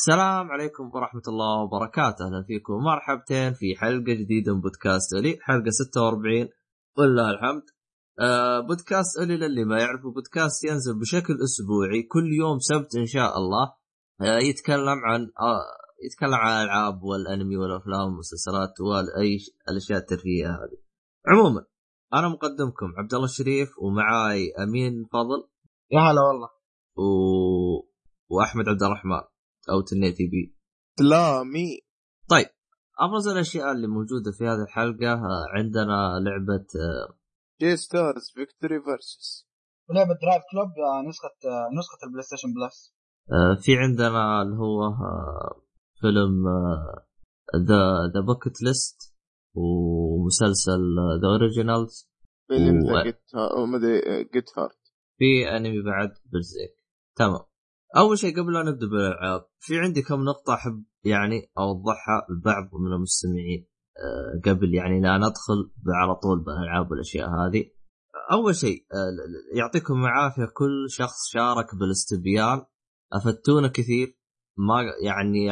السلام عليكم ورحمة الله وبركاته. أهلا فيكم. مرحبتين في حلقة جديدة من بودكاست أولي حلقة 46 ولله الحمد. آه بودكاست أولي للي ما يعرفوا بودكاست ينزل بشكل أسبوعي. كل يوم سبت إن شاء الله. آه يتكلم عن آه يتكلم عن الألعاب والأنمي والأفلام والمسلسلات وأي الأشياء الترفيهية هذه. عموما أنا مقدمكم عبد الله الشريف ومعاي أمين فضل. يا هلا والله. و... وأحمد عبد الرحمن. أو تنيتي بي. لا مي. طيب أبرز الأشياء اللي موجودة في هذه الحلقة آه، عندنا لعبة آه، J-Stars Victory VS ولعبة Driveclub آه، نسخة نسخة ال PlayStation Plus في عندنا اللي هو فيلم The The Bucket List ومسلسل The Originals فيلم The Get Hard في أنمي بعد برزيك تمام. أول شيء قبل لا نبدأ بالألعاب في عندي كم نقطة أحب يعني أوضحها لبعض من المستمعين أه قبل يعني لا ندخل على طول بالألعاب والأشياء هذه. أول شيء أه يعطيكم العافية كل شخص شارك بالاستبيان. أفدتونا كثير. ما يعني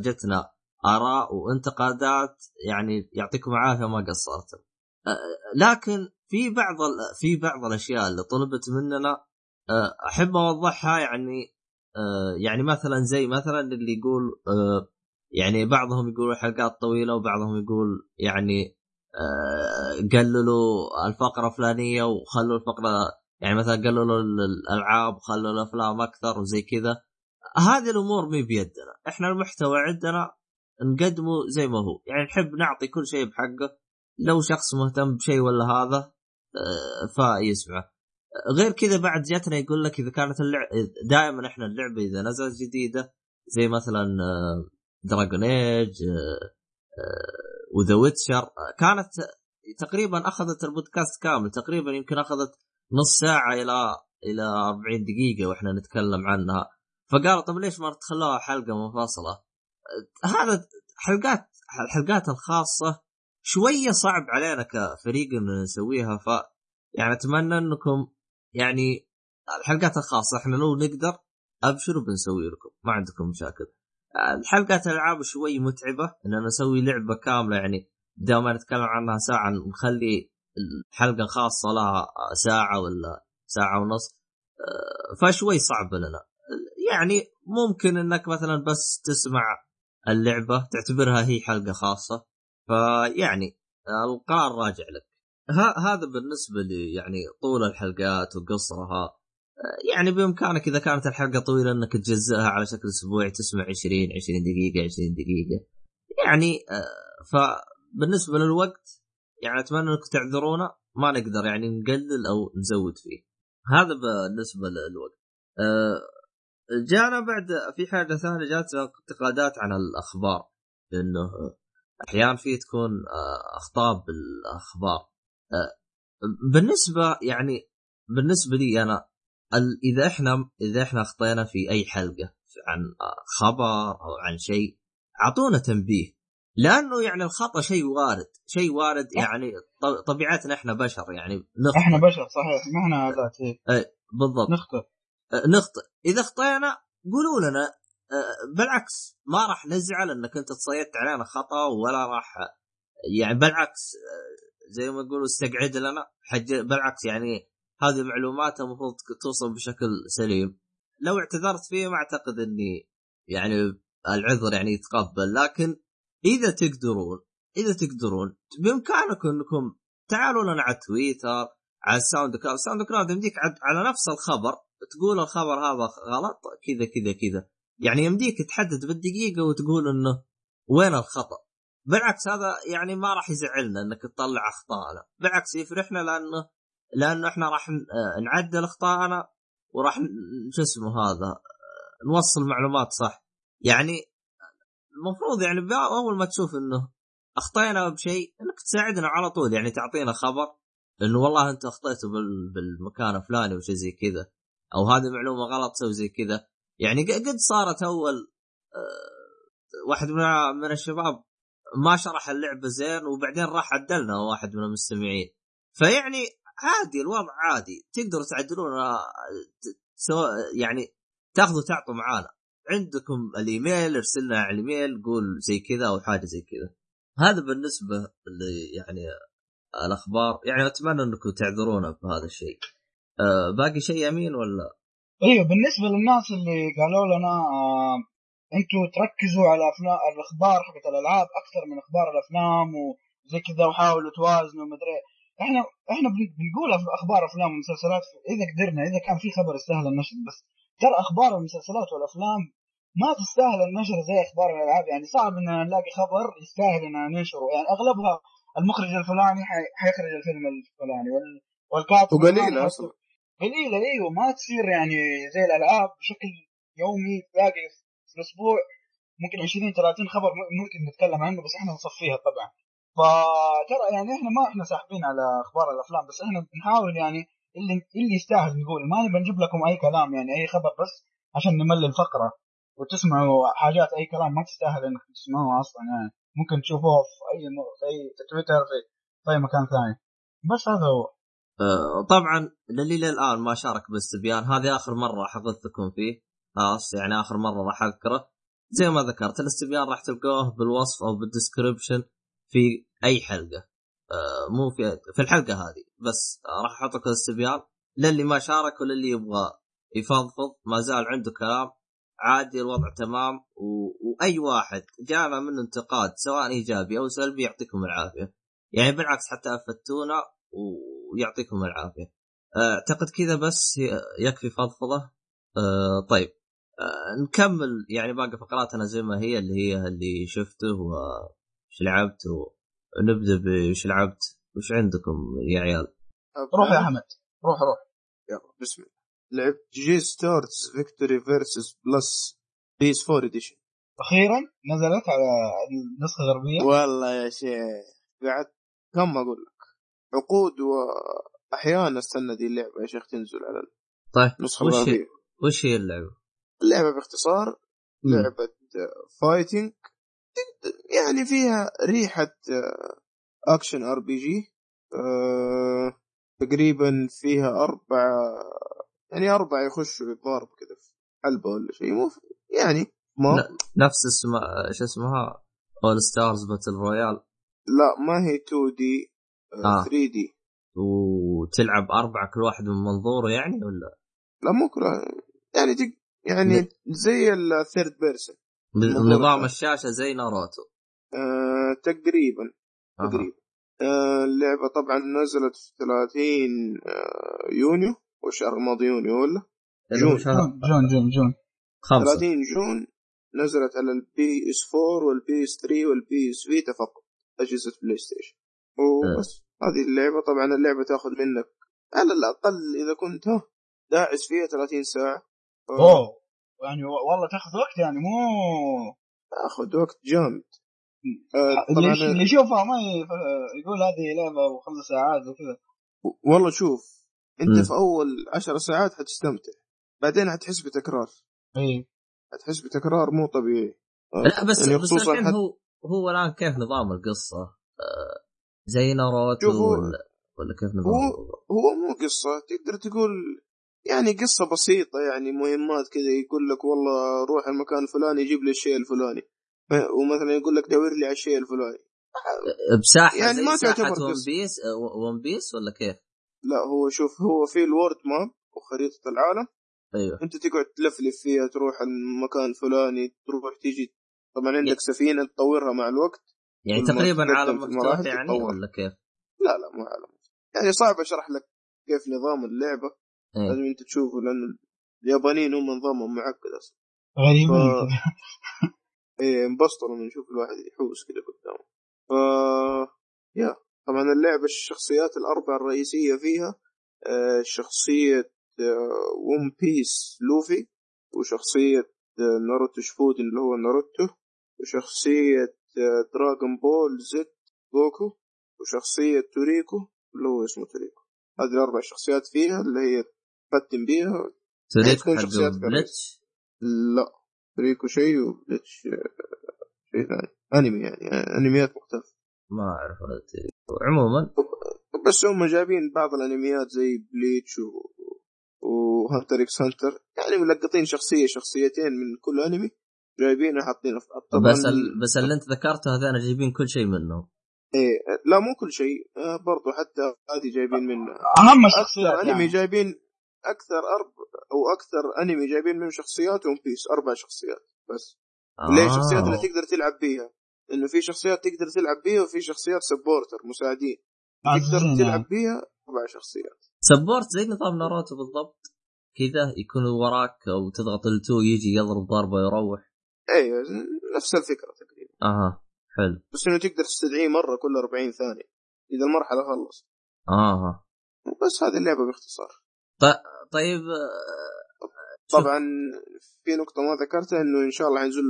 جتنا آراء وانتقادات يعني يعطيكم العافية ما قصرتم. أه لكن في بعض في بعض الأشياء اللي طلبت مننا أحب أوضحها يعني آه، يعني مثلا زي مثلا اللي يقول آه، يعني بعضهم يقول حلقات طويلة وبعضهم يقول يعني آه، قللوا الفقرة الفلانية وخلوا الفقرة يعني مثلا قللوا الألعاب وخلوا الأفلام أكثر وزي كذا. هذه الأمور مي بيدنا. إحنا المحتوى عندنا نقدمه زي ما هو. يعني نحب نعطي كل شيء بحقه. لو شخص مهتم بشيء ولا هذا فيسمعه. غير كذا بعد جاتنا يقول لك إذا كانت اللعبه دائما إحنا اللعبة إذا نزلت جديدة زي مثلا Dragon Age و The Witcher كانت تقريبا أخذت البودكاست كامل تقريبا يمكن أخذت نص ساعة إلى إلى 40 دقيقة وإحنا نتكلم عنها فقالوا طب ليش ما تخلوها حلقة منفصلة؟ هذا حلقات الحلقات الخاصة شوية صعب علينا كفريق ان نسويها ف يعني أتمنى إنكم يعني الحلقات الخاصة إحنا لو نقدر ابشروا بنسوي لكم ما عندكم مشاكل. الحلقات الألعاب شوي متعبة إننا نسوي لعبة كاملة يعني بدل ما نتكلم عنها ساعة نخلي الحلقة الخاصة لها ساعة ولا ساعة ونص فشوي صعب لنا. يعني ممكن إنك مثلا بس تسمع اللعبة تعتبرها هي حلقة خاصة فيعني القرار راجع لك. هذا بالنسبة لي يعني طول الحلقات وقصرها يعني بإمكانك إذا كانت الحلقة طويلة إنك تجزئها على شكل أسبوعي تسمع 20 20 دقيقة 20 دقيقة. يعني آه، فبالنسبة للوقت يعني أتمنى إنكم تعذرونا ما نقدر يعني نقلل أو نزود فيه. هذا بالنسبة للوقت. آه، جانا بعد في حاجة ثانية جات انتقادات عن الأخبار لأنه أحيانا في تكون آه، أخطاء بالأخبار. بالنسبة يعني بالنسبة لي أنا إذا إحنا إذا إحنا أخطينا في أي حلقة عن خبر أو عن شيء أعطونا تنبيه. لأنه يعني الخطأ شيء وارد شيء وارد يعني طبيعتنا إحنا بشر يعني نخطئ. إحنا بشر صحيح. ما إحنا ذات اي بالضبط. نخطئ. نخطئ. إذا أخطينا قولوا لنا بالعكس ما راح نزعل إنك أنت تصيدت علينا خطأ ولا راح يعني بالعكس زي ما يقولوا استقعد لنا. حج بالعكس يعني هذه معلومات المفروض توصل بشكل سليم. لو اعتذرت فيه ما أعتقد إني يعني العذر يعني يتقبل. لكن إذا تقدرون إذا تقدرون بإمكانكم إنكم تعالوا لنا على تويتر على ال SoundCloud. ال SoundCloud يمديك على نفس الخبر تقول الخبر هذا غلط كذا كذا كذا. يعني يمديك تحدد بالدقيقة وتقول إنه وين الخطأ. بالعكس هذا يعني ما راح يزعلنا إنك تطلع اخطائنا بالعكس يفرحنا لأنه لأنه إحنا راح نعدل اخطائنا وراح شو اسمه هذا نوصل معلومات صح. يعني المفروض يعني أول ما تشوف إنه أخطينا بشيء إنك تساعدنا على طول. يعني تعطينا خبر إنه والله أنت اخطيتوا بالمكان الفلاني وشي زي كذا أو هذه معلومة غلط سوي زي كذا. يعني قد صارت أول واحد من الشباب ما شرح اللعبة زين وبعدين راح عدلنا واحد من المستمعين. فيعني عادي الوضع عادي. تقدروا تعدلون سواء يعني تاخذوا تعطوا معانا. عندكم الإيميل ارسل لنا على الإيميل قول زي كذا أو حاجة زي كذا. هذا بالنسبة ل يعني الأخبار. يعني أتمنى أنكم تعذرونا بهذا الشيء. أه باقي شيء أمين ولا؟ أيوه بالنسبة للناس اللي قالوا لنا أنتوا تركزوا على افلام الأخبار حقت الألعاب أكثر من أخبار الأفلام وزي كذا وحاولوا توازنوا مدري إحنا إحنا بن- بنقول أخبار أفلام ومسلسلات إذا قدرنا إذا كان في خبر يستاهل النشر بس ترى أخبار المسلسلات والأفلام ما تستاهل النشر زي أخبار الألعاب. يعني صعب إن نلاقي خبر يستاهل ان ننشره. يعني أغلبها المخرج الفلاني حي- حيخرج الفيلم الفلاني وال- والكاتب وقليلة الفلاني أصلاً. قليلة أيوه ما تصير يعني زي الألعاب بشكل يومي تلاقي في الأسبوع ممكن 20 30 خبر ممكن نتكلم عنه بس إحنا نصفيها طبعا. فترى يعني إحنا ما إحنا ساحبين على أخبار الأفلام بس إحنا بنحاول يعني اللي اللي يستاهل نقول. ما نبي نجيب لكم أي كلام يعني أي خبر بس عشان نملي الفقره وتسمعوا حاجات أي كلام ما تستاهل انك تسمعوها أصلا يعني. ممكن تشوفوها في أي م- في أي في تويتر في, في أي مكان ثاني. بس هذا هو. أه طبعا للي للان ما شارك بالاستبيان هذه آخر مرة حضرتكم فيه. خلاص يعني آخر مرة راح أذكره. زي ما ذكرت الاستبيان راح تلقوه بالوصف أو بالدسكربشن في أي حلقة. أه مو في في الحلقة هذه. بس راح أحط لكم الاستبيان للي ما شارك وللي يبغى يفضفض. ما زال عنده كلام. عادي الوضع تمام. و... وأي واحد جانا منه انتقاد سواء إيجابي أو سلبي يعطيكم العافية. يعني بالعكس حتى افدتونا ويعطيكم العافية. أه، أعتقد كذا بس ي- يكفي فضفضة. أه طيب. أه نكمل يعني باقي فقراتنا زي ما هي اللي هي اللي شفته وش لعبت ونبدأ بوش لعبت. وش عندكم يا عيال؟ روح يا أحمد. روح روح. يلا بسم الله. لعبت جي ستارز فيكتوري فيرسس بلس بيس 4 اديشن أخيرا نزلت على النسخه الغربيه والله يا شيخ. قعدت كم أقول لك؟ عقود واحيانا أستنى دي اللعبة يا شيخ تنزل على طيب النسخة وش هي, الغربية. وش هي اللعبة؟ اللعبه باختصار. لعبة fighting يعني فيها ريحة action RPG تقريبا فيها أربع يعني أربع يخشوا الضارب كذا في حلبة ولا شيء. مو يعني ما. نفس اسم شو اسمها؟ All-Stars Battle Royale لا ما هي 2 D آه. 3 D وتلعب أربعة كل واحد من منظوره يعني ولا؟ لا مو كلها يعني تق... يعني. زي ال third person نظام. الشاشة زي ناروتو. آه تقريبا. تقريبا. آه اللعبة طبعا نزلت في 30 آه يونيو. والشهر الماضي يونيو ولا؟ جون. جون جون جون جون. خمسة. 30 June نزلت على ال PS 4 وال PS 3 وال PS Vita فقط أجهزة بلاي ستيشن وبس هذه اللعبة. طبعا اللعبة تاخذ منك على الأقل إذا كنت ها داعس فيها 30 ساعة. ف- أوه. يعني والله تاخذ وقت يعني مو تاخذ وقت جامد. آه اللي طبعا يش- اللي يشوفها ما يقول هذه لعبة وخمس ساعات وكذا. والله شوف أنت مم. في أول عشر ساعات حتستمتع بعدين حتحس بتكرار. إي. حتحس بتكرار مو طبيعي. آه، لا بس يعني بس الحين حتى هو هو الآن كيف نظام القصة؟ آه زي ناروتو ولا ولا كيف نظام هو-؟ هو مو قصة تقدر تقول يعني قصة بسيطة يعني مهمات كذا يقول لك والله روح المكان الفلاني يجيب لي الشيء الفلاني ومثلا يقول لك دور لي على الشيء الفلاني بساحة يعني زي ما تعتبر ون. بيس ون بيس ولا كيف؟ لا هو شوف هو في ال world map وخريطة العالم أيوه أنت تقعد تلفلف فيها تروح المكان الفلاني تروح تيجي طبعا عندك سفينة تطورها مع الوقت يعني تقريبا عالم مفتوح يعني. ولا كيف؟ لا لا مو عالم يعني صعب أشرح لك كيف نظام اللعبة إيه. لازم أنت تشوفه لأن اليابانيين هم نظامهم معقد أصلا. غريبين ف- إيه انبسطوا لما نشوف الواحد يحوس كذا قدامه. ف يا طبعا اللعبة الشخصيات الأربعة الرئيسية فيها آه، شخصية One Piece لوفي وشخصية آه، ناروتو شيبودن اللي هو ناروتو وشخصية آه، Dragon Ball Z جوكو وشخصية توريكو اللي هو اسمه توريكو. هذه الأربع شخصيات فيها اللي هي تختم بيها؟ حق شخصيات Bleach لا. توريكو شيء و Bleach آه، شيء ثاني. أنمي يعني آه، أنميات مختلفة. ما أعرف هذا. عموما؟ بس هم جايبين بعض الأنميات زي Bleach و... و Hunter x Hunter. يعني ملقطين شخصية شخصيتين من كل أنمي جايبينها حاطينها طبعا بس ال... بس اللي أنت ذكرته هذول جايبين كل شيء منهم. إيه لا مو كل شيء آه، برضو حتى هذه جايبين منها أهم أكثر الشخصيات أنمي يعني. جايبين أكثر ارب أو أكثر أنمي جايبين منه شخصيات One Piece أربع شخصيات بس. اللي هي الشخصيات اللي تقدر تلعب بيها. إنه في شخصيات تقدر تلعب بيها وفي شخصيات supporter مساعدين. تقدر عزيزين تلعب. بيها أربع شخصيات. support زي نظام ناروتو بالضبط. كذا يكون وراك أو تضغط L2 يجي يضرب ضربة ويروح. أيوه نفس الفكرة تقريبا. أها حلو. بس إنه تقدر تستدعيه مرة كل 40 ثانية. إذا المرحلة خلص أها بس هذه اللعبة باختصار. طيب آه،. طبعا في نقطة ما ذكرتها إنه إن شاء الله حينزل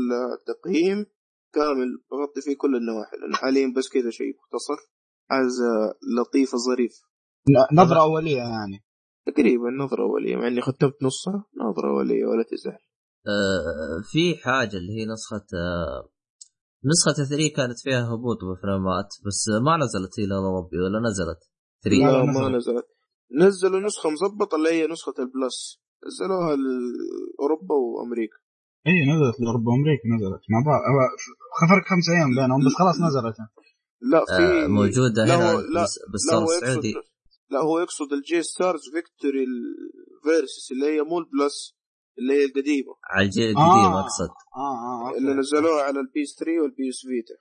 تقييم كامل بغطي فيه كل النواحي لأنه حاليا بس كذا شيء مختصر. عايز لطيف ظريف ن- نظرة أولية يعني. تقريبا نظرة أولية مع إني ختمت نصها نظرة أولية ولا تزعل آه، في حاجة اللي هي نسخة آه، نسخة 3 كانت فيها هبوط بفريمات بس ما نزلت هي للأوروبي ولا نزلت. 3 لا، لا لا، ما نزلت. نزلوا نسخة مظبطة اللي هي نسخة ال Plus. نزلوها لأوروبا وأمريكا. إي نزلت لأوروبا وأمريكا نزلت. مع بعض هو فرق خمس أيام بينهم بس خلاص نزلت. لا في آه، موجودة لا هنا يقصد السعودي لا هو يقصد ال J-Stars Victory ال Versus اللي هي مو ال Plus اللي هي القديمة. على الجيل القديم آه. أقصد. آه آه. اللي نزلوها على ال PS 3 وال PS Vita.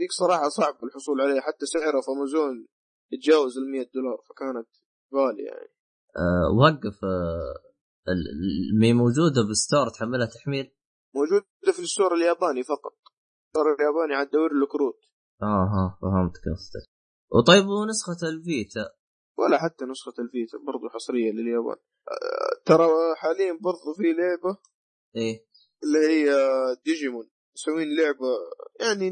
ذيك صراحة صعب الحصول عليها. حتى سعرها في أمازون يتجاوز ال 100 دولار فكانت غاليه يعني. آه، وقف آه، مي موجودة بال store تحملها تحميل؟ موجودة في ال store الياباني فقط. ال store الياباني عاد دور له كروت آه ها فهمت قصدك. وطيب ونسخة ال Vita؟ ولا حتى نسخة ال Vita برضو حصرية لليابان. أه، ترى حاليا برضو في لعبة إيه؟ اللي هي ديجيمون. مسوين لعبة يعني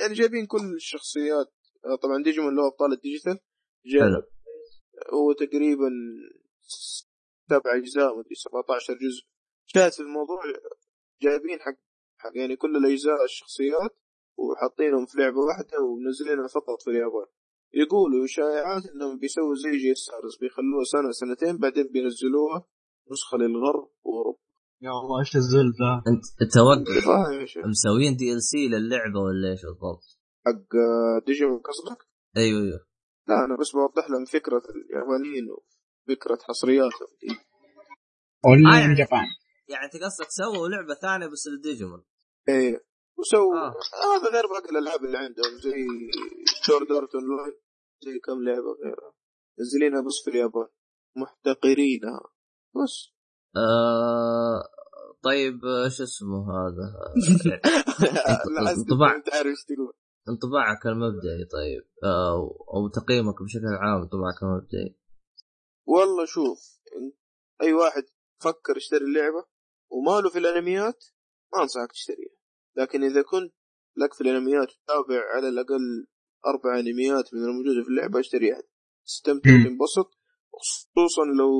يعني جايبين كل الشخصيات. آه، طبعا ديجيمون اللي هو أبطال ال digital. جاي حلو. هو تقريبا سبع أجزاء مدري 17 جزء. شاهد في الموضوع جايبين حق حق يعني كل الأجزاء الشخصيات وحاطينهم في لعبة واحدة ومنزلينها فقط في اليابان. يقولوا شائعات إنهم بيسووا زي J-Stars بيخلوها سنة سنتين بعدين بينزلوها نسخة للغرب وأوروبا. يا الله إيش الزل ذا أنت شيخ. مسوين DLC للعبة ولا إيش بالضبط؟ حق ديجيمون قصدك؟ أيوه أيوه. لا أنا بس بوضح لهم فكرة اليابانيين وفكرة حصرياتهم. دي ولا آه، يعني- Japan يعني انت قصدك سووا لعبة ثانية بس للديجيمون. إيه. وسووا. آه. آه. هذا غير باقي الألعاب اللي عندهم زي سورد ارت زي كم لعبة غيرها. منزلينها بس في اليابان. محتقرينها. بس. آه طيب آه، شو اسمه هذا؟ لا. أنت عارف إيش تقول. انطباعك المبدئي طيب. أو تقييمك بشكل عام انطباعك المبدئي والله شوف أي واحد فكر يشتري اللعبة وماله في الأنميات ما أنصحك تشتريها. لكن إذا كنت لك في الأنميات تتابع على الأقل أربع أنميات من الموجودة في اللعبة اشتريها. تستمتع مم. وتنبسط خصوصا لو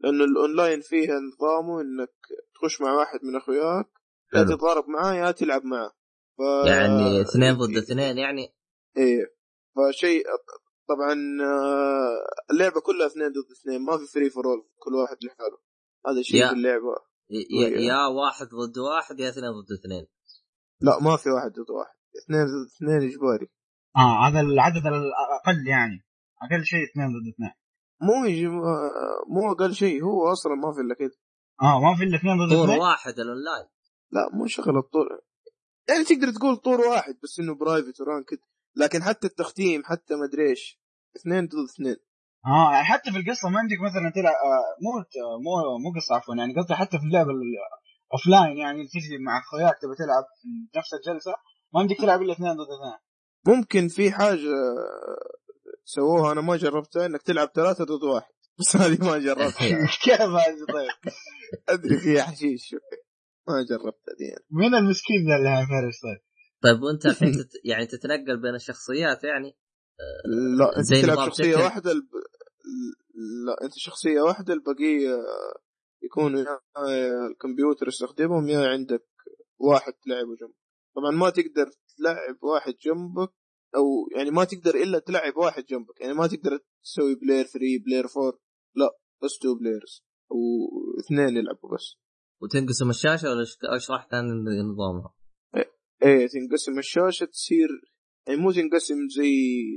لأنه الأونلاين فيها نظامه إنك تخش مع واحد من أخوياك يا حلو. تتضارب معاه يا تلعب معاه. ف... يعني اثنين ضد اثنين يعني؟ إيه فشيء طبعا آه، اللعبة كلها اثنين ضد اثنين ما في free for all كل واحد لحاله. هذا شيء يا. في اللعبة. يا. يا واحد ضد واحد يا اثنين ضد اثنين. لا ما في واحد ضد واحد. اثنين ضد اثنين إجباري. آه هذا العدد الأقل يعني. أقل شيء اثنين ضد اثنين. مو يجي مو أقل شيء هو أصلا ما في إلا كذا آه ما في إلا اثنين ضد طور اثنين؟ واحد الأونلاين. لا مو شغل الطور يعني تقدر تقول طور واحد بس إنه private و ranked. لكن حتى التختيم حتى ما أدري إيش اثنين ضد اثنين. آه يعني حتى في القصة ما عندك مثلا تلعب آه مو مو مو قصة عفوا يعني قصدي حتى في اللعبه offline يعني تجي مع أخوياك تبي تلعب في نفس الجلسة ما عندك تلعب إلا اثنين ضد اثنين. ممكن في حاجة سووها أنا ما جربتها إنك تلعب ثلاثة ضد واحد. بس هذه ما جربتها. كيف هذه طيب؟ أدري فيها حشيش. شوي ما جربتها دي أنا. مين المسكين ذا اللي هيفرش طيب طيب وأنت الحين تت... يعني تتنقل بين الشخصيات يعني لا أنت زي تلعب شخصية تكن. واحدة الب... لا أنت شخصية واحدة البقية يكونوا يا الكمبيوتر يستخدمهم يا عندك واحد تلعبه جنبك طبعا ما تقدر تلعب واحد جنبك أو يعني ما تقدر إلا تلعب واحد جنبك يعني ما تقدر تسوي player 3 player 4 لا بس two players واثنين يلعبوا بس وتنقسم الشاشة ولا اشرح ثاني نظامها؟ إيه تنقسم الشاشة تصير يعني مو تنقسم زي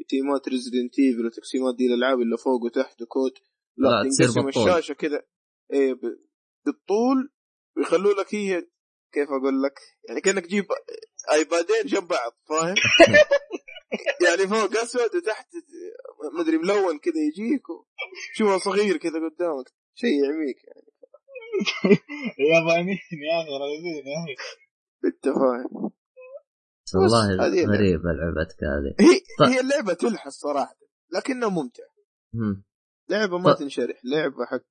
تيمات ريزدنت ايفل وتقسيمات دي الألعاب اللي فوق وتحت وكود لا, لا، تنقسم. الشاشة كذا إيه ب- بالطول ويخلوا لك هي كيف أقول لك؟ يعني كأنك تجيب ايبادين جنب بعض فاهم؟ يعني فوق أسود وتحت مدري ملون كذا يجيك شوفه صغير كذا قدامك شيء يعميك يعني. يابانيين يا أخي رهيبين يا أخي انت فاهم والله هذه اللعبة. غريبة لعبتك هذه هي طيب. هي اللعبة تلحس صراحة لكنها ممتعة مم. لعبة ما طيب. تنشرح لعبة حق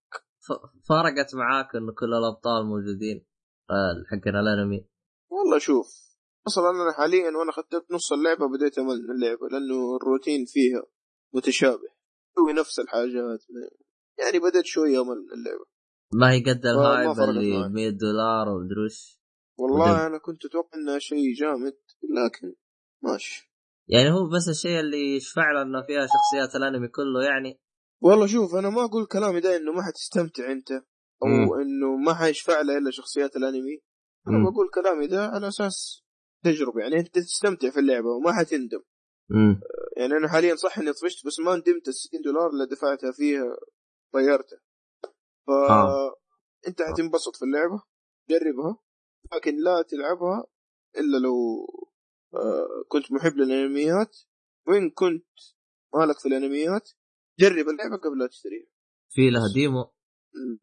ف- فرقت معاك انه كل الأبطال موجودين آه، حقنا الانمي والله شوف أصلا أنا حاليا وأنا ختمت نص اللعبة بديت أمل من اللعبة لأنه الروتين فيها متشابه تسوي نفس الحاجات يعني بديت شوية أمل من اللعبة ما هي قد الهايب اللي معي. 100 دولار ومدري وش والله. أنا كنت أتوقع إنها شيء جامد لكن ماشي يعني هو بس الشيء اللي يشفع له إنه فيها شخصيات الأنمي كله يعني والله شوف أنا ما أقول كلامي ده إنه ما حتستمتع أنت أو مم. إنه ما حيشفع له إلا شخصيات الأنمي أنا مم. بقول كلامي ده على أساس تجربة يعني أنت تستمتع في اللعبة وما حتندم مم. يعني أنا حاليا صح إني طفشت بس ما ندمت ال 60 دولار اللي دفعتها فيها طيرته ف آه. انت حتنبسط في اللعبة جربها لكن لا تلعبها إلا لو آه، كنت محب للأنميات. وإن كنت مالك في الأنميات جرب اللعبة قبل لا تشتريها. في لها demo؟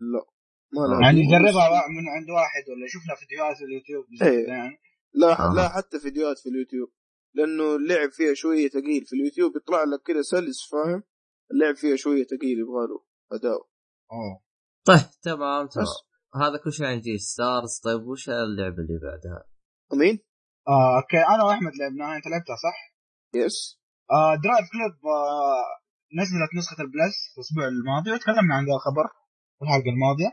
لا. ما لها يعني. جربها من عند واحد ولا شفنا فيديوهات في اليوتيوب إيه. يعني. لا آه. لا حتى فيديوهات في اليوتيوب. لأنه اللعب فيها شوية ثقيل في اليوتيوب يطلع لك كذا سلس فاهم؟ اللعب فيها شوية ثقيل يبغى له أداء. أوه. طيب تمام تمام. هذا كل شيء عن J-Stars طيب وش اللعبة اللي بعدها؟ مين؟ آه، أوكي أنا وأحمد لعبناها أنت لعبتها صح؟ yes آه Driveclub آه نزلت نسخة ال Plus الأسبوع الماضي وتكلمنا عن ذا الخبر في الحلقة الماضية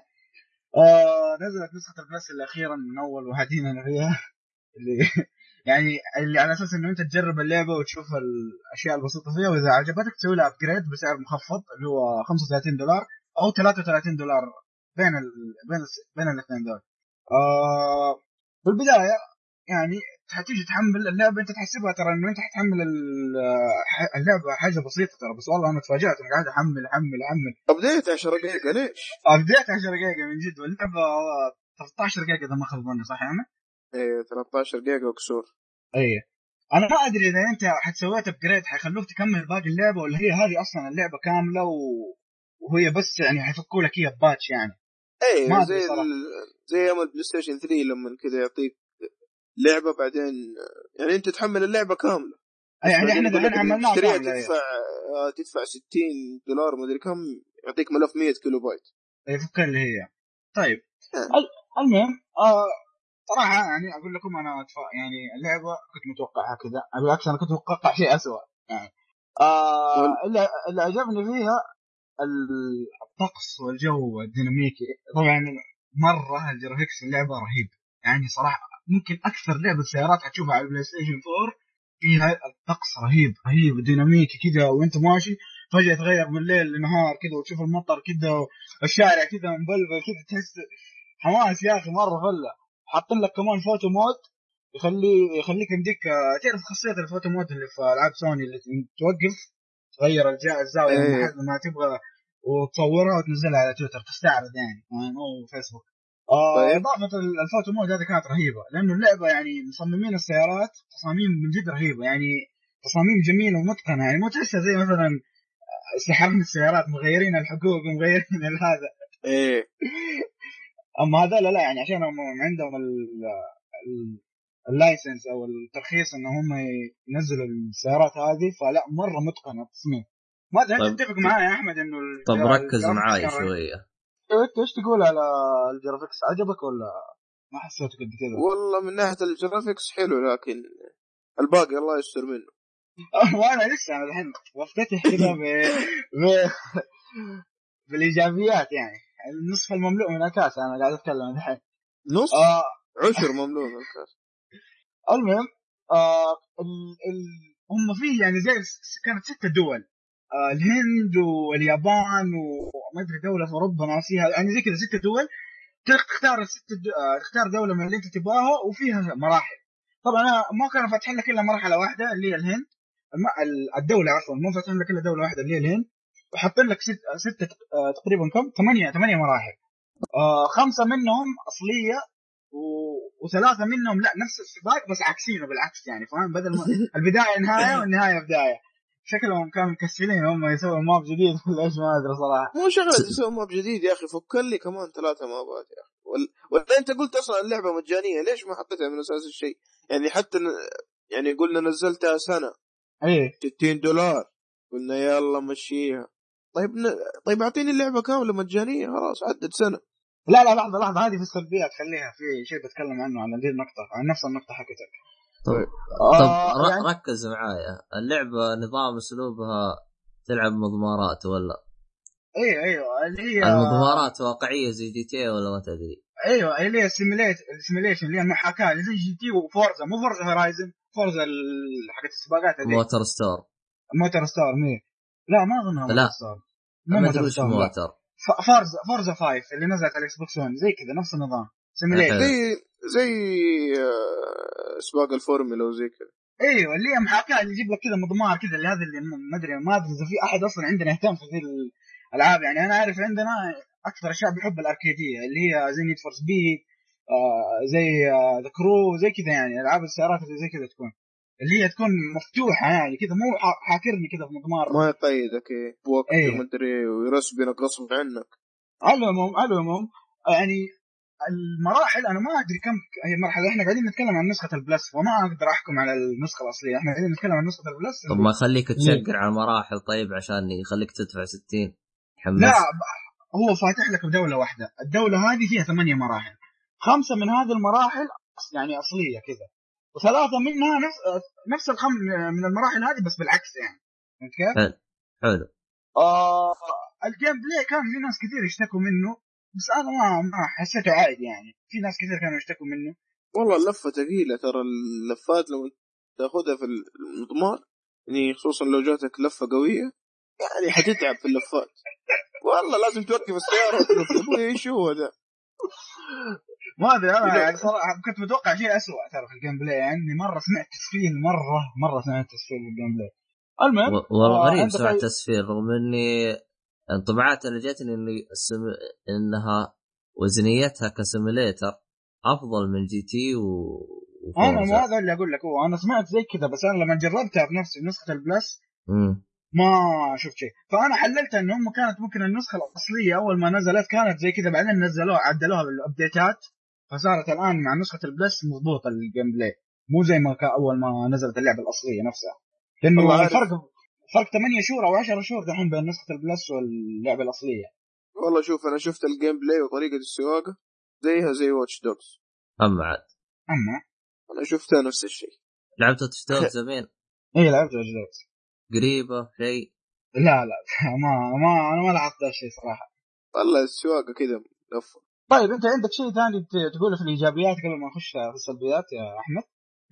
آه نزلت نسخة ال Plus اللي من أول وهدينا فيها اللي يعني اللي على أساس إنه أنت تجرب اللعبة وتشوف الأشياء البسيطة فيها وإذا عجبتك تسوي لها upgrade بسعر مخفض اللي هو 35 دولار أو 33 دولار بين ال... بين ال... بين الاثنين دول آه في البداية يعني حتيجي تحمل اللعبة أنت تحسبها ترى إنه أنت حتحمل اللعبة حاجة بسيطة ترى بس والله أنا تفاجأت أنا قاعد أحمل أحمل أحمل أبديت 10 دقيقة ليش؟ بديت 10 دقيقه من جد واللعبة 13 دقيقة إذا ما خاب ظني صح يعني؟ إيه 13 دقيقة وكسور اي أنا ما أدري إذا أنت حتسويت upgrade حيخلوك تكمل باقي اللعبة ولا هي هذه أصلا اللعبة كاملة و... وهي بس يعني حيفكوا لك إياها patch يعني. أدري زي. زي أيام ال PlayStation 3 لما كذا يعطيك لعبة بعدين يعني أنت تحمل اللعبة كاملة. أي يعني إحنا دحين عملناها كاملة. تدفع آه، تدفع 60 دولار مدري كم يعطيك ملف 100 كيلو بايت. أي فكر اللي هي. طيب. ال- المهم آه صراحة يعني أقول لكم أنا أتف- يعني اللعبة كنت متوقعها كذا بالعكس أنا كنت متوقع شيء اسوء يعني. آه اللي, اللي عجبني فيها الطقس والجو الديناميكي. طبعا مرة ال graphics اللعبة رهيب. يعني صراحة ممكن أكثر لعبة سيارات حتشوفها على البلاي ستيشن 4 فيها الطقس رهيب رهيب ديناميكي كذا وأنت ماشي فجأة يتغير من الليل لنهار كذا وتشوف المطر كذا والشارع كذا مبلبل كذا تحس حماس يا أخي مرة فله حاطين لك كمان photo mode يخلي يخليك يمديك تعرف خاصية ال photo mode اللي في ألعاب سوني اللي توقف؟ تغير الزاوية إيه. لما تبغى وتصورها وتنزلها على تويتر تستعرض يعني فاهم؟ أو فيسبوك آه طيب. اضافه ال- ال photo mode هذه كانت رهيبة لأنه اللعبة يعني مصممين السيارات تصاميم من جد رهيبة يعني تصاميم جميلة ومتقنة يعني مو تحسها زي مثلا سحرنا السيارات مغيرين الحقوق ومغيرين هذا إيه أما هذا لا, لا يعني عشان هم عندهم ال- ال- ال license أو الترخيص إن هم ينزلوا السيارات هذه فلا مرة متقنة التصميم. ما أدري طيب. انت تتفق معي يا أحمد إنه ال- طب ركز معاي؟ شوية. انت إيش تقول على ال graphics؟ عجبك ولا؟ ما حسيته قد كذا؟ والله من ناحية ال graphics حلو لكن الباقي الله يستر منه. وأنا لسه أنا الحين بفتتح كذا ب... ب... بالإيجابيات يعني. النصف المملوء من الكاس أنا قاعد أتكلم الحين. نص آه. عشر مملوء من الكاس المهم آه ال... هم فيه يعني زي كانت ستة دول آه، الهند واليابان وما أدري دولة في أوروبا ناسيها يعني زي كذا ست دول تختار الست آه، تختار دولة من اللي أنت تبغاها وفيها مراحل طبعا أنا ما كانوا فاتحين لك إلا مرحله واحدة اللي هي الهند الدولة عفوا مو فاتحين لك إلا دولة واحدة اللي هي الهند وحاطين لك ست ستة آه، تقريبا كم؟ ثمانية ثمانية مراحل آه خمسة منهم أصلية و... وثلاثة منهم لا نفس السباق بس عكسينه بالعكس يعني فاهم؟ بدل ما البداية نهاية والنهاية بداية. شكلهم كانوا مكسلين هم يسووا ماب جديد ولا إيش؟ ما أدري صراحة. مو شغلة تسوي ماب جديد يا أخي فك لي كمان ثلاثة مابات يا أخي. ولا, ولا أنت قلت أصلا اللعبة مجانية ليش ما حطيتها من أساس الشيء؟ يعني حتى ن... يعني قلنا نزلتها سنة. إيه. 60 دولار. قلنا يلا مشيها. طيب ن... طيب اعطيني اللعبة كاملة مجانية خلاص عدت سنة. لا لا لحظة لحظة هذه في السلبيات خليها في شيء بتكلم عنه عن دي النقطة عن نفس النقطة حقتك طيب, آه، طب يعني ركز معايا. اللعبة نظام أسلوبها تلعب مضمارات ولا؟ أيوه أيوه اللي هي المضمارات واقعية زي GT ولا ما تدري؟ إيوه اللي هي simulate ال simulation اللي هي محاكاة زي GT و Forza مو Forza Horizon Forza حقت السباقات هذه. موتر ستور موتر ستار مي لا ما أظنها لا. موتر ستار. مو ما ادري وش ستار لا. موتر. فورزا فورزا 5 اللي نزلت على الاكس بوكس 1 زي كذا نفس النظام. سيميليشن حلو. زي زي آه، سباق الفورمولا وزي كذا. أيوه اللي هي محاكاه اللي يجيب لك كذا مضمار كذا اللي هذا اللي ما أدري ما ادري إذا في أحد أصلا عندنا يهتم في ذي الألعاب. يعني أنا عارف عندنا أكثر أشياء بيحب الأركيدية اللي هي زي نيد فور سبيد آه زي The Crew زي كذا يعني ألعاب السيارات اللي زي كذا تكون. اللي هي تكون مفتوحة يعني كذا مو حا- حاكرني كذا في مضمار. ما يقيدك إيه، بوقت إيه. ومدري ويرسبنك غصب عنك. على العموم على العموم يعني المراحل أنا ما أدري كم هي مرحلة إحنا قاعدين نتكلم عن نسخة ال Plus وما أقدر أحكم على النسخة الأصلية إحنا قاعدين نتكلم عن نسخة ال Plus. طب ما يخليك تشقر على المراحل طيب عشان يخليك تدفع 60 حمس. لا هو فاتح لك بدولة واحدة. الدولة هذه فيها ثمانية مراحل. خمسة من هذه المراحل يعني أصلية كذا. وثلاثة منها نفس نفس الخمس من المراحل هذه بس بالعكس يعني. فهمت كيف؟ حلو. آه ال gameplay كان في ناس كثير يشتكوا منه بس أنا ما ما حسيته عادي يعني. في ناس كثير كانوا يشتكوا منه. والله اللفه ثقيلة ترى اللفات لو تأخذها في المضمار يعني خصوصا لو جاتك لفة قوية يعني حتتعب في اللفات. والله لازم توقف السيارة وتلف إيش هو ذا ما أدري أنا. يعني صراحة كنت متوقع شيء اسوء ترى في ال gameplay يعني مرة سمعت تسفيل مرة مرة سمعت تسفيل في ال gameplay المهم والله آه، غريب عندك سمع أي- تسفيل رغم إني انطباعات اللي جتني إني السم... إنها وزنيتها ك simulator أفضل من GT و... أنا. مو هذا اللي أقول لك هو أنا سمعت زي كذا بس أنا لما جربتها بنفسي نسخة ال Plus مم. ما شفت شيء فأنا حللت ان هم كانت ممكن النسخة الأصلية أول ما نزلت كانت زي كذا بعدين نزلوها عدلوها بالابديتات فصارت الآن مع نسخة ال Plus مضبوطة ال gameplay مو زي ما كان أول ما نزلت اللعبة الأصلية نفسها. لأنه. الفرق فرق 8 شهور أو 10 شهور دحين بين نسخة ال Plus واللعبة الأصلية. والله شوف أنا شفت ال gameplay وطريقة السواقة زيها زي Watch Dogs أما عاد. أما؟ أنا شفتها نفس الشيء. لعبت تشتوك زمان؟ اي لعبت وجدت قريبة؟ شيء؟ لا لا ما ما أنا ما لاحظت ذا الشيء صراحة. والله السواقة كذا لفه طيب انت عندك شيء ثاني ت- تقوله في الإيجابيات قبل ما نخش في السلبيات يا أحمد؟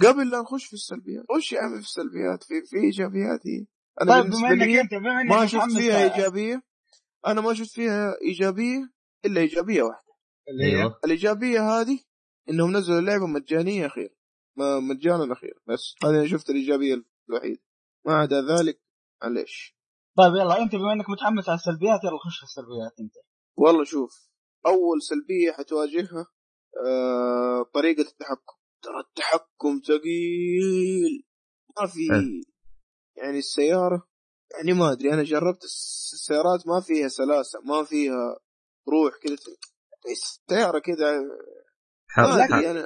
قبل لا نخش في السلبيات خش يا عمي في السلبيات؟ في في إيجابيات هي أنا طيب بما إنك انت بما إنك ما شفت فيها إيجابية أنا ما شفت فيها إيجابية إلا إيجابية واحدة. اللي هي؟ أيوه. الإيجابية هذه إنهم نزلوا اللعبة مجانية أخيرا ما مجانا أخيرا بس هذه أنا شفت الإيجابية الوحيدة. ما عدا ذلك معليش. طيب يلا أنت بما إنك متحمس على السلبيات يلا خش في السلبيات أنت. والله شوف أول سلبية حتواجهها آه طريقة التحكم. ترى التحكم ثقيل. ما في. يعني السيارة يعني ما أدري أنا جربت الس- السيارات ما فيها سلاسة ما فيها روح كذا السيارة كذا ما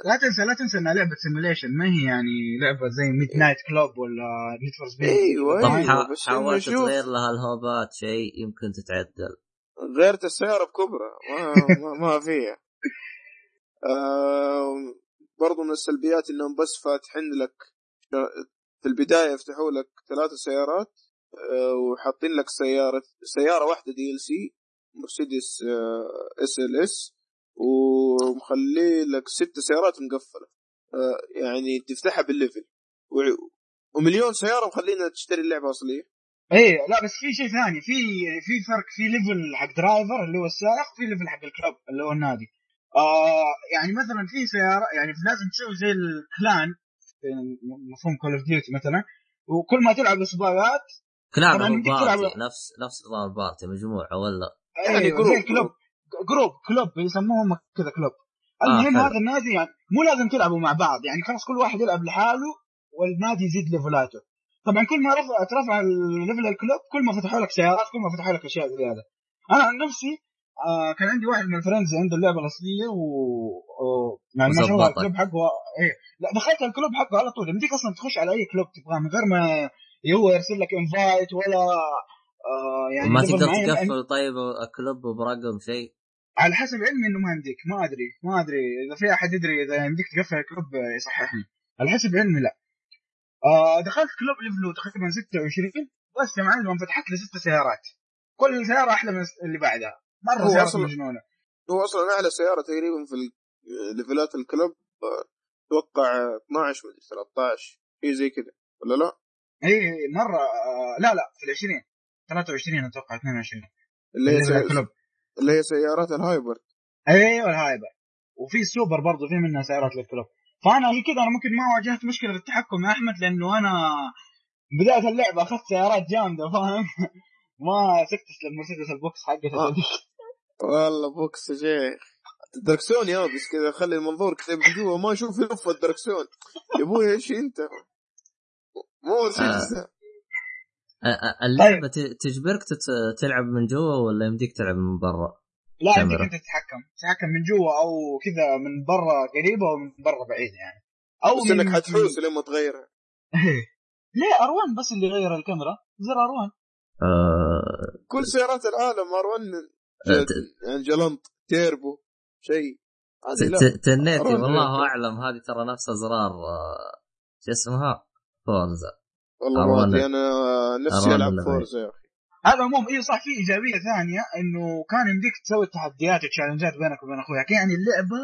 لا تنسى لا تنسى إنها لعبة simulation ما هي يعني لعبة زي Midnight Club ولا Need for Speed إيوه طب إيوه إنه حاولت تغير لها الهوبات شيء يمكن تتعدل. غيرت السياره بكبرى. ما ما, ما فيها. آه برضو من السلبيات إنهم بس فاتحين لك في البداية يفتحوا لك ثلاثة سيارات آه وحاطين لك سيارة سيارة واحدة دي ال سي مرسيدس اس ال اس ومخلي لك ست سيارات مقفلة. آه يعني تفتحها بال level. ومليون سيارة مخلينا تشتري اللعبة أصلية. إيه لا بس في شيء ثاني. في في فرق في level حق driver اللي هو السائق وفي level حق ال club اللي هو النادي. آه يعني مثلا في سيارة يعني لازم تسوي زي الكلان في مفهوم Call of Duty مثلا. وكل ما تلعب يمديك تلعب- party نفس نفس نظام ال party مجموعة ولا؟ يعني أيوة، group- زي club group club يسموهم كذا club المهم حلو. هذا النادي يعني مو لازم تلعبوا مع بعض. يعني خلاص كل واحد يلعب لحاله والنادي يزيد level اته طبعا كل ما رفع ترفع ال level ال club كل ما فتحوا لك سيارات كل ما فتحوا لك أشياء زياده أنا عن نفسي آه كان عندي واحد من ال friends عنده اللعبة الأصلية و... يعني ما شاء الله. ال club حقه إيه. لا دخلت ال club حقه على طول. يمديك أصلا تخش على أي club تبغاه من غير ما هو يرسل لك invite ولا آه يعني ما تقدر. تقفل طيب club برقم شيء؟ على حسب علمي إنه ما يمديك ما أدري ما أدري. إذا في أحد يدري إذا يمديك تقفل ال club يصححني. على حسب علمي لا. آه دخلت club level و تقريبا 26 بس يا معلم فتحت لي ست سيارات. كل سيارة أحلى من اللي بعدها. مرة سيارات أصلاً- مجنونه هو أصلا اعلى سيارة تقريبا في level ات ال club آه، أتوقع 12 مدري 13 شيء زي كذا ولا لا؟ إي مرة آه لا لا في ال 20 23 أتوقع 22 اللي هي level سي... ال club. اللي هي سيارات ال hyper أيوه ال hyper وفي السوبر برضه في منها سيارات لل club. فأنا هي كذا أنا ممكن ما واجهت مشكلة في التحكم يا أحمد لأنه أنا بداية اللعبة أخذت سيارات جامدة فاهم ما سكتت للمرسيدس البوكس حقتها آه. هذيك. والله بوكس يا شيخ الدركسون يابس كذا خلي المنظور كذا من جوا ما أشوف يلف الدركسون يا أبوي إيش أنت؟ مو مرسيدس ده. أ- أ- اللعبة ت- تجبرك تت- تلعب من جوا ولا يمديك تلعب من برا؟ لا كاميرا. إنت تتحكم. تتحكم من جوا أو كذا من برا قريبة ومن برا بعيد يعني. أو بس إنك حتحوس لما تغيرها ليه R1 بس اللي غير الكاميرا؟ زر R1 آه، كل سيارات العالم R 1 ت- يعني جلنط تيربو شيء. لا. تنيتي والله. أعلم. هذه ترى نفس ازرار آه، شو اسمها؟ Forza. والله أنا نفسي ألعب Forza يا أخي. هذا عموما اي صح في إيجابية ثانية إنه كان يمديك تسوي تحديات و challenge ات بينك وبين أخوياك. يعني اللعبة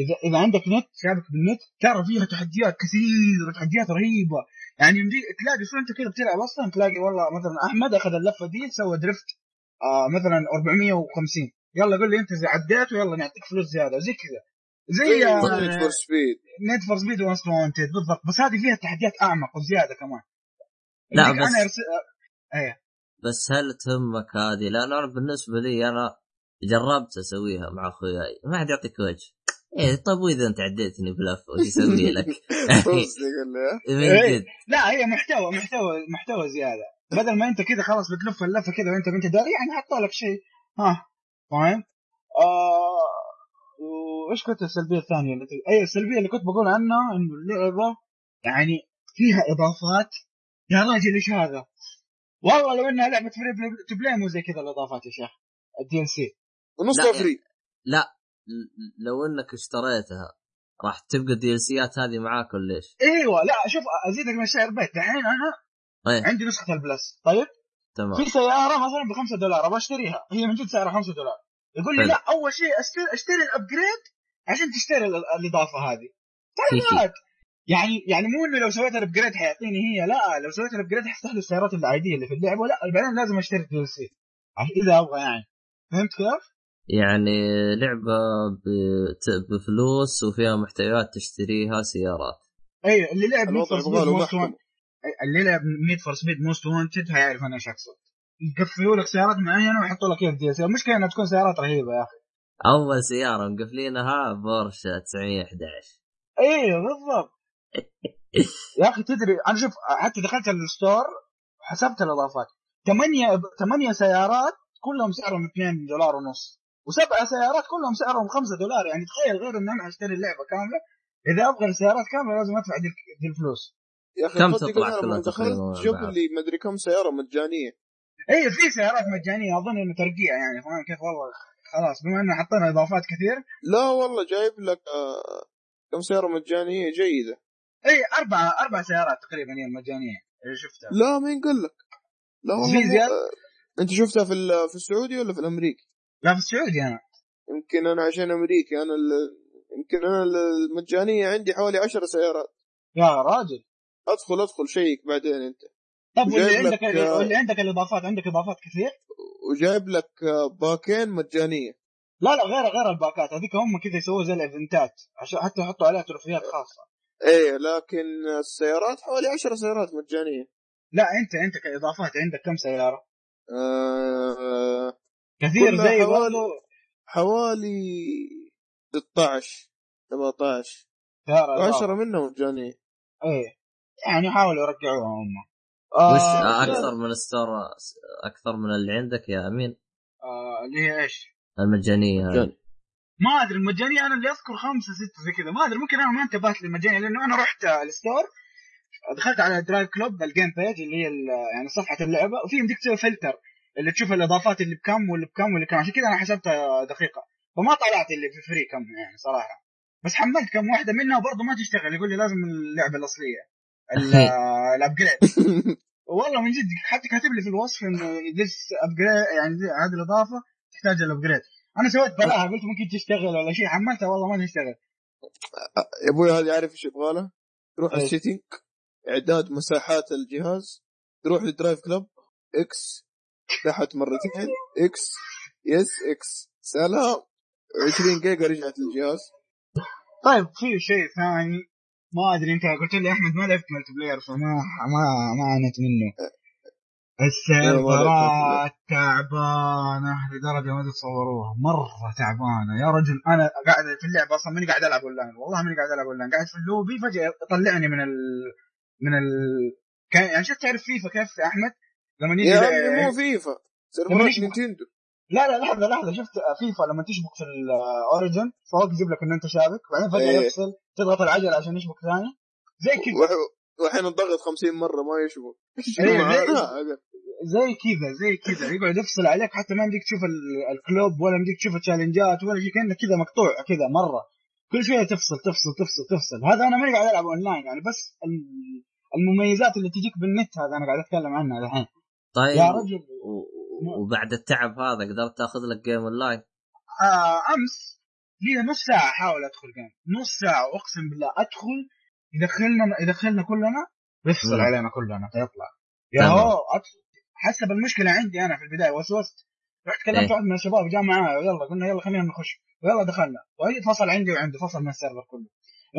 إذا إذا عندك نت شابك بالنت ترى فيها تحديات كثير وتحديات رهيبة. يعني يمديك تلاقي شو أنت كذا بتلعب أصلا؟ تلاقي والله مثلا أحمد أخذ اللفة دي سوى drift آه مثلا 450 يلا قول لي أنت اذا عديت ويلا نعطيك فلوس زيادة زي كذا. زي نيد فور سبيد نيد فور سبيد وانس وانتد بالضبط. بس هذه فيها تحديات أعمق وزيادة كمان. لا، بس- أنا يرسل إيه. بس هل تهمك هذه؟ لأن أنا بالنسبة لي أنا جربت أسويها مع أخوياي ما حد يعطيك وجه إيه طيب وإذا أنت عديتني بلف وش أسوي لك؟ إيه. جد لا هي محتوى محتوى محتوى زيادة بدل ما أنت كذا خلاص بتلف اللفة كذا وأنت ما انت داري يعني حط لك شيء ها فاهم؟ آه وإيش كنت السلبية الثانية اللي أي السلبية اللي كنت بقول عنها إنه اللعبة يعني فيها إضافات يا راجل إيش هذا؟ والله لو إنها لعبة free to play مو زي كذا الإضافات يا شيخ. ال DLC. ونصها لا، free. ل- لو إنك اشتريتها راح تبقى ال DLC ات هذه معاك ولا إيش؟ إيوه لا شوف أزيدك من الشعر بيت الحين أنا إيه عندي نسخة ال Plus. طيب؟ تمام. في سيارة مثلا ب 5 دولار أبغى أشتريها. هي من جد سعرها 5 دولار. يقول لي حلو. لا أول شيء اشتري أشتري ال upgrade عشان تشتري ال- الإضافة هذه. تعرفات يعني يعني مو إنه لو سويت ال upgrade حيعطيني هي لا لو سويت ال upgrade حيفتح لي السيارات العادية اللي في اللعبة لا بعدين لازم أشتري ال DLC إذا أبغى يعني. فهمت كيف؟ يعني لعبة بفلوس وفيها محتويات تشتريها سيارات. أي اللي لعب Need الوضع for Speed Most محكمة. اللي لعب Need for Speed Most Wanted حيعرف أنا إيش أقصد. يقفلوا لك سيارات معينة ويحطوا لك إياها في ال D المشكلة إنها تكون سيارات رهيبة يا أخي. أول سيارة مقفلينها بورش 911 أيوه بالضبط. يا أخي تدري أنا شوف حتى دخلت الستور حسبت الإضافات. ثمانية ثمانية سيارات كلهم سعرهم 2 دولار ونص. وسبع سيارات كلهم سعرهم 5 دولار. يعني تخيل غير إن أنا أشتري اللعبة كاملة. إذا أبغى السيارات كاملة لازم أدفع دي, الفلوس. يا أخي كم تطلع كلها لما تقريباً دخلت مع جاب بعض؟ لي مدري كم سيارة مجانية. اي في سيارات مجانية أظن إنه ترقيع يعني. فاهم كيف؟ والله خلاص بما انه حطينا إضافات كثير. لا والله جايب لك آه كم سيارة مجانية جيدة. اي أربع أربع سيارات تقريبا هي المجانية. اللي شفتها؟ لا مين قال لك. لا في؟ آه، أنت شفتها في في السعودي ولا في الأمريكي؟ لا في السعودي أنا. يمكن أنا عشان أمريكي. أنا يمكن أنا المجانية عندي حوالي عشر سيارات. يا راجل. أدخل أدخل شيك بعدين أنت. طب واللي عندك آه، واللي عندك الإضافات عندك إضافات كثير؟ وجايب لك آه، باكين مجانية. لا لا غير غير الباكات. هذيك هم كذا يسووا زي الإيفنتات عشان حتى يحطوا عليها تروفيات خاصة. إيه لكن السيارات حوالي 10 سيارات مجانية لا أنت أنت كإضافات عندك كم سيارة؟ آه كثير زي حوالي- برضه حوالي 16 17 سيارة و10 إضافة. منها مجانية إيه يعني حاولوا يرجعوها هم وش آه أكثر من store أكثر من اللي عندك يا أمين آه اللي هي إيش؟ المجانية هذه. مجاني. ما أدري المجانية أنا اللي أذكر خمسة ستة زي كذا. ما أدري ممكن أنا ما انتبهت للمجانية لأنه أنا رحت ال store دخلت على Driveclub ال game page اللي هي يعني صفحة اللعبة وفي يمديك تسوي فلتر اللي تشوف الإضافات اللي بكم واللي بكم واللي كم عشان كذا أنا حسبتها دقيقة. فما طلعت اللي في free كم يعني صراحة. بس حملت كم واحدة منها وبرضه ما تشتغل يقول لي لازم اللعبة الأصلية ال- ال upgrade والله من جد حتى كاتب لي في الوصف إنه this upgrade يعني هذه الإضافة تحتاج ال upgrade أنا سويت بلاها قلت ممكن تشتغل ولا شيء حملتها والله ما تشتغل. يا أبوي هذه عارف إيش يبغى له؟ تروح؟ ال setting إعداد مساحات الجهاز تروح ل Driveclub إكس تحت مرتين إكس يس إكس. سلام. 20 جيجا رجعت للجهاز. طيب في شيء ثاني ما أدري أنت قلت لي أحمد ما لعبت multiplayer فما ما ما عانيت منه. ال server ات تعبانة لدرجة ما تتصوروها. مرة تعبانة. يا رجل أنا قاعد في اللعبة أصلا ماني قاعد ألعب أونلاين. والله ماني قاعد ألعب أونلاين. قاعد في اللوبي فجأة يطلعني من ال من ال كان يعني شفت تعرف فيفا كيف يا أحمد؟ لما يجي يا عمي مو FIFA. server ات Nintendo. لا لا لحظة لحظة. شفت فيفا لما تشبك في ال Origin فوق يجيب لك انه أنت شابك. بعدين فجأة إيه. يفصل تضغط العجله عشان يشبك ثاني. زي كذا. وح- واحيانا ضغط 50 مرة ما يشبك إيه، شنو زي- كذا زي كذا. يقعد يفصل عليك حتى ما يمديك تشوف ال- ال club ولا يمديك تشوف ال challenge ات ولا شيء كأنك كذا مقطوع كذا مرة. كل شوية تفصل تفصل تفصل تفصل. هذا أنا ماني قاعد ألعب اونلاين يعني بس ال- المميزات اللي تجيك بالنت هذا أنا قاعد أتكلم عنها الحين. طيب يا رجل. و- وبعد التعب هذا قدرت تاخذ لك game online آه أمس لي نص ساعة أحاول أدخل game نص ساعة أقسم بالله. أدخل يدخلنا يدخلنا كلنا يفصل مم. علينا كلنا فيطلع يا. هو. حسب المشكلة عندي أنا في البداية وسوست رحت كلمت إيه. واحد من الشباب جاء معايا ويلا قلنا يلا خلينا نخش ويلا دخلنا وهي فصل عندي وعنده فصل من ال server كله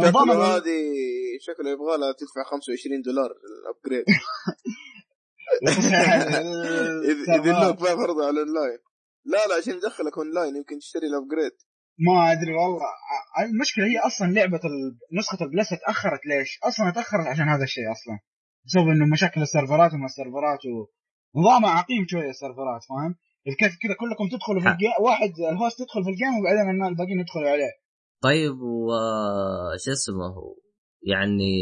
نظام شكله ال- هذه شكله يبغى لها تدفع 25 دولار ال upgrade. يذلوك بقى فرض على الاونلاين لا لا عشان يدخلك اونلاين يمكن تشتري ال upgrade ما أدري والله المشكلة هي أصلا لعبة نسخة ال Plus تاخرت ليش؟ أصلا تاخرت عشان هذا الشيء أصلا بسبب إنه مشاكل السيرفرات وما السيرفرات ونظامها عقيم شوية السيرفرات فاهم؟ كيف كذا كلكم تدخلوا في. ال game واحد ال host يدخل في ال game وبعدين الناس الباقيين يدخلوا عليه طيب وش اسمه يعني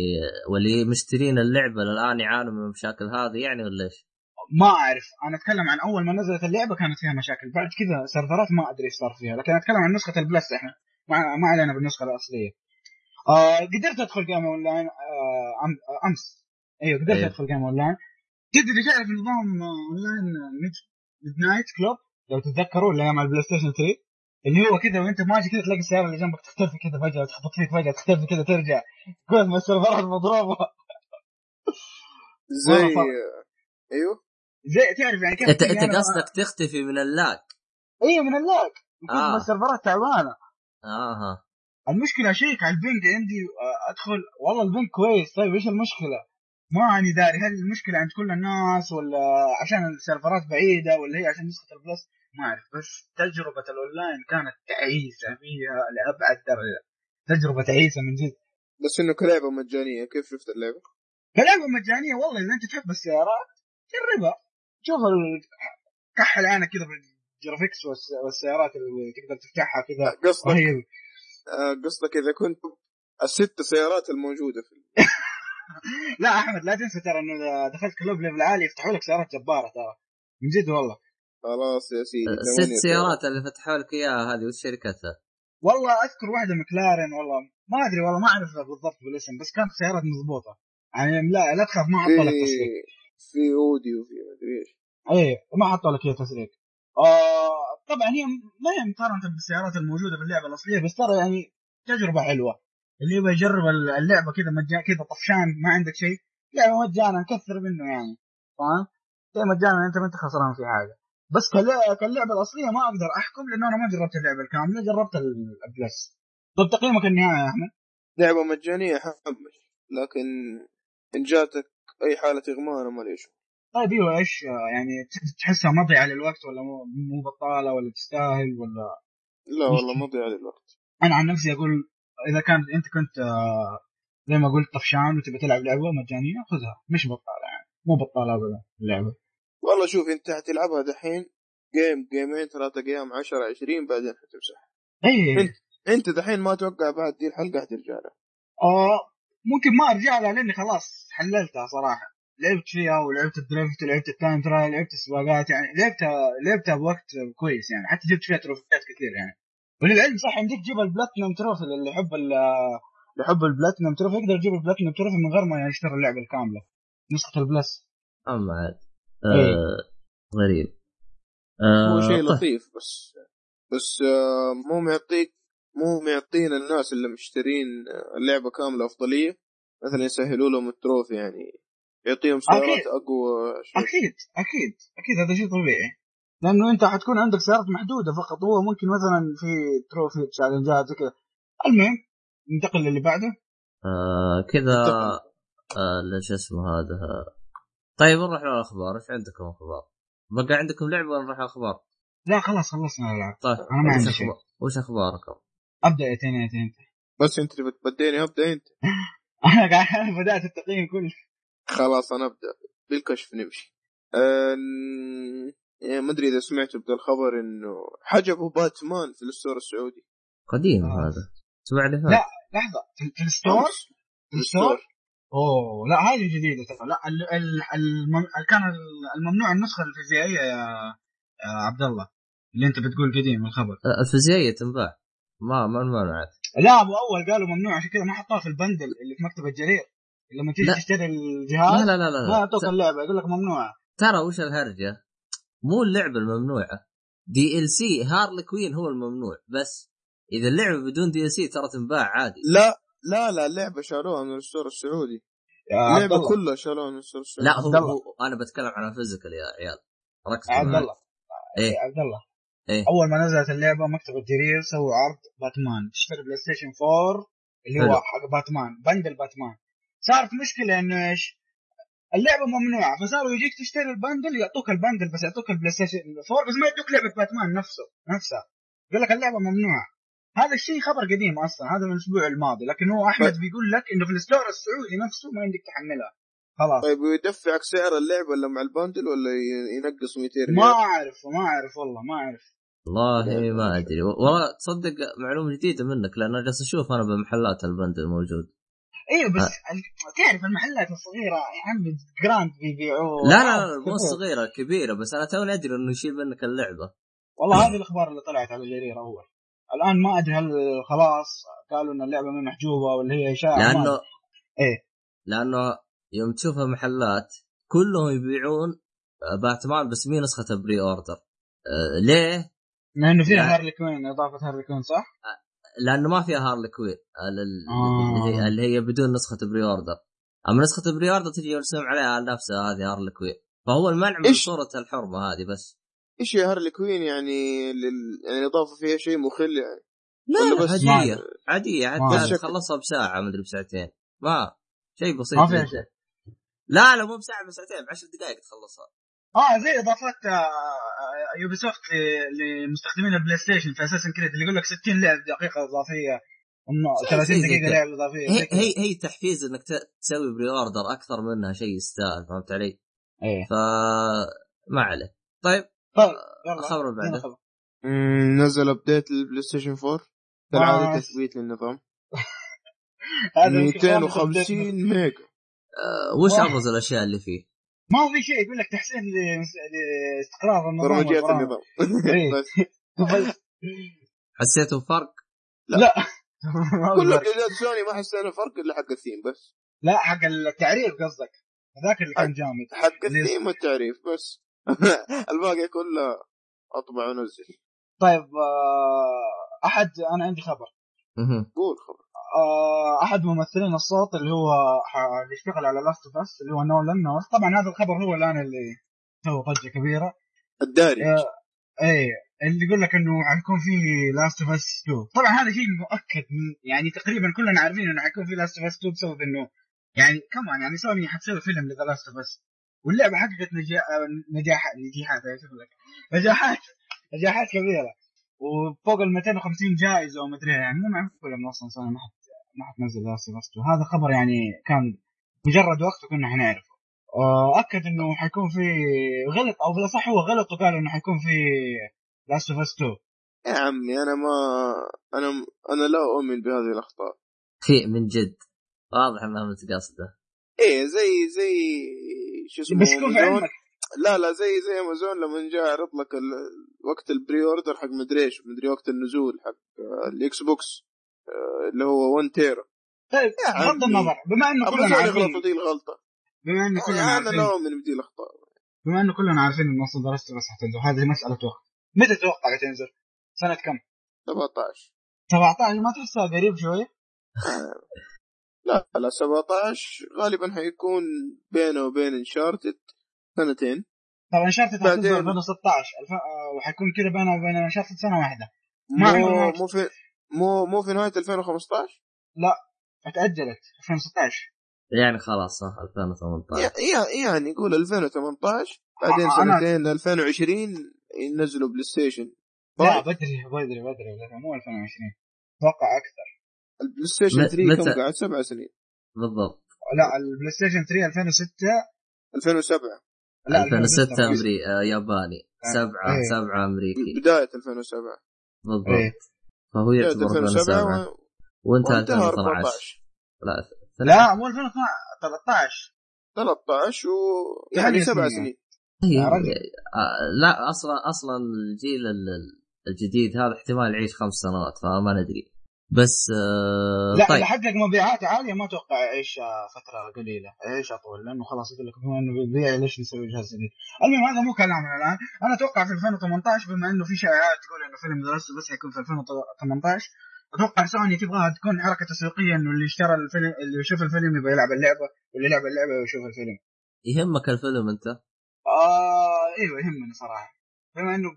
واللي مشترين اللعبة الان يعانوا من المشاكل هذه يعني ولا إيش؟ ما أعرف. أنا أتكلم عن أول ما نزلت اللعبة كانت فيها مشاكل. بعد كذا سيرفرات ما أدري إيش صار فيها. لكن أتكلم عن نسخة ال Plus إحنا. ما, ما علينا بالنسخة الأصلية. آه قدرت أدخل game online آه أم- آه، أمس. أيوه قدرت أيوه. أدخل game online تدري تعرف نظام آه، online Midnight Club لو تتذكروا اللي أيام البلاي ستيشن 3 اللي هو كذا وأنت ماشي كذا تلاقي السيارة اللي جنبك تختفي كذا فجأة تخبط فيك فجأة تختفي كذا ترجع. كل ما السيرفرات مضروبة. زي. أيوه. زي تعرف يعني كيف انت أنت أنا- قصدك تختفي من ال lag. أيوه من ال lag. آه. آه. السيرفرات تعبانة. آها. المشكلة شيك على ال ping عندي آه، أدخل والله ال ping كويس. طيب إيش المشكلة؟ ما اني داري هل المشكلة عند كل الناس ولا عشان السيرفرات بعيدة ولا هي عشان نسخة ال Plus؟ ما أعرف. بس تجربة الأونلاين كانت تعيسة فيها لأبعد درجة. تجربة تعيسة من جد. بس إنه كلعبة مجانية. كيف شفت اللعبة؟ كلعبة مجانية والله. إذا أنت تحب السيارات جربها. شوف ال- كحل عينك كذا بال graphics والس- والسيارات اللي تقدر تفتحها كذا. قصدك. رهيب. آه، قصدك إذا كنت الست سيارات الموجودة في لا أحمد لا تنسى ترى إنه إذا دخلت club level عالي يفتحوا لك سيارات جبارة ترى. من جد والله. خلاص يا سيدي ست ثمانية سيارات اللي فتحوا لك إياها هذه وش شركتها؟ والله أذكر واحدة مكلارن والله. ما أدري والله ما اعرفها بالضبط بالاسم بس كانت سيارات مضبوطة. يعني لا لا تخاف ما حطوا لك تسريق في اودي وفي مدري إيش. اي ما حطوا لك هي تسريق آه. طبعا هي ما هي مقارنة بالسيارات الموجودة في اللعبة الأصلية بس ترى يعني تجربة حلوة. اللي يبغى يجرب اللعبة كذا مجان كذا طفشان ما عندك شيء لعبه مجانا نكثر منه يعني فاهم؟ شيء مجانا أنت ما أنت خسران في حاجة. بس كاللعبة الأصلية ما أقدر أحكم لأنه أنا ما جربت اللعبة الكاملة جربت ال- البلس. طيب تقييمك النهائي يا أحمد؟ لعبة مجانية حمش لكن إن جاتك أي حالة إغماء أنا مالي شغل طيب إيوه إيش يعني تحسها مضيعه للوقت ولا مو مو بطالة ولا تستاهل ولا؟ لا والله ما ضيع لي الوقت أنا عن نفسي أقول إذا كان أنت كنت آه، زي ما قلت طفشان وتبي تلعب لعبة مجانية خذها. مش بطالة يعني. مو بطالة ابدا اللعبة. والله شوف أنت حتلعبها دحين game جيمين ثلاثة game 10 20 بعدين حتمسح اي أنت أنت دحين ما توقع بعد دي الحلقة حترجع لها آه ممكن ما أرجع لها لأني خلاص حللتها صراحة. لعبت فيها ولعبت ال drift ولعبت ال time trial لعبت السباقات يعني لعبتها لعبتها بوقت كويس يعني. حتى جبت فيها تروفيات كثير يعني. وللعلم صح يمديك تجيب ال platinum trophy اللي يحب ال- اللي يحب ال platinum trophy يقدر يجيب ال platinum trophy من غير ما يشتري اللعبة الكاملة. نسخة ال Plus. أما عاد. إيه. آه غريب هو آه شيء طيب. لطيف بس بس آه، مو معطيك مو معطينا الناس اللي مشترين اللعبة كاملة أفضلية مثلا يسهلوا لهم ال trophy يعني يعطيهم سيارات أكيد. أقوى شوي أكيد أكيد أكيد هذا شيء طبيعي لأنه أنت حتكون عندك سيارات محدودة فقط هو ممكن مثلا في تروفي تشالنجات زي كذا المهم ننتقل للي بعده آه كذا. آه شو اسمه هذا طيب نروح للاخبار إيش عندكم أخبار؟ بقى عندكم لعبة ولا نروح الأخبار؟ لا خلاص خلصنا الالعاب طيب أنا ما عندي شيء. وش أخباركم؟ أبدأ يا تين يا تين بس أنت اللي بتبديني أبدأ أنت. أنا قاعد أنا بدأت التقييم كله. خلاص أنا أبدأ. بالكشف نمشي. ن- يعني ما أدري إذا سمعتوا بدا الخبر إنه حجبوا باتمان في ال store السعودي. قديم آه. هذا. الأسبوع اللي فات لا. لحظة. في, في ال store. في ال store؟ أوه لا هذه جديدة ترى. لا ال ال المم... كان الممنوع النسخة الفيزيائية يا, يا عبد الله اللي أنت بتقول قديم الخبر. آه، الفيزيائية تنباع. ما ما منعت لا أبو أول قالوا ممنوع عشان كذا ما حطوها في ال bundle اللي في مكتب الجرير لما تيجي لا. تشتري لا الجهاز لا لا لا, ما لا. يعطوك ت- اللعبة يقول لك ممنوعه ترى وش الهرجة؟ مو اللعبة الممنوعة DLC هارلي كوين هو الممنوع بس إذا اللعبة بدون DLC ترى تنباع عادي لا لا لا اللعبة شالوها من ال store السعودي اللعبة الله كلها شالوها من ال store السعودي لا هو. هو أنا بتكلم عن ال physical يا عيال ركز عبد. الله إيه. يا عبد الله إيه. أول ما نزلت اللعبة مكتب الجرير سووا عرض باتمان تشتري بلاي ستيشن 4 اللي هو. حق باتمان bundle باتمان صارت مشكلة إنه إيش؟ اللعبة ممنوعة فصاروا يجيك تشتري ال bundle يعطوك ال bundle بس يعطوك البلاي ستيشن 4 بس ما يعطوك لعبة باتمان نفسه نفسها يقول لك اللعبة ممنوعة هذا الشيء خبر قديم أصلا هذا من الأسبوع الماضي لكن هو أحمد بيقول لك إنه في ال store السعودي نفسه ما يمديك تحملها خلاص. طيب ويدفعك سعر اللعبه ولا مع ال bundle ولا ينقص 200 ريال؟ ما أعرف ما أعرف والله ما أعرف. والله ما أدري. والله تصدق معلومة جديدة منك لأن أنا جالس أشوف أنا بمحلات ال bundle موجود. أيوه بس ال- تعرف المحلات الصغيرة يا عمي جراند بيبيعوه لا لا لا مو صغيرة كبيرة بس أنا توني أدري إنه يشيل منك اللعبة. والله هذه الأخبار اللي طلعت على الجرير أول. الآن ما أدري هل خلاص قالوا إن اللعبة ما محجوبة ولا هي إشاعة لأنه. إيه. لأنه يوم تشوف المحلات كلهم يبيعون باتمان بس مي نسخة pre-order أه ليه؟ لأنه فيها لا. هارلي كوين إضافة هارلي كوين صح؟ لأنه ما فيها هارلي كوين ال- ال- آه. اللي هي- اللي بدون نسخة pre-order أما نسخة pre-order تجي يرسم عليها نفسها هذه هارلي كوين فهو المنع من إيش؟ صورة الحرمة هذه بس إيش يا هارلي كوين يعني لل... يعني اضافه فيها شيء مخل يعني لا بس عادية ما- عادية ما- حتى شكل. تخلصها بساعة مدري بساعتين ما شيء بسيط ما فيها. شيء. لا لا مو بساعة بساعتين بعشر دقائق تخلصها آه زي إضافات آه، Ubisoft ل- لمستخدمين ال PlayStation في Assassin's Creed اللي يقول لك 60 لعبة دقيقة إضافية إنه زي- 30 زي- زي دقيقة. لعبة إضافية هي. هي هي تحفيز إنك ت- تسوي pre-order أكثر منها شيء يستاهل فهمت علي؟ إيه ف ما عليه طيب طيب يلا الخبر بعده خبر. مم، نزل update لل Play Station 4 كالعاده آه. تثبيت للنظام هذا يمكن خامس 250 update. ميجا آه وش واحد. أبرز الأشياء اللي فيه؟ ما في شيء يقول لك تحسين لاستقرار النظام برمجيات. النظام إيه. بس حسيتوا بفرق؟ لا ما كل. update ات سوني ما حسينا فرق إلا حق الثيم بس لا حق التعريف قصدك هذاك اللي كان جامد حق الثيم والتعريف بس الباقي كله اطبع ونزل طيب آه، أحد أنا عندي خبر. قول خبر آه أحد ممثلين الصوت اللي هو اللي يشتغل على Last of Us اللي هو نولان نورث طبعا هذا الخبر هو الآن اللي سوى ضجة كبيرة. الدارج. آه، إيه اللي يقول لك إنه حيكون في Last of Us 2 طبعا هذا شيء مؤكد يعني تقريبا كلنا عارفين إنه حيكون في Last of Us 2 بسبب إنه يعني كمان يعني سوني حتسوي فيلم لذا Last of Us واللعبة حققت نجاح نجاح نجاحات لك؟ نجاحات نجاحات كبيرة. وفوق ال 250 جائزة ومدري إيه. يعني مو معقول إنه أصلا سوني ما حت ما حتنزل Last of Us 2 هذا خبر يعني كان مجرد وقت وكنا حنعرفه. وأكد إنه حيكون في غلط أو بالأصح هو غلط وقال إنه حيكون في Last of Us 2 يا عمي أنا ما أنا أنا لا أؤمن بهذه الأخطاء. في من جد. واضح إنها متقصده إيه زي زي شو اسمه بس يكون في لا لا زي زي أمازون لما جاء عرض لك ال- وقت ال pre-order حق مدري إيش مدري وقت النزول حق ال Xbox اللي هو 1 تيرا طيب بغض. النظر بما انه كلنا عارفين دي الغلطة. بما انه كلنا أنا عارفين لا اؤمن بدي الأخطاء. بما انه كلنا عارفين إنه أصلا of Us حتنزل هذه مسألة وقت. متى تتوقع تنزل؟ سنة كم؟ 17 17 ما تحسها قريب شوية؟ لا لا 17 غالبا حيكون بينه وبين انشارتد سنتين. طبعا انشارتد حتنزل 2016 الف... آه، وحيكون كذا بينه وبين انشارتد سنة واحدة. ما مو مو في مو مو في نهاية 2015 اتأجلت 2016 يعني خلاص ها 2018 يع- يع- يعني يقول 2018 بعدين آه، سنتين 2020 ينزلوا PlayStation. لا طيب. بدري بدري بدري مو 2020 أتوقع أكثر. ال PlayStation م- 3 متى؟ كم قاعد؟ سبع سنين. بالضبط. لا ال PlayStation 3 2006 2007 لا 2006 2006. امري آه ياباني. آه، 7 إيه. 7 أمريكي. بداية 2007 بالضبط. إيه. فهو يعتبر 2007 2007 و- وانتهى 2012 14 لا لا مو 2012 13 13 و يعني ثمانية سبع سنين. رجل. آه، لا أصلا أصلا الجيل ال- الجديد هذا احتمال يعيش خمس سنوات فما ندري. بس آه لا طيب. اللي حقق مبيعات عالية ما أتوقع يعيش آه، فترة قليلة. يعيش أطول؟ لأنه خلاص يقول لك بما إنه بيبيع ليش نسوي جهاز جديد؟ المهم هذا مو كلامنا الآن. أنا أتوقع في 2018 بما إنه في شائعات تقول إنه فيلم ذا بس حيكون في 2018 أتوقع سوني تبغاها تكون حركة تسويقية إنه اللي اشترى الفيلم اللي يشوف الفيلم يبغى يلعب اللعبة واللي يلعب اللعبة يشوف الفيلم. يهمك الفيلم أنت. آه إيوه يهمني صراحة. بما إنه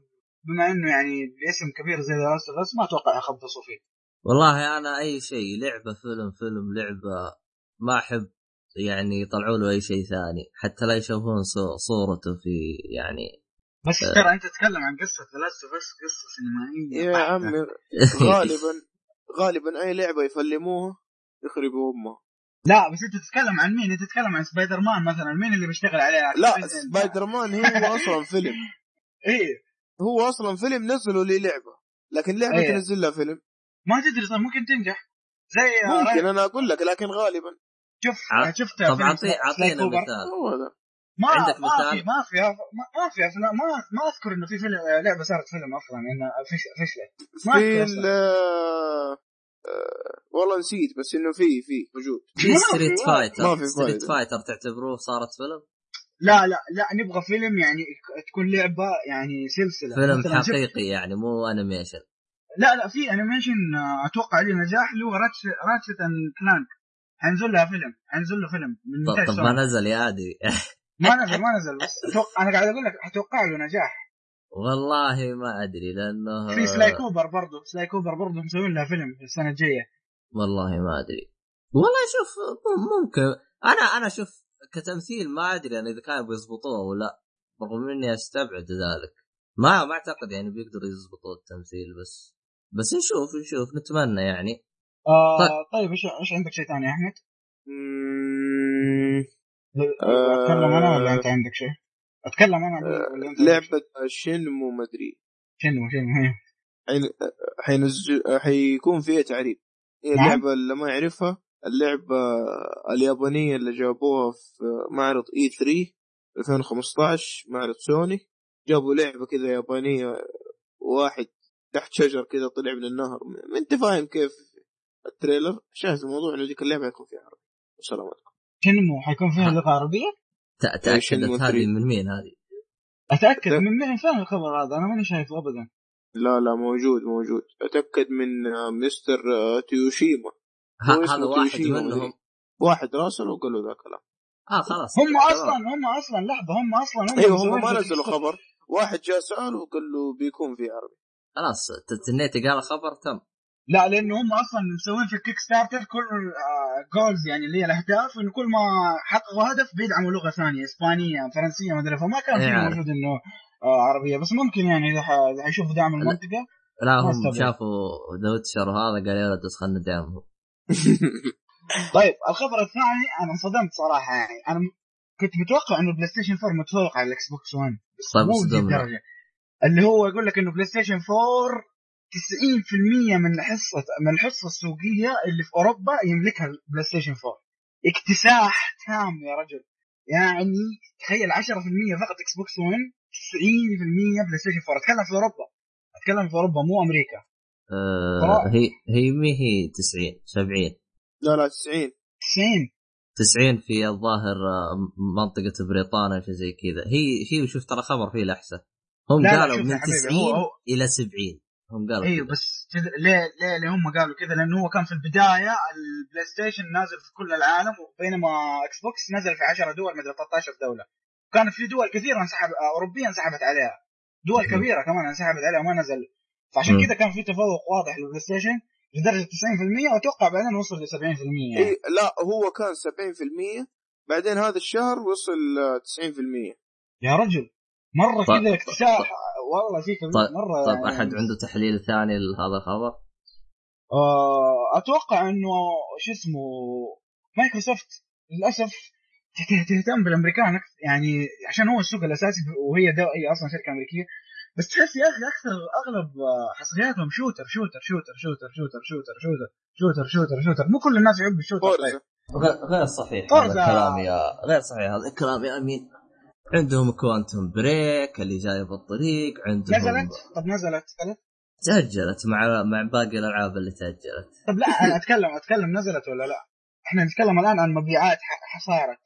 بما إنه يعني باسم كبير زي ذا ما أتوقع يخبصوا فيه. والله أنا أي شيء لعبة فيلم فيلم لعبة ما أحب يعني يطلعوا له أي شيء ثاني حتى لا يشوفون صو- صورته في يعني بس آه. ترى أنت تتكلم عن قصة لاست بس قصة سينمائية يا. عمي غالبا غالبا أي لعبة يفلموها يخربوا امها لا بس أنت تتكلم عن مين؟ أنت تتكلم عن سبايدر مان مثلا مين اللي بيشتغل عليه؟ لا سبايدر مان هو أصلا فيلم إيه هو أصلا فيلم نزلوا لي لعبة لكن لعبة إيه. تنزل لها فيلم ما تدري طيب ممكن تنجح. زي ممكن أنا أقول لك لكن غالبا. شوف ع- شفت طب أعطينا؟ مثال. ما عندك ما مثال؟ في ما في ما, ما في افلام ما ما أذكر إنه في فيلم لعبة صارت فيلم أصلا انها فش- فشلت ما في. آه، آه، والله نسيت بس إنه في في موجود. في Street Fighter Street. Fighter تعتبروه صارت فيلم؟ لا لا لا نبغى فيلم يعني تكون لعبة يعني سلسلة. فيلم حقيقي يعني مو animation لا لا في animation آه، أتوقع لي نجاح اللي هو Ratchet and Clank. حينزل لها فيلم حينزل له فيلم من طب, طب. ما نزل يا ادري ما نزل ما نزل بس أتوقع أنا قاعد أقول لك أتوقع له نجاح. والله ما أدري لأنه في Sly Cooper برضه Sly Cooper برضه مسوين لها فيلم في السنة الجاية. والله ما أدري. والله شوف ممكن. أنا أنا شوف كتمثيل ما أدري أنا إذا كانوا بيضبطوه ولا رغم إني أستبعد ذلك. ما ما أعتقد يعني بيقدروا يضبطوا التمثيل بس بس نشوف نشوف نتمنى يعني آه طيب. طيب إيش إيش عندك شيء ثاني يا احمد؟ أتكلم أنا ولا أنت عندك شيء؟ أتكلم أنا ولا أنت؟ لعبة شنمو مدري شنو شنو هي؟ حين- حينزل حيكون فيها تعريب هي نعم. اللعبه اللي ما يعرفها اللعبة اليابانية اللي جابوها في معرض اي 3 2015 معرض سوني جابوا لعبة كذا يابانية واحد تحت شجر كذا طلع من النهر ما انت فاهم كيف ال trailer شاهد الموضوع إنه ذيك اللعبة يكون فيها عربي وسلامتكم شنو حيكون فيها لغة عربية؟ تاكدت هذه 3. من مين هذه؟ أتأكد لا. من مين فين الخبر هذا؟ أنا ماني شايفه ابدا لا لا موجود موجود أتأكد من مستر تيوشيما هذا واحد منهم. واحد راسل وقالوا ذا الكلام آه خلاص هم. أصلا هم أصلا لحظة هم أصلا هم أيوه هم ما نزلوا. خبر واحد جاء سال وقال له بيكون في عربي خلاص ت- تنيتي قال خبر تم لا لأنه هم أصلا مسوين في ال Kick starter كل goals يعني اللي هي الأهداف إنه كل ما حققوا هدف بيدعموا لغة ثانية إسبانية فرنسية ما أدري فما كان في إيه. موجود إنه آه، عربية بس ممكن يعني إذا حيشوفوا دعم المنطقة لا هم. شافوا The Witcher وهذا قال يا ولد بس خلنا ندعمهم طيب الخبر الثاني أنا انصدمت صراحة يعني أنا كنت متوقع إنه PlayStation 4 متفوق على ال Xbox 1 بس طيب، مو. الدرجه اللي هو يقول لك إنه بلاي ستيشن 4 90% من حصه من الحصة السوقية اللي في أوروبا يملكها بلاي ستيشن 4 اكتساح تام يا رجل. يعني تخيل 10% فقط إكس بوكس 1 90% بلاي ستيشن 4 أتكلم في أوروبا. أتكلم في أوروبا مو أمريكا. آه طبعا. هي هي مي هي 90 70 لا لا 90 90 90 في الظاهر آه، منطقة بريطانيا شيء زي كذا. هي هي شوف ترى خبر فيه لحسة. هم لا قالوا من حبيبي، 90 هو- هو- إلى 70 هم قالوا إيوه. بس كذا ليه ليه ليه هم قالوا كذا لأنه هو كان في البداية البلاي ستيشن نازل في كل العالم بينما إكس بوكس نزل في 10 دول مدري 13 دولة كانت في دول كثيرة انسحب آه، أوروبية انسحبت عليها دول. كبيرة كمان انسحبت عليها وما نزل فعشان. كذا كان في تفوق واضح للبلاي ستيشن لدرجه 90% وأتوقع بعدين وصل ل 70% يعني. إيه لا هو كان 70% بعدين هذا الشهر وصل آه، 90% يا رجل مرة طيب، كذا اكتساح. والله شيء كبير. طيب- مرة طيب يعني أحد عنده تحليل ثاني لهذا الخبر؟ آه، أتوقع إنه شو اسمه مايكروسوفت للأسف ته- تهتم بالأمريكان يعني عشان هو السوق الأساسي وهي دو هي أصلا شركة أمريكية. بس تحس يا أخي أكثر أغلب حصرياتهم shooter shooter shooter shooter shooter shooter shooter shooter shooter shooter. مو كل الناس يحبوا ال shooter. طيب. غير صحيح هذا. الكلام يا غير صحيح هذا الكلام يا أمين. عندهم Quantum Break اللي جاي بالطريق عندهم نزلت؟ طب نزلت؟ تأجلت مع مع باقي الألعاب اللي تأجلت. طب لا أنا اتكلم أتكلم نزلت ولا لا؟ إحنا نتكلم الآن عن مبيعات ح- ح- صارت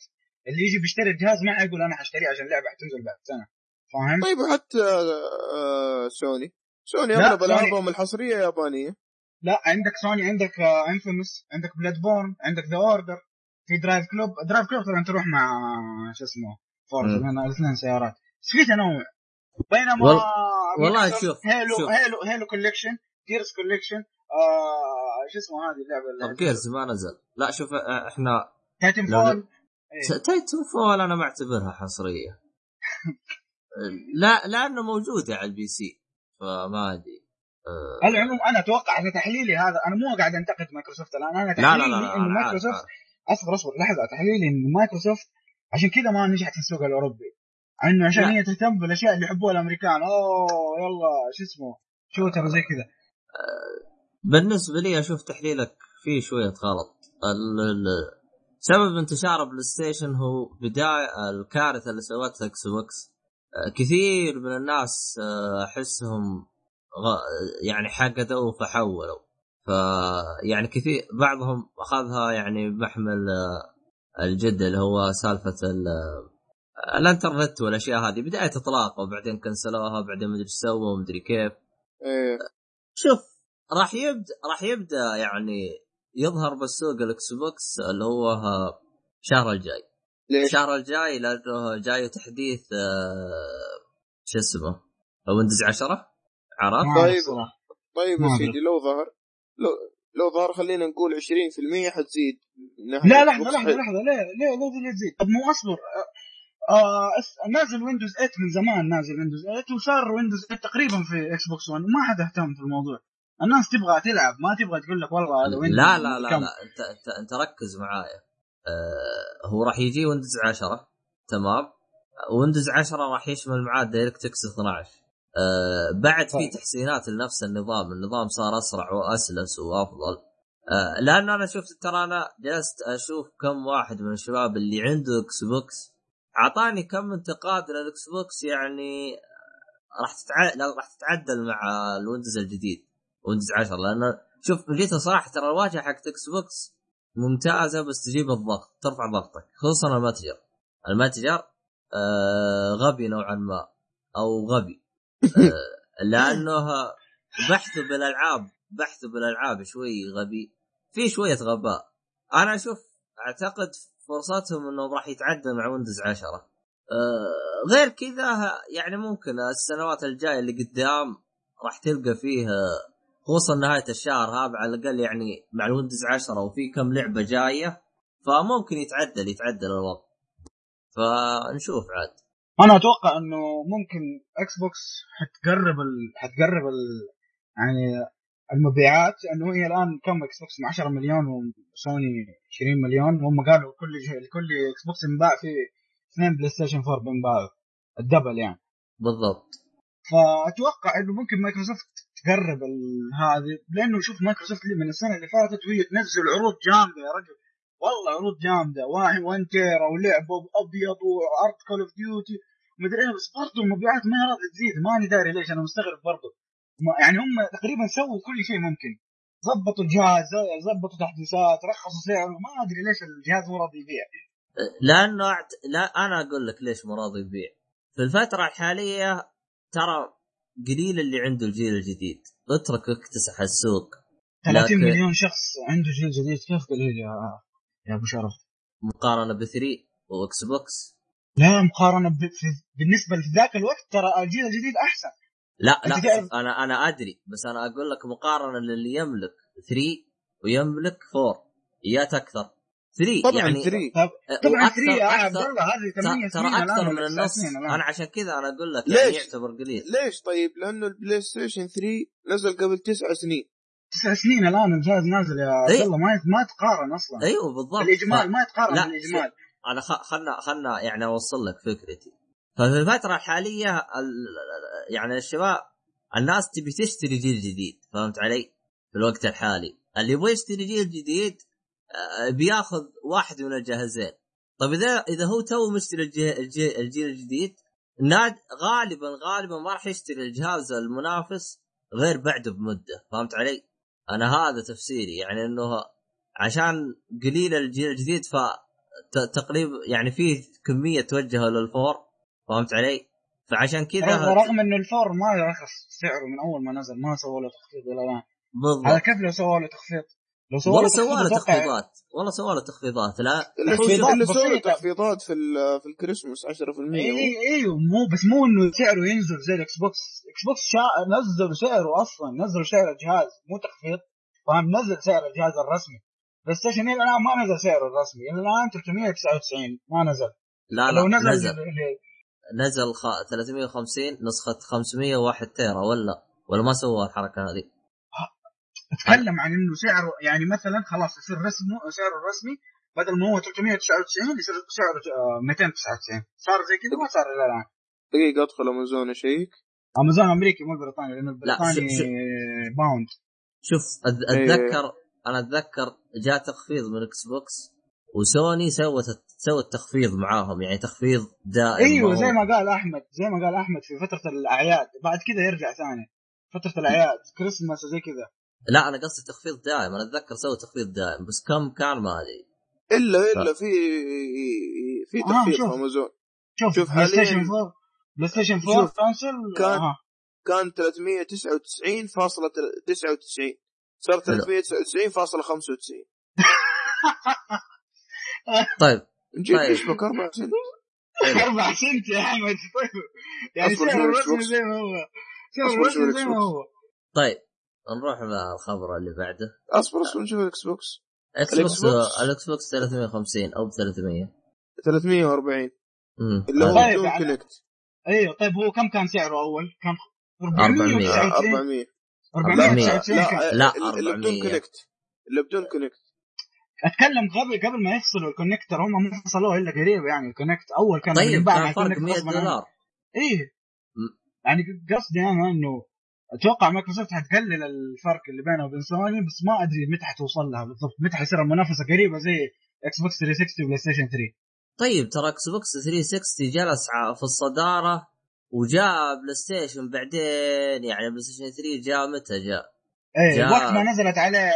اللي يجي بيشتري الجهاز ما حيقول أنا حشتريه عشان اللعبة حتنزل بعد سنة. فاهم؟ طيب وحتى آه، سوني. سوني أغلب ألعابهم الحصرية يابانية. لا عندك سوني عندك انفيموس عندك بلاد بورن عندك ذا أوردر في درايف كلوب. درايف كلوب طبعا تروح مع شو اسمه فورز مم. لأن الاثنين سيارات. بس في تنوع بينما وال- والله مايكروسوفت شوف- هيلو شوف. هيلو هيلو كوليكشن تيرز كوليكشن آه شو اسمه هذه اللعبة طب جيرز ما نزل. لا شوف آه، إحنا تايتن لو- فول. Titanfall أنا ما أعتبرها حصرية. لا لأنه موجوده على ال PC فما أدري. آه، على العموم أنا أتوقع على تحليلي هذا أنا مو قاعد أنتقد مايكروسوفت الآن. أنا لا تحليلي لا لا, لا انه أنا عارف- مايكروسوفت عارف. أصبر أصبر لحظة. تحليلي إن مايكروسوفت عشان كذا ما نجحت في السوق الأوروبي. إنه عشان لا. هي تهتم بالأشياء اللي يحبوها الأمريكان. أوه يلا شو اسمه؟ shooter وزي كذا. بالنسبة لي أشوف تحليلك فيه شوية غلط. سبب انتشار بلاي ستيشن هو بداية الكارثة اللي سوتها إكس بوكس. آه، كثير من الناس آه، أحسهم يعني حقدوا فحولوا ف يعني كثير بعضهم أخذها يعني بمحمل الجد اللي هو سالفة ال- الانترنت والأشياء هذه بداية إطلاقه وبعدين كنسلوها بعدين مدري إيش سووا ومدري كيف إيه شوف راح يبدا راح يبدأ يعني يظهر بالسوق الاكس بوكس اللي هو الشهر الجاي ليش؟ الشهر الجاي لأنه جاي تحديث آه، شو اسمه ويندوز 10 عرفت؟ طيب. طيب يا. سيدي لو ظهر لو لو ظهر خلينا نقول 20% حتزيد. لا لحظة لحظة. لحظة. ليه؟ ليه ليه ليه تزيد طب مو أصبر. آه آه نازل ويندوز 8 من زمان نازل ويندوز 8 وصار ويندوز 8 تقريبا في إكس بوكس 1 وما حد اهتم في الموضوع. الناس تبغى تلعب ما تبغى تقول لك والله هذا ويندوز لا لا لا, كم. لا. انت انت انت ركز معايا. آه هو راح يجي ويندوز 10 تمام. ويندوز 10 راح يشمل معاه DirectX 12 آه بعد في طيب. تحسينات لنفس النظام النظام صار أسرع وأسلس وأفضل. آه لأن أنا شفت ترى أنا جلست أشوف كم واحد من الشباب اللي عنده إكس بوكس أعطاني كم انتقاد للاكس بوكس يعني راح تتع... راح تتعدل مع الويندوز الجديد ويندوز 10 لأن شوف جيت صراحة ترى الواجهة حقت إكس بوكس ممتازة بس تجيب الضغط ترفع ضغطك خصوصا المتجر. المتجر آه غبي نوعا ما أو غبي. آه لأنه بحثه بالألعاب بحثه بالألعاب شوي غبي. في شوية غباء. أنا أشوف أعتقد فرصتهم إنهم راح يتعدى مع ويندوز 10 أه غير كذا يعني ممكن السنوات الجاية اللي قدام راح تلقى فيه خصوصا نهاية الشهر هذا على الأقل يعني مع الويندوز 10 وفي كم لعبة جاية فممكن يتعدل يتعدل الوضع. فنشوف عاد. أنا أتوقع إنه ممكن إكس بوكس حتقرب ال... حتقرب ال... يعني المبيعات لأنه هي الآن كم إكس بوكس 10 مليون وسوني 20 مليون هم قالوا كل كل إكس بوكس ينباع في اثنين بلاي ستيشن 4 بينباعوا الدبل يعني. بالضبط. فأتوقع إنه ممكن مايكروسوفت تقرب هذه لأنه شوف مايكروسوفت من السنة اللي فاتت وهي تنزل عروض جامدة يا رجل. والله عروض جامدة واحد one tera ولعبه أبيض وارت Call of Duty ومدري إيه بس برضه المبيعات ما راضيه تزيد. ماني داري ليش أنا مستغرب برضه يعني هم تقريبا سووا كل شيء ممكن. ضبطوا الجهاز ضبطوا تحديثات رخصوا سعره. ما أدري ليش الجهاز مو راضي يبيع. لأنه أعت... لا أنا أقول لك ليش مو راضي يبيع. في الفترة الحالية ترى قليل اللي عنده الجيل الجديد. اترك اكتسح السوق. 30 لكن... مليون شخص عنده جيل جديد كيف قليل يا يا أبو شرف؟ مقارنة ب 3 و إكس بوكس. لا مقارنة ب... بالنسبة لذاك الوقت ترى الجيل الجديد أحسن. لا لا تعرف... أنا أنا أدري بس أنا أقول لك مقارنة للي يملك 3 ويملك 4 ايات أكثر. 3 طبعا يعني 3 طبعا 3 يا عبد الله هذه 8 ترى أكثر من النص. أنا عشان كذا أنا أقول لك ليش؟ يعني يعتبر قليل. ليش طيب؟ لأنه البلاي ستيشن 3 نزل قبل تسع سنين. تسع سنين الآن الجهاز نازل يا عبد الله ما ما يتقارن أصلا. أيوه بالضبط الإجمال. ما يتقارن لا بالإجمال. أنا. خلنا خلنا يعني أوصل لك فكرتي ففي الفترة الحالية ال... يعني الشباب الناس تبي تشتري جيل جديد فهمت علي؟ في الوقت الحالي اللي يبغى يشتري جيل جديد بياخذ واحد من الجهازين طيب إذا إذا هو تو مشتري الجيل, الجيل الجديد ناد غالبا غالبا ما راح يشتري الجهاز المنافس غير بعده بمدة فهمت علي؟ أنا هذا تفسيري يعني إنه عشان قليل الجيل الجديد ف تقريبا يعني فيه كمية توجه للفور فهمت علي؟ فعشان كذا رغم إنه ال four ما يرخص سعره من أول ما نزل ما سووا له تخفيض إلى الآن. بالضبط. على كيف لو سووا له تخفيض؟ لو سووا والله سووا له تخفيضات والله سووا له تخفيضات لا. اللي سووا له تخفيضات في في الكريسماس 10% اي أيوه مو بس مو إنه سعره ينزل زي الاكس بوكس إكس بوكس شا... نزلوا سعره أصلا نزلوا سعر الجهاز مو تخفيض. فاهم نزل سعر الجهاز الرسمي. بلاي ستيشن إلى الآن ما نزل سعره الرسمي. إلى الآن 399 ما نزل. لا لا لو نزل نزل, نزل خ... 350 نسخة 501 تيرا ولا؟ ولا ما سووا الحركة هذه؟ أتكلم عن إنه سعره يعني مثلا خلاص يصير رسمه سعره الرسمي بدل ما هو 399 يصير سعره 299 صار زي كذا ما صار إلى الآن. دقيقة أدخل أمازون اشيك أمازون أمريكي مو بريطاني لأنه البريطاني باوند شوف أتذكر أنا أتذكر جاء تخفيض من إكس بوكس وسوني سوت سوت تخفيض معاهم يعني تخفيض دائم أيوه زي ما قال أحمد زي ما قال أحمد في فترة الأعياد. بعد كذا يرجع ثاني فترة الأعياد كريسماس وزي كذا. لا أنا قصدي تخفيض دائم أنا أتذكر سوى تخفيض دائم بس كم كان ما أدري. إلا إلا في في تخفيض في امازون شوف شوف بلاي ستيشن 4 بلاي ستيشن 4 كونسل كان آه. كان 399.99 صار 399.95 طيب. نجيب طيب. إيش بك؟ أربع سنت. أربع سنت يا أحمد. طيب يعني سعر الرسمي زي ما هو. سعر الرسمي زي ما هو. طيب. نروح مع الخبر اللي بعده. أصبر أصبر نشوف الاكس بوكس إكس بوكس الاكس بوكس 350 أو ب 300 340 اللي هو طيب. كونكت أيوه طيب هو كم كان سعره أول؟ كان 400 400 400 لا لا اللي بدون كونكت اللي بدون كونكت أتكلم قبل قبل ما يفصلوا الكونكت تراهم ما فصلوه إلا قريب يعني الكونكت أول كان طيب كان فرق 100 دولار. إيه. يعني قصدي أنا إنه أتوقع مايكروسوفت حتقلل الفرق اللي بينه وبين سوني بس ما أدري متى حتوصل لها بالضبط. متى حيصير المنافسة قريبة زي إكس بوكس 360 وبلاي ستيشن 3 طيب ترى إكس بوكس 360 جلس في الصدارة. وجاء بلاي ستيشن بعدين يعني بلاي ستيشن 3 جاء متى جاء؟ إيه وقت ما نزلت عليه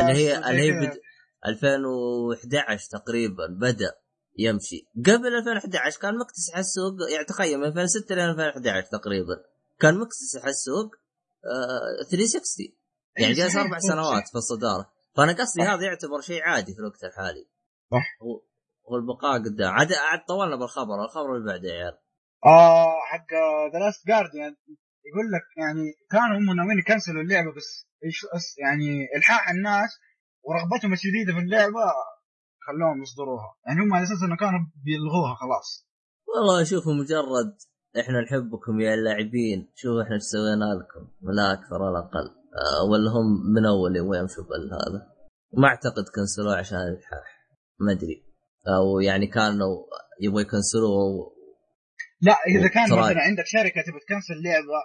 اللي هي اللي هي بد... 2011 تقريبا بدأ يمشي. قبل 2011 كان مكتسح السوق يعني تخيل من 2006 ل 2011 تقريبا. كان مكتسح السوق آه 360 يعني جالس أربع سنوات في الصدارة. فأنا قصدي. هذا يعتبر شيء عادي في الوقت الحالي. صح. والبقاء قدام. عاد عاد طولنا بالخبر الخبر اللي بعده يا عيال. آه حق ذا لاست جارديان يقول لك يعني كانوا هم ناويين يكنسلوا اللعبة بس يعني إلحاح الناس ورغبتهم الشديده في اللعبة خلوهم يصدروها. يعني هم على أساس إنه كانوا بيلغوها خلاص. والله شوفوا مجرد إحنا نحبكم يا اللاعبين. شوفوا إحنا إيش سوينا لكم. ولا أكثر ولا أقل. آه، ولا هم من أول يبغوا يمشوا بالهذا ما أعتقد كنسلوه عشان إلحاح. ما أدري. أو يعني كانوا يبغوا يكنسلوه لا إذا كان مثلا عندك شركة تبي تكنسل لعبة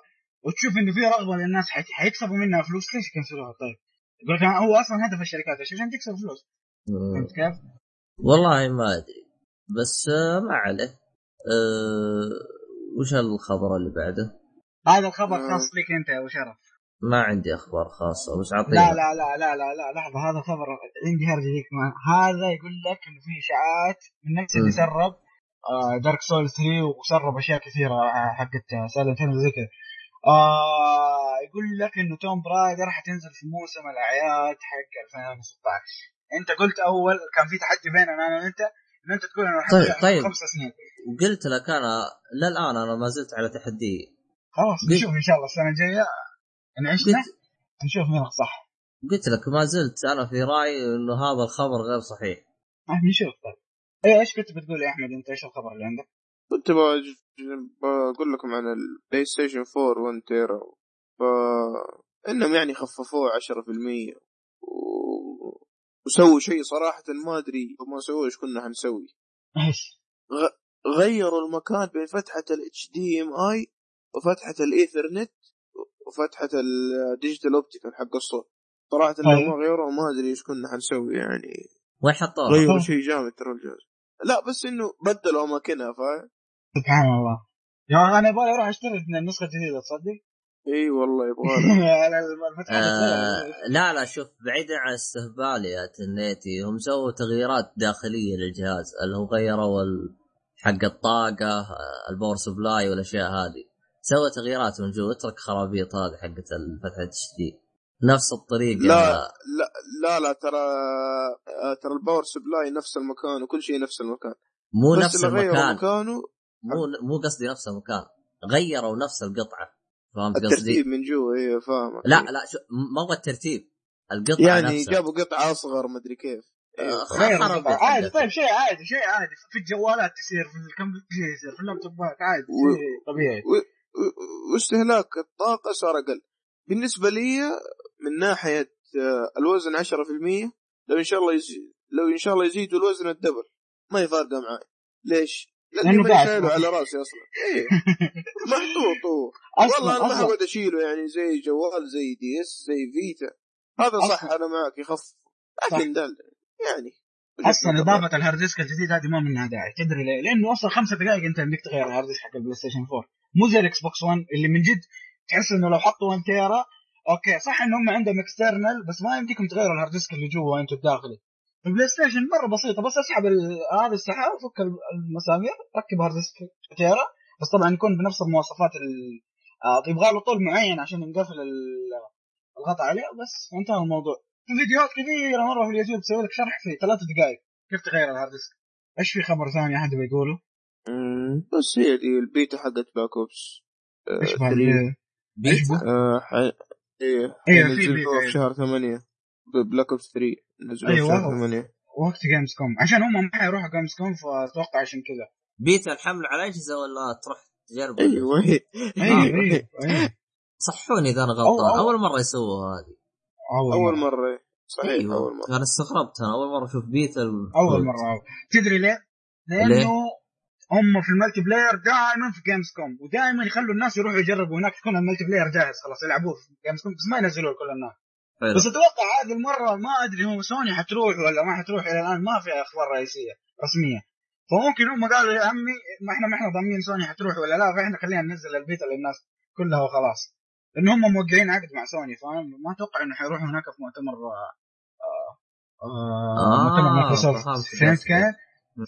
وتشوف إنه في رغبة للناس حي- حيكسبوا منها فلوس ليش يكنسلوها طيب؟ يقول لك هو أصلا هدف الشركات؟ عشان تكسب فلوس. فهمت كيف؟ والله ما أدري بس آه، ما عليه أه وش الخبر اللي بعده؟ هذا الخبر آه. خاص لك أنت يا أبو شرف ما عندي أخبار خاصة بس اعطينا لا لا لا لا لا لا لحظة هذا خبر عندي هرجة ذيك ما- هذا يقول لك إنه في إشاعات من نفس اللي. سرب دارك سولز 3 وسرب أشياء كثيرة آه، حقت سايلنت هيل زي كذا. آه يقول لك إنه توم رايدر حتنزل في موسم الأعياد حق 2016 أنت قلت أول كان في تحدي بيننا أنا وأنت ان أنت تقول إنه طيب- طيب. خمس سنين. وقلت لك أنا للآن أنا ما زلت على تحدي. خلاص قلت- نشوف إن شاء الله السنة الجاية. إن عشنا قلت نشوف مين صح قلت لك ما زلت أنا في رايي إنه هذا الخبر غير صحيح. نشوف طيب. إيش كنت بتقول يا أحمد أنت إيش الخبر اللي عندك؟ كنت بقول لكم عن البلاي ستيشن 4 1 tera ف إنهم يعني خففوه 10% و... وسووا شيء صراحة ما أدري لو ما سووا إيش كنا حنسوي إيش؟ غيروا المكان بين فتحة ال HDMI وفتحة الايثرنت وفتحة ال digital optical حق الصوت صراحة لو طيب. ما غيروا ما أدري إيش كنا حنسوي يعني وين حطوها؟ غيروا. شيء جامد ترى الجهاز لا بس إنه بدلوا اماكنها فاهم؟ سبحان الله. يا أنا يبغى أروح أشتري النسخة الجديدة تصدق؟ إي والله يبغى آه لا لا شوف بعيدا عن استهبال يا تنيتي هم سووا تغييرات داخلية للجهاز اللي هو غيروا ال- حق الطاقة ال power supply والأشياء هذه. سوى تغييرات من جوا اترك خرابيط هذه حقت فتحه التشتيت نفس الطريقة لا لا لا لا ترى آه، ترى ال power supply نفس المكان وكل شيء نفس المكان. مو نفس المكان. مكانه مو مو قصدي نفس المكان. غيروا نفس القطعة. فهمت قصدي؟ الترتيب من جوا أيوه فاهم لا لا شو ما هو الترتيب. القطعة يعني نفسها. جابوا قطعة أصغر مدري كيف. آه، خربت الوضع. عادي. طيب شيء عادي شيء عادي. في الجوالات تصير في الكمبيوتر يصير في اللابتوبات عادي و- شيء طبيعي. واستهلاك الطاقة صار أقل. بالنسبة لي من ناحية آه، الوزن 10% لو إن شاء الله يزيد لو إن شاء الله يزيدوا الوزن الدبل ما هي فارقه معي ليش؟ ماني قاعد شايله. على رأسي أصلا إيه محطوط هو والله أنا ما أصلا حقعد أشيله يعني زي جوال زي DS زي فيتا هذا صح أصلاً. أنا معك يخف لكن ده يعني أصلا إضافة الهارد ديسك الجديد هذه ما منها داعي تدري ليه؟ لأنه أصلا خمسة دقائق أنت بدك تغير ال hard disk حق البلاي ستيشن 4 مو زي الإكس بوكس 1 اللي من جد تحس إنه لو حطوا 1 tera okay صح إن هم عندهم external بس ما يمديكم تغيروا ال hard disk اللي جوا أنتم الداخلي البلاي ستيشن مرة بسيطة بس أسحب هذا السحاب فك المسامير ركب hard disk تيرا بس طبعا يكون بنفس المواصفات ال... آه يبغى له طول معين عشان ينقفل ال- الغطاء عليه بس انتهى الموضوع في فيديوهات كثيرة مرة في اليوتيوب تسوي لك شرح في ثلاث دقائق كيف تغير ال hard disk إيش في خبر ثاني أحد بيقوله؟ بس هي دي البيتا حقت Black Ops آه، إيش بيتا؟ آه،. إيه إيه، في بيتا، في. شهر ثمانية Black Ops 3 نزلوها في أيوة. شهر ثمانية وقت Gamescom عشان هم ما حيروحوا Gamescom فأتوقع عشان كذا بيتا الحمل على أجهزة ولا تروح تجرب أيوه هي أيوه أيوه أيوه صحوني إذا أنا غلطان أول مرة يسووها هذه أول مرة إيه. صحيح أيوه أول مرة أنا استغربت أنا أول مرة أشوف بيتا أول مرة أول. تدري ليه؟ لأنه هم في ال multiplayer دائما في Gamescom ودائما يخلوا الناس يروحوا يجربوا هناك يكون ال multiplayer جاهز خلاص يلعبوه في Gamescom بس ما ينزلوه لكل الناس حلو. بس أتوقع هذه المرة ما أدري هو سوني حتروح ولا ما حتروح إلى الآن ما في أخبار رئيسية رسمية فممكن هم قالوا يا عمي ما إحنا ما إحنا ضامنين سوني حتروح ولا لا فإحنا خلينا ننزل البيتا للناس كلها وخلاص لأن هم موقعين عقد مع سوني فاهم ما أتوقع إنه حيروحوا هناك في مؤتمر آه آه آه، مؤتمر مايكروسوفت فهمت. كيف؟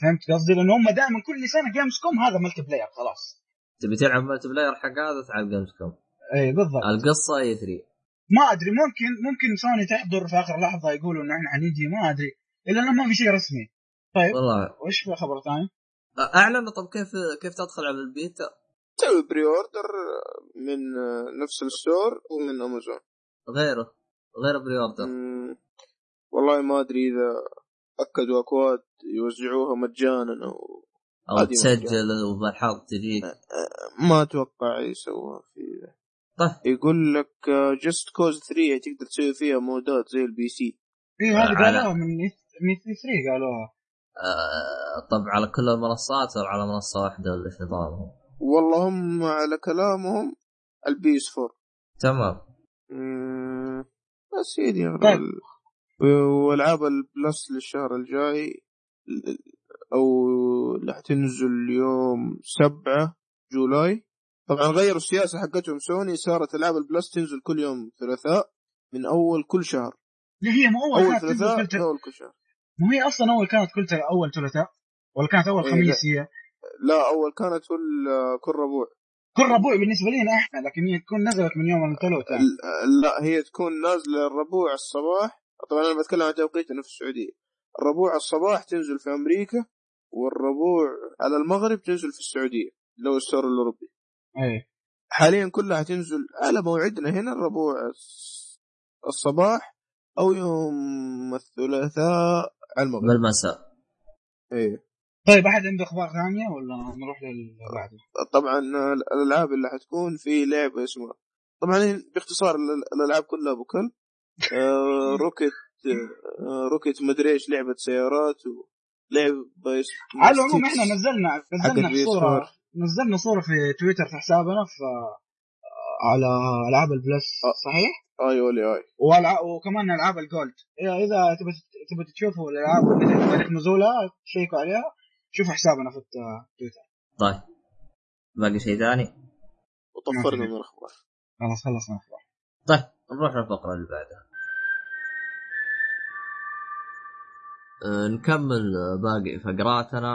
فهمت قصدي؟ لأن هم دائما كل سنه Gamescom هذا multiplayer خلاص. تبي تلعب multiplayer حق هذا تعال Gamescom اي بالضبط. القصة E3 ما أدري ممكن ممكن سوني تحضر في آخر لحظة يقولوا انه إحنا حنيجي ما أدري إلا إنه ما في شيء رسمي. طيب والله. وش في خبر ثاني؟ اعلنوا طب كيف كيف تدخل على البيتا؟ تسوي pre-order من نفس ال store ومن أمازون. غيره غير pre-order. والله ما أدري إذا أكدوا أكواد يوزعوها مجانا أو أو تسجل وبالحظ تجيك ما أتوقع يسووها في ذا. طيب. يقول لك Just Cause 3 تقدر تسوي فيها مودات زي ال PC إي إيه، هذه على- قالوها من من 3 قالوها. آه طب على كل المنصات ولا على منصة واحدة ولا إيش نظامهم؟ والله هم على كلامهم ال PS 4 تمام. مم، بس هي دي طيب. والعاب ال Plus للشهر الجاي أو اللي حتنزل يوم سبعة جولاي. طبعا غيروا السياسة حقتهم. سوني صارت ألعاب البلس تنزل كل يوم ثلاثاء من أول كل شهر. لا هي مو أول تنزل ثلاثاء كل تل... أول كل شهر. مو هي أصلا أول كانت كل تل... أول ثلاثاء؟ ولا كانت أول إيه، خميس هي؟ لا أول كانت كل كل ربوع. كل ربوع بالنسبة لنا إحنا لكن هي تكون نزلت من يوم الثلاثاء. ال- لا هي تكون نازلة الربوع الصباح طبعا أنا بتكلم عن توقيتنا في السعودية. الربوع الصباح تنزل في أمريكا والربوع على المغرب تنزل في السعودية لو الستور الأوروبي. إيه حاليا كلها تنزل على موعدنا هنا الربوع الص- الصباح أو يوم الثلاثاء على المغرب. بالمساء إيه. طيب أحد عنده أخبار ثانية ولا نروح للي بعده؟ طبعا الألعاب اللي حتكون في لعبة اسمها طبعا باختصار ال- الألعاب كلها أبو كلب. آه، Rocket آه، Rocket مدري إيش لعبة سيارات ولعبه اسمها على العموم. إحنا نزلنا نزلنا صورة. نزلنا صورة في تويتر في حسابنا في على ألعاب ال Plus آه. صحيح؟ آي أولي آي والع... وكمان ألعاب ال Gold اذا إذا تبي تبي تشوفوا الألعاب مثل تاريخ نزولها تشيكوا عليها شوفوا حسابنا في التويتر طيب باقي شيء ثاني؟ وطفرنا من الأخبار خلاص خلصنا أخبار طيب نروح للفقرة اللي بعدها. أه نكمل آه، باقي فقراتنا.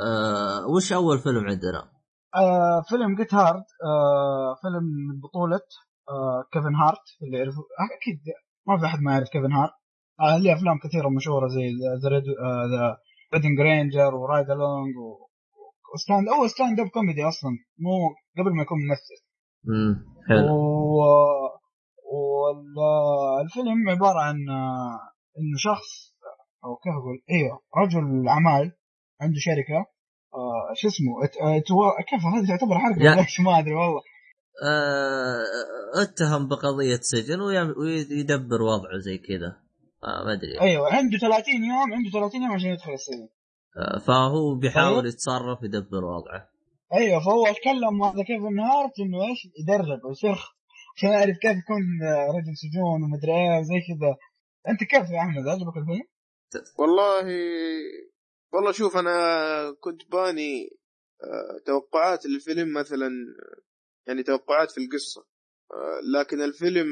أه وش أول فيلم عندنا؟ فيلم Get Hard. فيلم من بطولة Kevin Hart اللي يعرفوا آه أكيد ما في أحد ما يعرف Kevin Hart. آه ليه أفلام كثيرة مشهورة زي ذا ذا ريدنج رينجر و Ride Along و... و stand هو stand-up comedy أصلا مو قبل ما يكون ممثل. امم حلو. و... والفيلم عبارة عن آه، إنه شخص أو كيف أقول أيوه رجل أعمال عنده شركة آه شو اسمه. ات... كيف هذه تعتبر إيش؟ ما أدري والله أه اتهم بقضية سجن ويدبر وضعه زي كذا آه ما أدري أيوه عنده 30 يوم عنده 30 يوم عشان يدخل السجن آه فهو بيحاول طيب. يتصرف يدبر وضعه أيوه فهو اتكلم هذا كيف هارت إنه إيش يدرب ويصير يعرف كيف يكون آه، رجل سجون ومدري إيه وزي كذا. أنت كيف يا أحمد؟ عجبك الفيلم؟ والله والله شوف أنا كنت باني آه، توقعات للفيلم مثلا يعني توقعات في القصة. آه، لكن الفيلم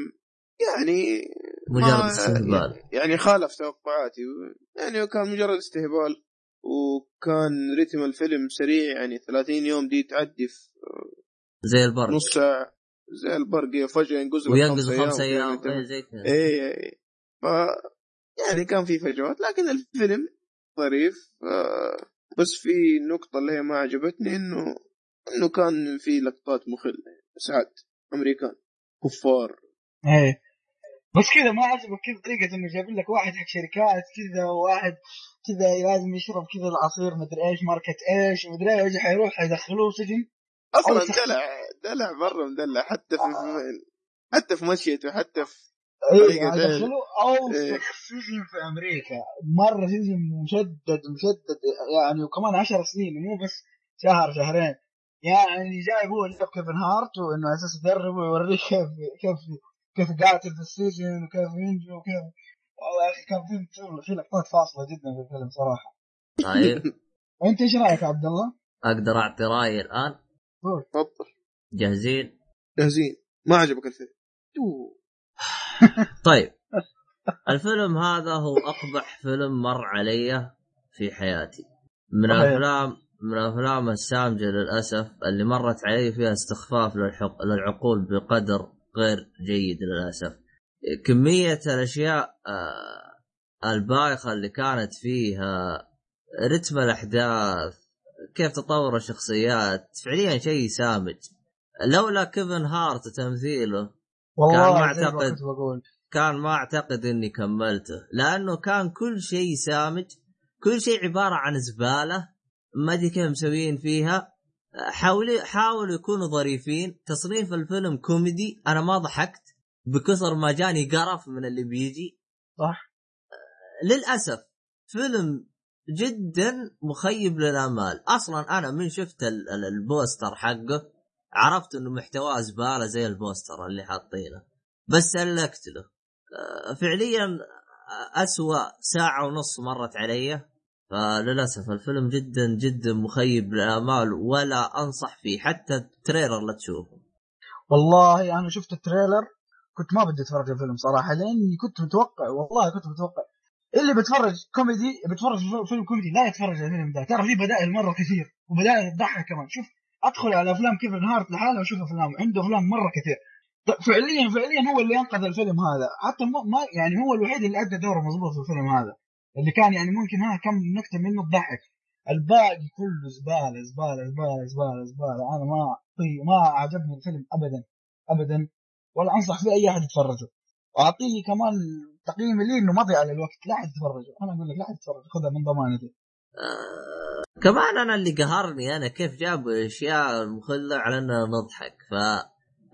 يعني مجرد ما- استهبال. يعني خالف توقعاتي. يعني كان مجرد استهبال وكان رتم الفيلم سريع يعني 30 يوم دي تعدي في زي البرق نص ساعة. زي البرق فجأة ينقز لك وينقز خمس أيام إيه زي كذا إيه إيه ف يعني كان في فجوات لكن الفيلم ظريف. بس في نقطة اللي هي ما عجبتني إنه إنه كان في لقطات مخلة ساعات أمريكان كفار. إيه. بس كذا ما عجبك كذا طريقة إنه جايبين لك واحد حق شركات كذا وواحد كذا لازم يشرب كذا العصير مدري إيش ماركة إيش مدري إيش حيروح حيدخلوه سجن. أصلا دلع دلع مرة مدلع حتى في حتى في مشيته حتى في حيدخلوه إيه. اوسخ سجن في أمريكا مرة سجن مشدد مشدد يعني وكمان عشر سنين مو بس شهر شهرين. يعني جايب هو اللي كيفن هارت وإنه أساس يدربه ويوريه كيف كيف كيف قاتل في السجن وكيف ينجو وكيف. والله يا أخي كان في في لقطات فاصلة جدا في الفيلم صراحة. طيب. أنت إيش رأيك يا عبد الله؟ أقدر أعطي رأيي الآن؟ تفضل. جاهزين؟ جاهزين. ما عجبك الفيلم. طيب. الفيلم هذا هو أقبح فيلم مر علي في حياتي. من. الأفلام من الأفلام السامجة للأسف اللي مرت علي فيها استخفاف للحق... للعقول بقدر غير جيد للأسف. كمية الأشياء آه، البايخة اللي كانت فيها رتم الأحداث كيف تطور الشخصيات. فعليا شيء سامج. لولا Kevin Hart تمثيله والله زي ما بقول. كان ما أعتقد إني كملته لأنه كان كل شيء سامج. كل شيء عبارة عن زبالة ما أدري كيف مسويين فيها. حاولوا حاولوا يكونوا ظريفين. تصنيف الفيلم كوميدي. أنا ما ضحكت. بكثر ما جاني قرف من اللي بيجي. صح. للأسف فيلم جدا مخيب للأمال. أصلا أنا من شفت ال- ال- ال poster حقه عرفت إنه محتواه زباله زي ال poster اللي حاطينه. بس سلكت له. آه، فعليا أسوأ ساعة ونص مرت علي. فللأسف الفيلم جدا جدا مخيب للأمال ولا أنصح فيه حتى ال trailer لا تشوفه. والله أنا شفت ال trailer كنت ما بدي أتفرج الفيلم صراحة لأني كنت متوقع والله كنت متوقع. اللي بيتفرج كوميدي بيتفرج في فيلم كوميدي لا يتفرج على الفيلم ده. ترى في بدائل مرة كثير وبدائل تضحك كمان. شوف أدخل على أفلام كيفن هارت لحاله وأشوف افلام عنده أفلام مرة كثير. ط- فعليا فعليا هو اللي انقذ الفيلم هذا. حتى ما يعني هو الوحيد اللي أدى دوره مضبوط في الفيلم هذا. اللي كان يعني ممكن ها كم نكتة منه تضحك. الباقي كله زبالة زبالة زبالة زبالة زبالة. أنا ما ما عجبني الفيلم ابدا ابدا. ولا أنصح فيه أي أحد يتفرجه. وأعطيه كمان تقييمي لي إنه مضيع للوقت لا احد يتفرجه أنا أقول لك لا احد يتفرج خذها من ضمانتي. آه، كمان أنا اللي قهرني أنا كيف جابوا الأشياء المخلة على إننا نضحك. ف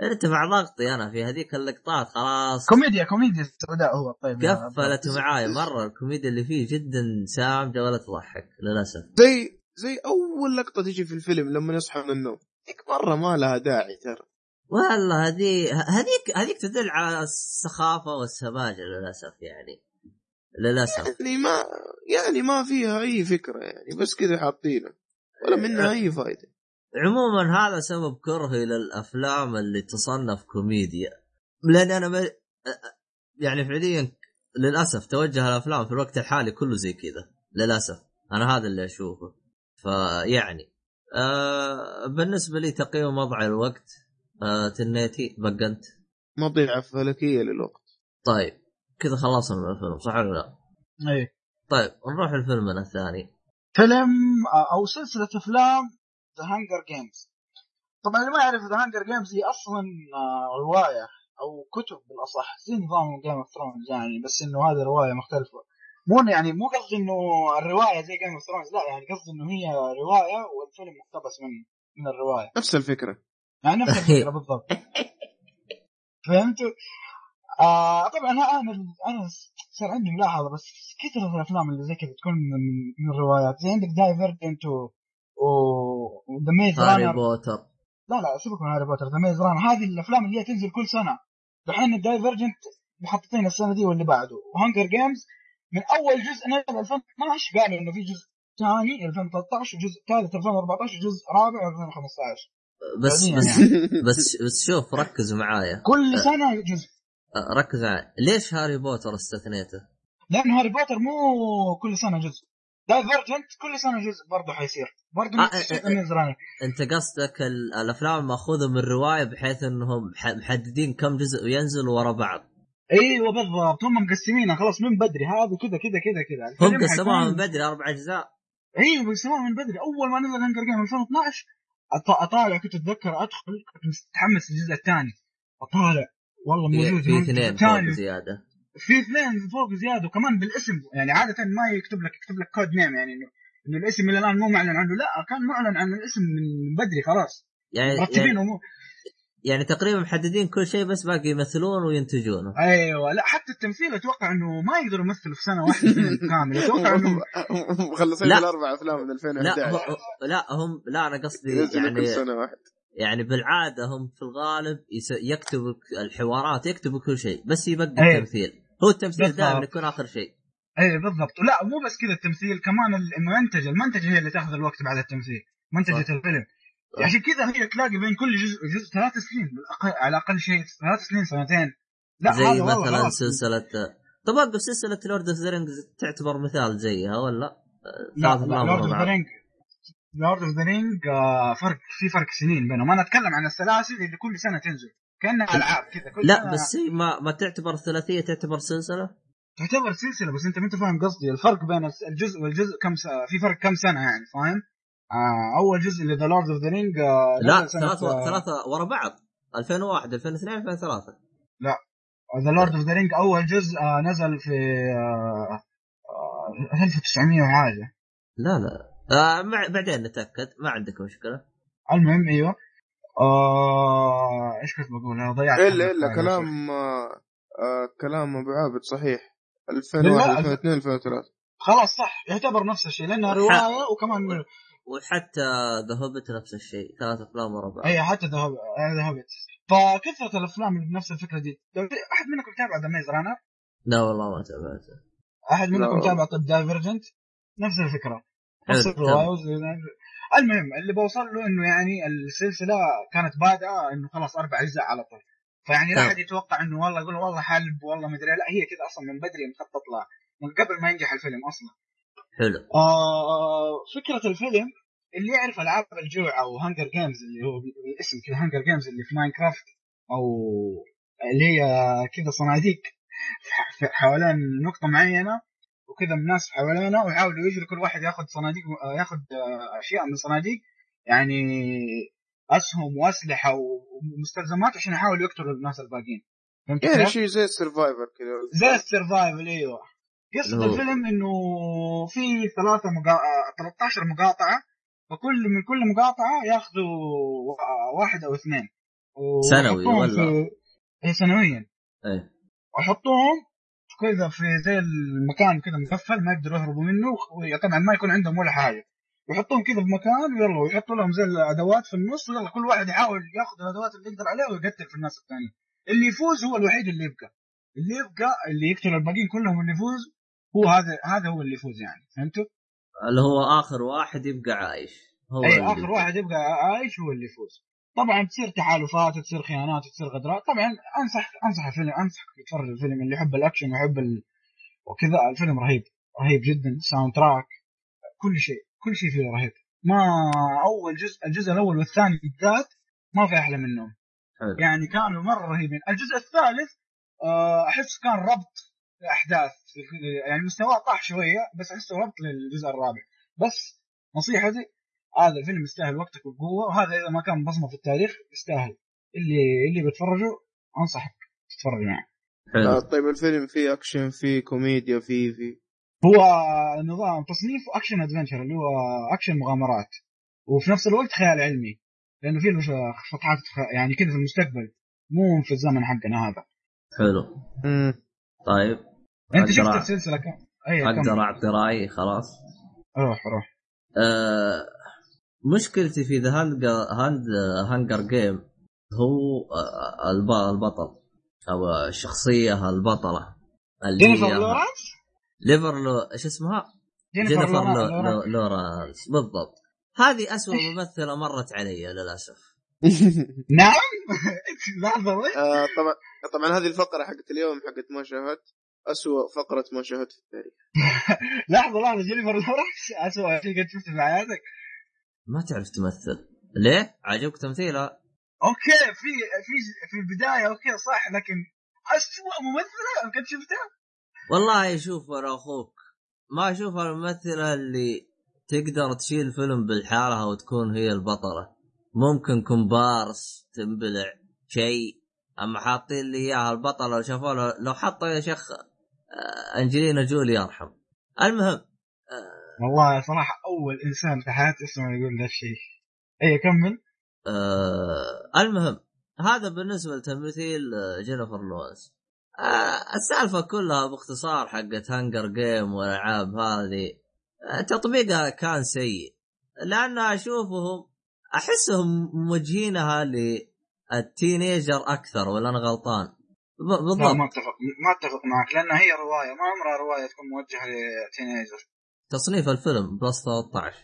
ارتفع ضغطي أنا في هذيك اللقطات خلاص. كوميديا كوميديا السوداء هو. طيب قفلت معاي مرة الكوميديا اللي فيه جدا سامجه ولا تضحك للأسف. زي زي أول لقطة تجي في الفيلم لما يصحى من النوم. ذيك مرة ما لها داعي ترى. والله هذه هذيك هذيك تدل على السخافة والسماجه للأسف يعني. للأسف. يعني ما يعني ما فيها أي فكرة يعني بس كذا حاطينها. ولا منها أي فائده عموما هذا سبب كرهي للأفلام اللي تصنف كوميديا. لأن أنا ما يعني فعليا للأسف توجه الأفلام في الوقت الحالي كله زي كذا. للأسف. أنا هذا اللي أشوفه. فيعني آه بالنسبة لي تقييم وضع الوقت آه تنيتي بقنت. مضيعة فلكية للوقت. طيب كذا خلصنا من الفيلم صح ولا لا؟ إيه. طيب نروح لفيلمنا الثاني. فيلم آه، أو سلسلة أفلام The Hunger Games طبعا اللي ما يعرف The Hunger Games هي أصلا آه، رواية أو كتب بالأصح زي نظام Game of Thrones يعني بس إنه هذه رواية مختلفة. مو يعني مو قصدي إنه الرواية زي Game of Thrones لا يعني قصدي إنه هي رواية والفيلم مقتبس من من الرواية. نفس الفكرة. نفس الفكرة بالضبط. فهمتوا؟ آه طبعا أنا أنا صار عندي ملاحظة بس كثر الأفلام اللي زي كذا تكون من, من الروايات. زي عندك Divergent و The Maze هاري بوتر لا لا سيبك من هاري بوتر The Maze Runner هذه الأفلام اللي هي تنزل كل سنة. دحين ال Divergent محطتين السنة دي واللي بعده. و Hunger Games من أول جزء نزل 2012 قالوا إنه في جزء ثاني 2013 وجزء ثالث 2014 وجزء رابع 2015 بس بس يعني. بس بس شوف ركزوا معايا. كل سنة جزء آه، ركز معايا. ليش هاري بوتر استثنيته؟ لأن هاري بوتر مو كل سنة جزء Divergent كل سنة جزء برضه حيصير. برضه آه، نفس آه، آه. أنت قصدك ال- الأفلام مأخوذة من الرواية بحيث إنهم محددين كم جزء ينزلوا ورا بعض. أيوه بالضبط هم مقسمينها. خلاص من بدري. هذا كذا كذا كذا كذا. هم قسموها من بدري أربع أجزاء. أيوه بيسموها من بدري. أول ما نزل Hunger Game 2012 أط- أطالع كنت أتذكر أدخل كنت متحمس للجزء الثاني. أطالع. والله موجود في اثنين فوق. زيادة. في اثنين فوق زيادة وكمان بالاسم. يعني عادة ما يكتب لك يكتب لك code name يعني إنه إنه الاسم إلى الآن مو معلن عنه. لا كان معلن عن الاسم من بدري خلاص. يعني يعني, مرتبينه مو يعني تقريبا محددين كل شيء بس باقي يمثلون وينتجونه. أيوه لا حتى التمثيل أتوقع إنه ما يقدروا يمثلوا في سنة واحدة فيلم كامل أتوقع إنه مخلصين لا. الاربع أفلام من لا 2011 هو لا هم لا أنا قصدي ينزلوا كل يعني سنة واحد. يعني بالعادة هم في الغالب يس... يكتبوا الحوارات يكتبوا كل شيء بس يبقى أيه. التمثيل. هو التمثيل. دائما يكون آخر شيء. اي بالضبط. لا مو بس كذا التمثيل كمان المنتجه المنتجه هي اللي تاخذ الوقت بعد التمثيل. منتجة صح. الفيلم. عشان كذا هي تلاقي بين كل جزء وجزء ثلاث سنين على أقل شيء ثلاث سنين سنتين لا زي مثلا. سلسلة طب وقف سلسلة Lord of the Rings تعتبر مثال زيها ولا؟ لا ثلاث Lord of the. Ring Lord of the Ring فرق في فرق سنين بينهم أنا أتكلم عن السلاسل اللي كل سنة تنزل كأنها ألعاب كذا كل لا سنة بس هي ما ما تعتبر ثلاثية تعتبر سلسلة تعتبر سلسلة بس أنت ما أنت فاهم قصدي الفرق بين الجزء والجزء كم س... في فرق كم سنة يعني فاهم؟ آه أول جزء اللي The Lord of the Ring لا ثلاثة ثلاثة ورا بعض 2001 2002 2003 The Lord of the Ring أول جزء آه نزل في آه آه 1900 وحاجة. لا لا. آه مع بعدين نتأكد ما عندك مشكلة. المهم أيوه. آه إيش كنت بقول؟ أنا ضيعت إلا إلا في كلام آه آه كلام أبو عابد صحيح. لا، 2001 الف- 2002 2003 خلاص صح. يعتبر نفس الشيء لأنها رواية وكمان وحتى The Hobbit نفس الشيء ثلاث أفلام ورا بعض. اي حتى The Hobbit فكثرة الأفلام اللي بنفس الفكرة دي. أحد منكم تابع The Maze Runner لا والله ما تابعته. أحد منكم. تابع طب Divergent نفس الفكرة. نفس الروايه المهم اللي بوصل له إنه يعني السلسلة كانت بادئة إنه خلاص أربع أجزاء على طول. فيعني لا. أحد يتوقع إنه والله يقول والله حلب والله مدري لا هي كذا أصلا من بدري مخطط لها. من قبل ما ينجح الفيلم أصلا. حلو. آه فكرة الفيلم اللي يعرف ألعاب الجوع أو Hunger Games اللي هو الاسم كذا Hunger Games اللي في Minecraft أو اللي هي كذا صناديق ح- حوالين نقطة معينة وكذا الناس حوالينا ويحاولوا يجروا كل واحد ياخذ صناديق ياخذ آه، أشياء من صناديق يعني أسهم وأسلحة ومستلزمات عشان يحاولوا يقتلوا الناس الباقيين. فهمت يعني؟ شيء زي ال Survivor كذا. زي ال survival إيوه. هو- الفيلم إنه في ثلاثة مقا... آه، 13 مقاطعة وكل من كل مقاطعة ياخذوا واحد أو اثنين. سنوي ولا؟ في... إيه سنويا. إيه. ويحطوهم كذا في زي المكان كذا مقفل ما يقدروا يهربوا منه وطبعا ما يكون عندهم ولا حاجة. ويحطوهم كذا في مكان ويلا ويحطوا لهم زي الأدوات في النص ويلا كل واحد يحاول ياخذ الأدوات اللي يقدر عليها ويقتل في الناس الثانيين اللي يفوز هو الوحيد اللي يبقى. اللي يبقى اللي يقتل الباقيين كلهم اللي يفوز هو هذا هذا هو اللي يفوز يعني. فهمتوا؟ اللي هو آخر واحد يبقى عايش. هو اي اللي- آخر واحد يبقى عايش هو اللي يفوز. طبعا تصير تحالفات تصير خيانات تصير غدرات. طبعا أنصح أنصح الفيلم انصحك تتفرج الفيلم اللي يحب الأكشن ويحب ال... وكذا. الفيلم رهيب رهيب جدا. soundtrack كل شيء كل شيء فيه رهيب. ما أول جزء الجزء الأول والثاني بالذات ما في أحلى منهم. حلو. يعني كانوا مرة رهيبين. الجزء الثالث آه، أحس كان ربط الأحداث يعني مستواه طاح شوية بس أحسه ربط للجزء الرابع. بس نصيحتي هذا الفيلم يستاهل وقتك وبقوه وهذا إذا ما كان بصمة في التاريخ يستاهل. اللي اللي بيتفرجوا أنصحك تتفرج معه. آه حلو طيب الفيلم فيه أكشن فيه كوميديا فيه فيه. هو نظام تصنيف أكشن adventure اللي هو أكشن مغامرات. وفي نفس الوقت خيال علمي. لأنه ش- فتحات يعني كذا في المستقبل مو في الزمن حقنا هذا. حلو. امم طيب أنت شفت السلسلة كم؟ أقدر أعطي رأيي؟ خلاص. روح روح. آه مشكلتي في ذا هاند Hunger Game هو الب- البطل أو الشخصيه البطلة. اللي جينيفر لورانس نيفر لو إيش اسمها؟ جينيفر, جينيفر لورانس لو... لو... لورانس بالضبط. هذه أسوأ ممثلة مرت علي للأسف. نعم؟ لحظه آه طبعا طبعا هذه الفقرة حقت اليوم حقت ما شاهدت أسوأ فقرة ما شاهدت في التاريخ. لحظه لحظه جينيفر لورانس اسوء شيء قد شفته في حياتك. ما تعرف تمثل. ليه؟ عجبك تمثيلها؟ okay في في في البداية okay صح لكن اسوء ممثلة قد شفتها؟ والله شوف أنا أخوك. ما أشوف الممثلة اللي تقدر تشيل فيلم بالحالة وتكون هي البطلة. ممكن كومبارس تنبلع شيء. أما حاطين لي اياها البطلة لو شافوا لو, لو حطوا يا شيخ آه، أنجلينا جولي يرحم. المهم والله صراحة أول إنسان في حياتي اسمه يقول ذا الشيء اي كمل. آه المهم هذا بالنسبة لتمثيل آه، جينيفر لويس. آه السالفة كلها باختصار حقت Hunger Game والألعاب هذه آه تطبيقها كان سيء. لأن أشوفهم أحسهم موجهينها لل teenager أكثر ولا أنا غلطان؟ بالضبط. ما اتفق ما أتفق معك لانها هي رواية ما عمرها رواية تكون موجهة ل teenager. تصنيف الفيلم plus 13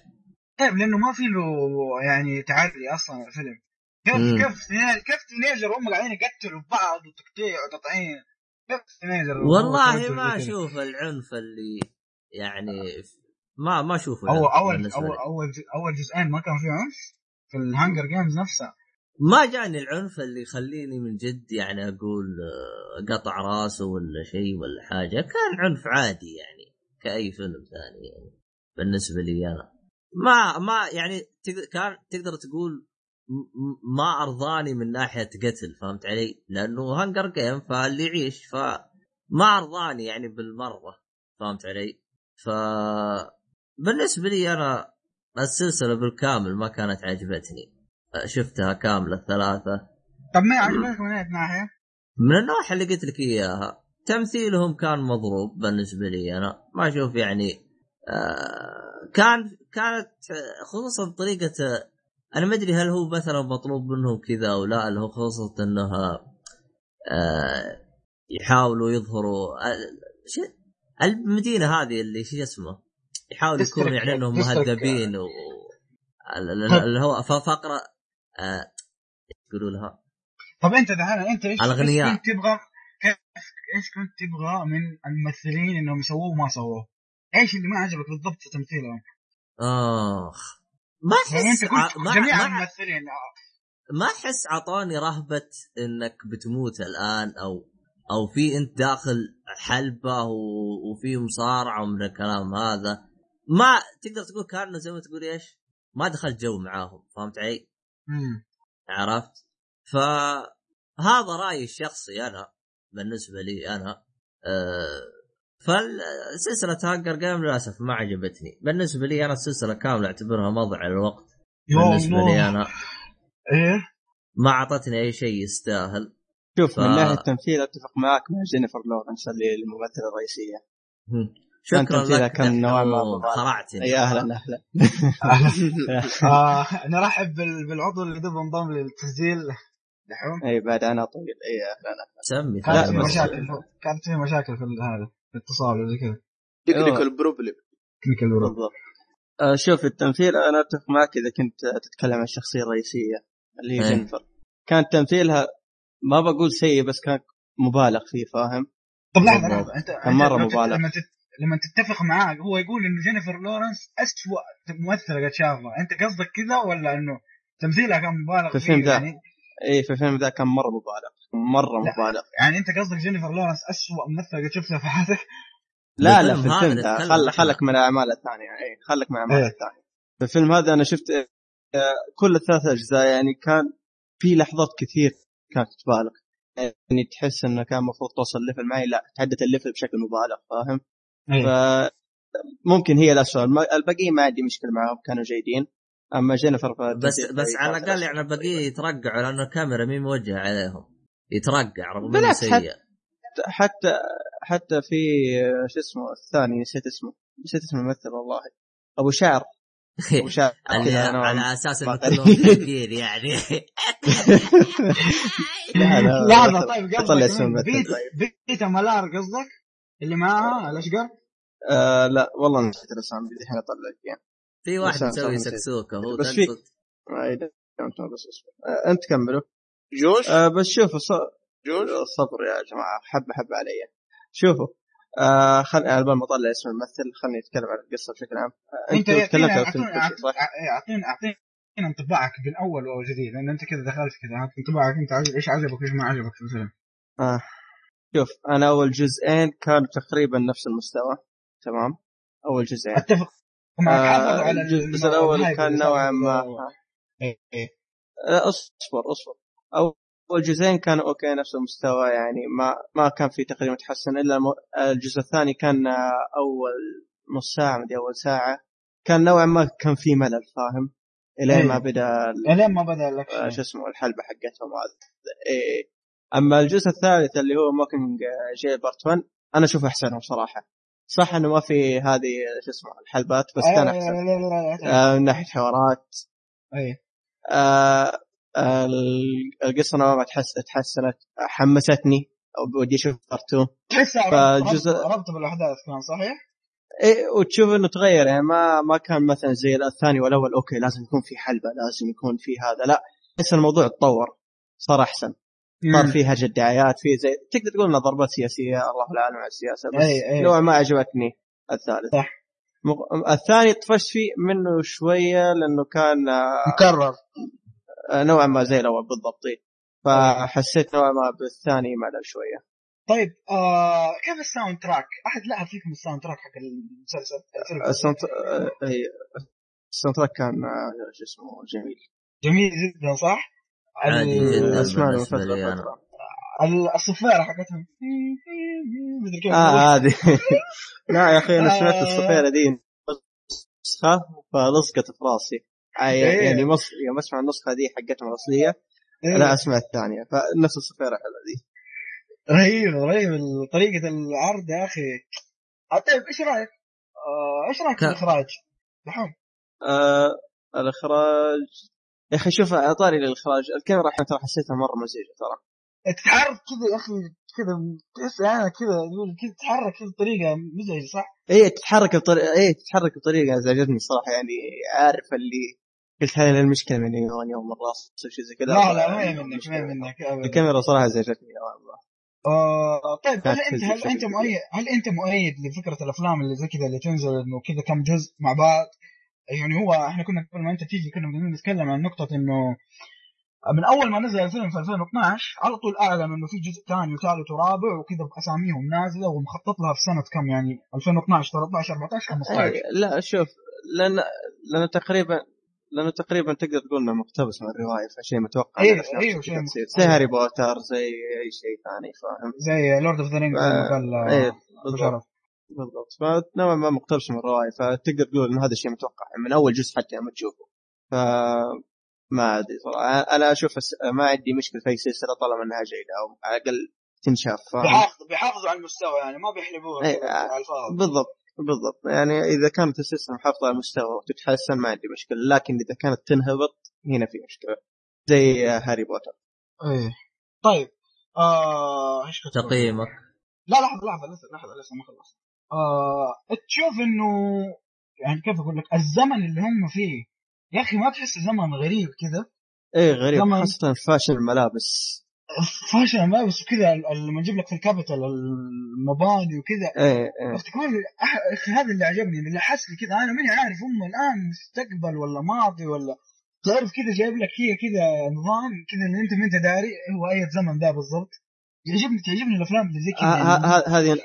طيب لأنه ما في له يعني تعري أصلا الفيلم. كيف مم. كيف teenager كيف teenager وهم قاعدين يقتلوا بعض وتقطيع وتطعين؟ كيف teenager والله ما؟ أشوف العنف اللي يعني ما ما أشوفه اول عنف اول أول. اول أول جزئين ما كان في عنف؟ في ال Hunger Games نفسها ما جاني العنف اللي يخليني من جد يعني أقول آه، قطع راسه ولا شيء ولا حاجة كان عنف عادي يعني كأي فيلم ثاني يعني بالنسبة لي أنا ما ما يعني تقدر كان تقدر تقول ما أرضاني من ناحية قتل فهمت علي؟ لأنه هنجر جيم فاللي يعيش ف ما أرضاني يعني بالمرة فهمت علي؟ ف بالنسبة لي أنا السلسله بالكامل ما كانت عجبتني. شفتها كاملة الثلاثة. طب ما عجبك من اي ناحية؟ من النواحي اللي قلت لك إياها. تمثيلهم كان مضروب بالنسبة لي أنا. ما أشوف يعني آه كان كانت خصوصا طريقة آه، أنا ما أدري هل هو مثلا مطلوب منهم كذا أو لا اللي هو خصوصا إنها آه يحاولوا يظهروا آه، المدينة هذه اللي شو اسمه؟ يحاولوا يكونوا ديستريكت- يعني انهم. مهذبين و ال- ال- اللي هو فقرة آه يقولوا لها طب انت دحين انت إيش الأغنياء. إيش كنت تبغى كيف إيش كنت تبغى من الممثلين إنهم يسووه وما سووه؟ إيش اللي ما عجبك بالضبط في تمثيلهم؟ آخ ما يعني أحس انت ع- قلت جميع الممثلين ما أحس أعطاني رهبة إنك بتموت الآن أو أو في أنت داخل حلبة وفي مصارعة ومن الكلام هذا ما تقدر تقول كانه زي ما تقول إيش ما دخلت جو معاهم فهمت علي؟ مم. عرفت؟ فهذا رأيي الشخصي أنا بالنسبة لي أنا أه فالسلسلة Hunger Game للأسف ما عجبتني بالنسبة لي أنا السلسلة كاملة أعتبرها مضيع للوقت بالنسبة الله. لي أنا إيه ما أعطتني أي شيء يستاهل شوف ف- من ناحية التمثيل أتفق معك مع جينيفر لورنس اللي الممثلة الرئيسية شكرا تمثيلها لك كان نوعا ما. خرعتني يا أهلا أهلا. آه نرحب بال- بالعضو اللي دوب انضم للتسجيل. دحوم أي بعد أنا طويل. أي أهلا أهلا. سمي كانت لا، في مشاكل كانت في مشاكل في هذا في الاتصال وزي كذا. technical problem technical work بالضبط. آه، شوف التمثيل أنا أتفق معك إذا كنت تتكلم عن الشخصية الرئيسية اللي هي إيه. جينيفر. كان تمثيلها ما بقول سيء بس كان مبالغ فيه فاهم؟ طب لحظة. لحظة. انت كان تت- مبالغ. لما تت... لما تتفق معاه هو يقول إنه جينيفر لورنس اسوء ممثلة قد شافها أنت قصدك كذا ولا إنه تمثيلها كان مبالغ في فيه الفيلم ذا. يعني؟ اي في الفيلم ذا كان مرة مبالغ. مرة. مبالغ. يعني أنت قصدك جينيفر لورنس اسوء ممثلة قد شفتها في حياتك؟ لا لا في هذا الفيلم ذا خل. خلك من الأعمال الثانية. اي خلك من الأعمال إيه. الثانية. في الفيلم هذا أنا شفت آه، كل الثلاث أجزاء يعني كان في لحظات كثير كانت تبالغ. يعني تحس إنه كان المفروض توصل level معي لا تعدت ال level بشكل مبالغ فاهم؟ إيه. ف ممكن هي الاسوء الباقيين ما عندي مشكلة معهم كانوا جيدين. أما جينيفر بس بس على الأقل. يعني البقية يترقعوا لأن الكاميرا مين موجهة عليهم؟ يترقع رغم انه بالعكس، سيء. حتى حتى في شو اسمه الثاني نسيت اسمه. نسيت اسم الممثل والله. أبو شعر. أبو شعر. على أساس إنه. كلهم حقين يعني. لا لا لحظة طيب قصدك. بيتا مالار قصدك؟ اللي معاها الاشقر آه لا والله نسيت الاسامي الحين اطلع لك اياها في واحد مسوي سكسوكة هو بس في- آه، اصبر آه أنت كملوا. جوش؟ آه بس شوفوا ص- جوش؟ الصبر يا جماعة حبه حبه علي. شوفوا آه خل على بال ما أطلع اسم الممثل خليني أتكلم عن القصة بشكل عام. أنت تكلمت اعطينا عن اعطينا؟ اعطينا اعطينا انطباعك بالأول والجديد لأن أنت كذا دخلت كذا انطباعك أنت عجب إيش عجبك وايش ما عجبك في الفيلم؟ آه. شوف أنا أول جزئين كانوا تقريبا نفس المستوى تمام؟ أول جزئين. أتفق. معك آه، حافظوا على الجزء ال hype كان نوعاً ما- إيه، إيه. لا أصبر أصبر. أول جزئين كانوا okay نفس المستوى يعني ما ما كان في تقريبا تحسن إلا الجزء الثاني كان آه، أول نص ساعة مدري أول ساعة. كان نوعا ما كان في ملل فاهم؟ إلين إيه. ما بدأ ال- إلين ما بدأ آه، شو اسمه الحلبة حقتهم هذا إيه. أما الجزء الثالث اللي هو Mockingjay part 1 أنا أشوفه أحسنهم صراحة صح إنه ما في هذه شو اسمه الحلبات بس كان أحسن لا. آه، من ناحية حوارات إيه. آه ال- القصة نوعا ما تحس تحسنت حمستني ودي أشوف part 2 تحسها فالجزء- ربط بالأحداث كان صحيح؟ إيه وتشوف إنه تغير يعني ما ما كان مثلا زي الثاني والأول okay لازم يكون في حلبة لازم يكون في هذا لا تحس الموضوع تطور صار أحسن صار في هرجه دعايات في زي تقدر تقول إنها ضربات سياسية الله أعلم عن السياسة بس أي- أي. نوعا ما عجبتني الثالث صح. مغ... الثاني طفشت فيه منه شوية لأنه كان آه، مكرر آه، نوعا ما زي الأول بالضبط إيه. فحسيت نوعا ما بالثاني ملل شوية طيب آه كيف ال soundtrack؟ أحد لاحظ فيكم ال soundtrack حق المسلسل؟ ال sound آه، إيه. ال soundtrack كان شو اسمه جميل جميل جدا صح؟ عادي جدا اسمع له بالنسبة فتره لي أنا. فترة ال- الصفاره حقتهم مدري كيف آه هذه لا يا أخي أنا سمعت آه. الصفيره دي نسخة فلصقت في راسي آه، إيه. يعني مص... يوم أسمع النسخة دي حقتهم الأصلية إيه. لا أسمع الثانية فنفس الصفيره حلوة دي رهيب رهيب طريقة العرض يا أخي طيب إيش رأيك؟ آه إيش رأيك في الإخراج؟ دحوم آه الإخراج يا أخي شوف اعطاني للإخراج الكاميرا ترى حسيتها مرة مزعجة ترى تتحرك كذا يا أخي كذا تحس يعني كذا كذا تتحرك كذا بطريقة مزعجة صح؟ اي تتحرك بطريقه اي تتحرك بطريقة أزعجتني صراحة يعني عارف اللي قلت هذه المشكلة من يوم يوم الراس أو شيء زي كذا لا لا ما هي منك ما هي منك أبداً. الكاميرا صراحة أزعجتني نوعا ما آه طيب هل انت هل أنت. مؤيد هل أنت مؤيد لفكرة الأفلام اللي زي كذا اللي تنزل إنه كذا كم جزء مع بعض يعني هو إحنا كنا قبل ما أنت تيجي كنا بدنا نتكلم عن نقطة إنه من أول ما نزل الفيلم في 2012 على طول أعلن إنه في جزء ثاني وثالث ورابع وكذا بأساميهم نازلة ومخطط لها في سنة كم يعني؟ 2012 13 14 15 أي لا شوف لأن لأنه تقريبا لأنه تقريبا تقدر تقول إنه مقتبس من الرواية فشيء متوقع. أيوه، كذا شيء. زي Harry Potter زي أي شيء ثاني فاهم؟ زي Lord of the Rings قال بالضبط. فنوعا ما مقتبس من الرواية فتقدر تقول إنه هذا الشيء متوقع. من أول جزء حتى لما تشوفه. ف ما أدري صراحة. أنا أشوف الس- ما عندي مشكلة في أي سلسلة طالما إنها جيدة أو على الأقل تنشاف. فاهم بيحافظ بيحافظوا على المستوى يعني ما بيحلبوها أي، كذا آه، على الفاضي بالضبط بالضبط. يعني إذا كانت السلسلة محافظة على المستوى وتتحسن ما عندي مشكلة. لكن إذا كانت تنهبط هنا في مشكلة. زي Harry Potter. إيه. طيب آه؟ تقييمك. لا لحظة لحظة لسه لحظة لسه ما خلصت. آه تشوف إنه يعني كيف أقول لك؟ الزمن اللي هم فيه. يا أخي ما تحس زمن غريب كذا؟ إيه غريب. لما- خاصة fashion الملابس. فاشل ما بس كذا لما نجيب لك في ال Capitol المباني وكذا. إيه إيه. أح- أخي هذا اللي عجبني اللي حس لي كذا أنا ماني عارف هم الآن مستقبل ولا ماضي ولا. تعرف كذا جايب لك هي كذا نظام كذا اللي أنت ما أنت داري هو أي زمن ذا بالضبط. يعجبني تعجبني الأفلام اللي زي كذا. هذه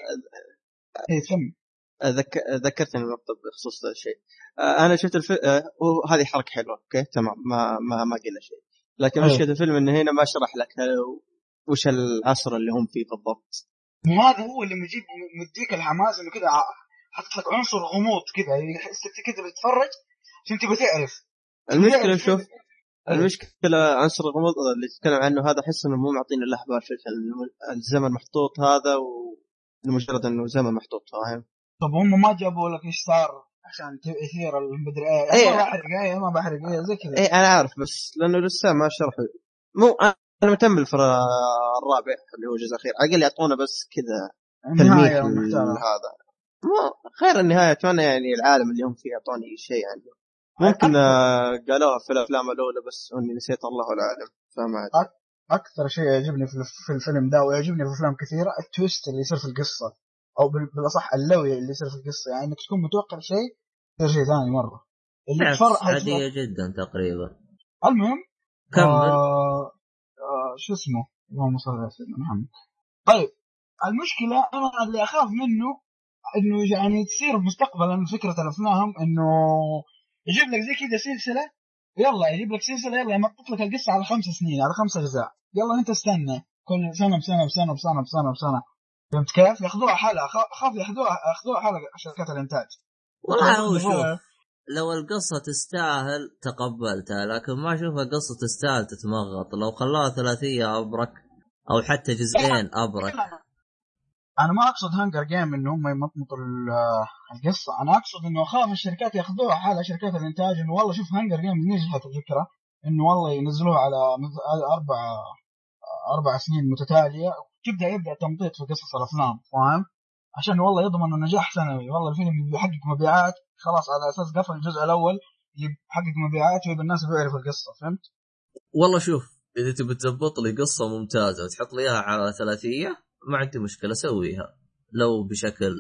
إيه كمل ذك... ذكرتني بنقطة بخصوص الشيء. آه، أنا شفت الفيلم وهذه حركة حلوة أوكي؟ تمام. ما ما ما قلنا شيء. لكن أيه. مشكلة الفيلم إنه هنا ما شرح لك وش العصر اللي هم فيه بالضبط. هذا هو اللي مجيب مديك الحماس إنه كذا حاطط لك عنصر غموض كذا يحسك كذا بتتفرج عشان تبغى تعرف. المشكلة تعرف شوف إيه. المشكلة عنصر الغموض اللي تتكلم عنه هذا أحس إنه مو معطينا بال في الفيلم الزمن محطوط هذا ولمجرد إنه زمن محطوط فاهم؟ طب هم ما جابوا لك إيش صار عشان يثير المدري إيه أيه. ما بحرق إيه ما بحرق إيه زي كذا. إيه أنا عارف بس لأنه لسه ما شرحوا. مو أنا متأمل في الرابع اللي هو الجزء الأخير. على الأقل يعطونا بس كذا تلميح هذا مو خير النهاية أتمنى يعني العالم اللي هم فيه يعطوني شيء عنه ممكن آه، قالوها في الأفلام الأولى بس إني نسيت الله العالم. فما أكثر شيء يعجبني في الف- في الفيلم ده ويعجبني في أفلام كثيرة التويست اللي يصير في القصة أو بال- بالأصح اللوي اللي يصير في القصة. يعني أنك تكون متوقع شيء يصير شيء ثاني مرة. اللي تفرق عادية جدا تقريبا. المهم كمل. آه آه شو اسمه؟ اللهم صل على سيدنا محمد. طيب المشكلة أنا اللي أخاف منه إنه يعني تصير مستقبلا فكرة الأفلام إنه يجيب لك زي كذا سلسلة يلا يجيب لك سلسلة يلا يمطط لك القصة على خمس سنين على خمس أجزاء. يلا انت استنى. كل سنة بسنة بسنة بسنة بسنة بسنة. فهمت كيف؟ ياخذوها حلقة. خ- خاف ياخذوها ياخذوها حلقة شركات الإنتاج. والله هو اللي شوف لو القصة تستاهل تقبلتها لكن ما اشوفها قصة تستاهل تتمغط. لو خلاها ثلاثية أبرك. أو حتى جزئين أبرك. أنا ما أقصد Hunger Games إنه هم يمطمطوا ال- القصة. أنا أقصد إنه اخاف الشركات ياخذوها حلقة شركات الإنتاج إنه والله شوف Hunger Games نجحت الفكرة إنه والله ينزلوها على أربع أربع سنين متتالية تبدا يبدأ تمطيط في قصص الأفلام فاهم؟ عشان والله يضمن النجاح سنوي والله الفيلم بيحقق مبيعات خلاص على أساس قفل الجزء الأول يحقق مبيعات ويبقى الناس بيعرفوا القصة فهمت؟ والله شوف إذا تبي تضبط لي قصة ممتازة وتحط لي إياها على ثلاثية ما عندي مشكلة سويها لو بشكل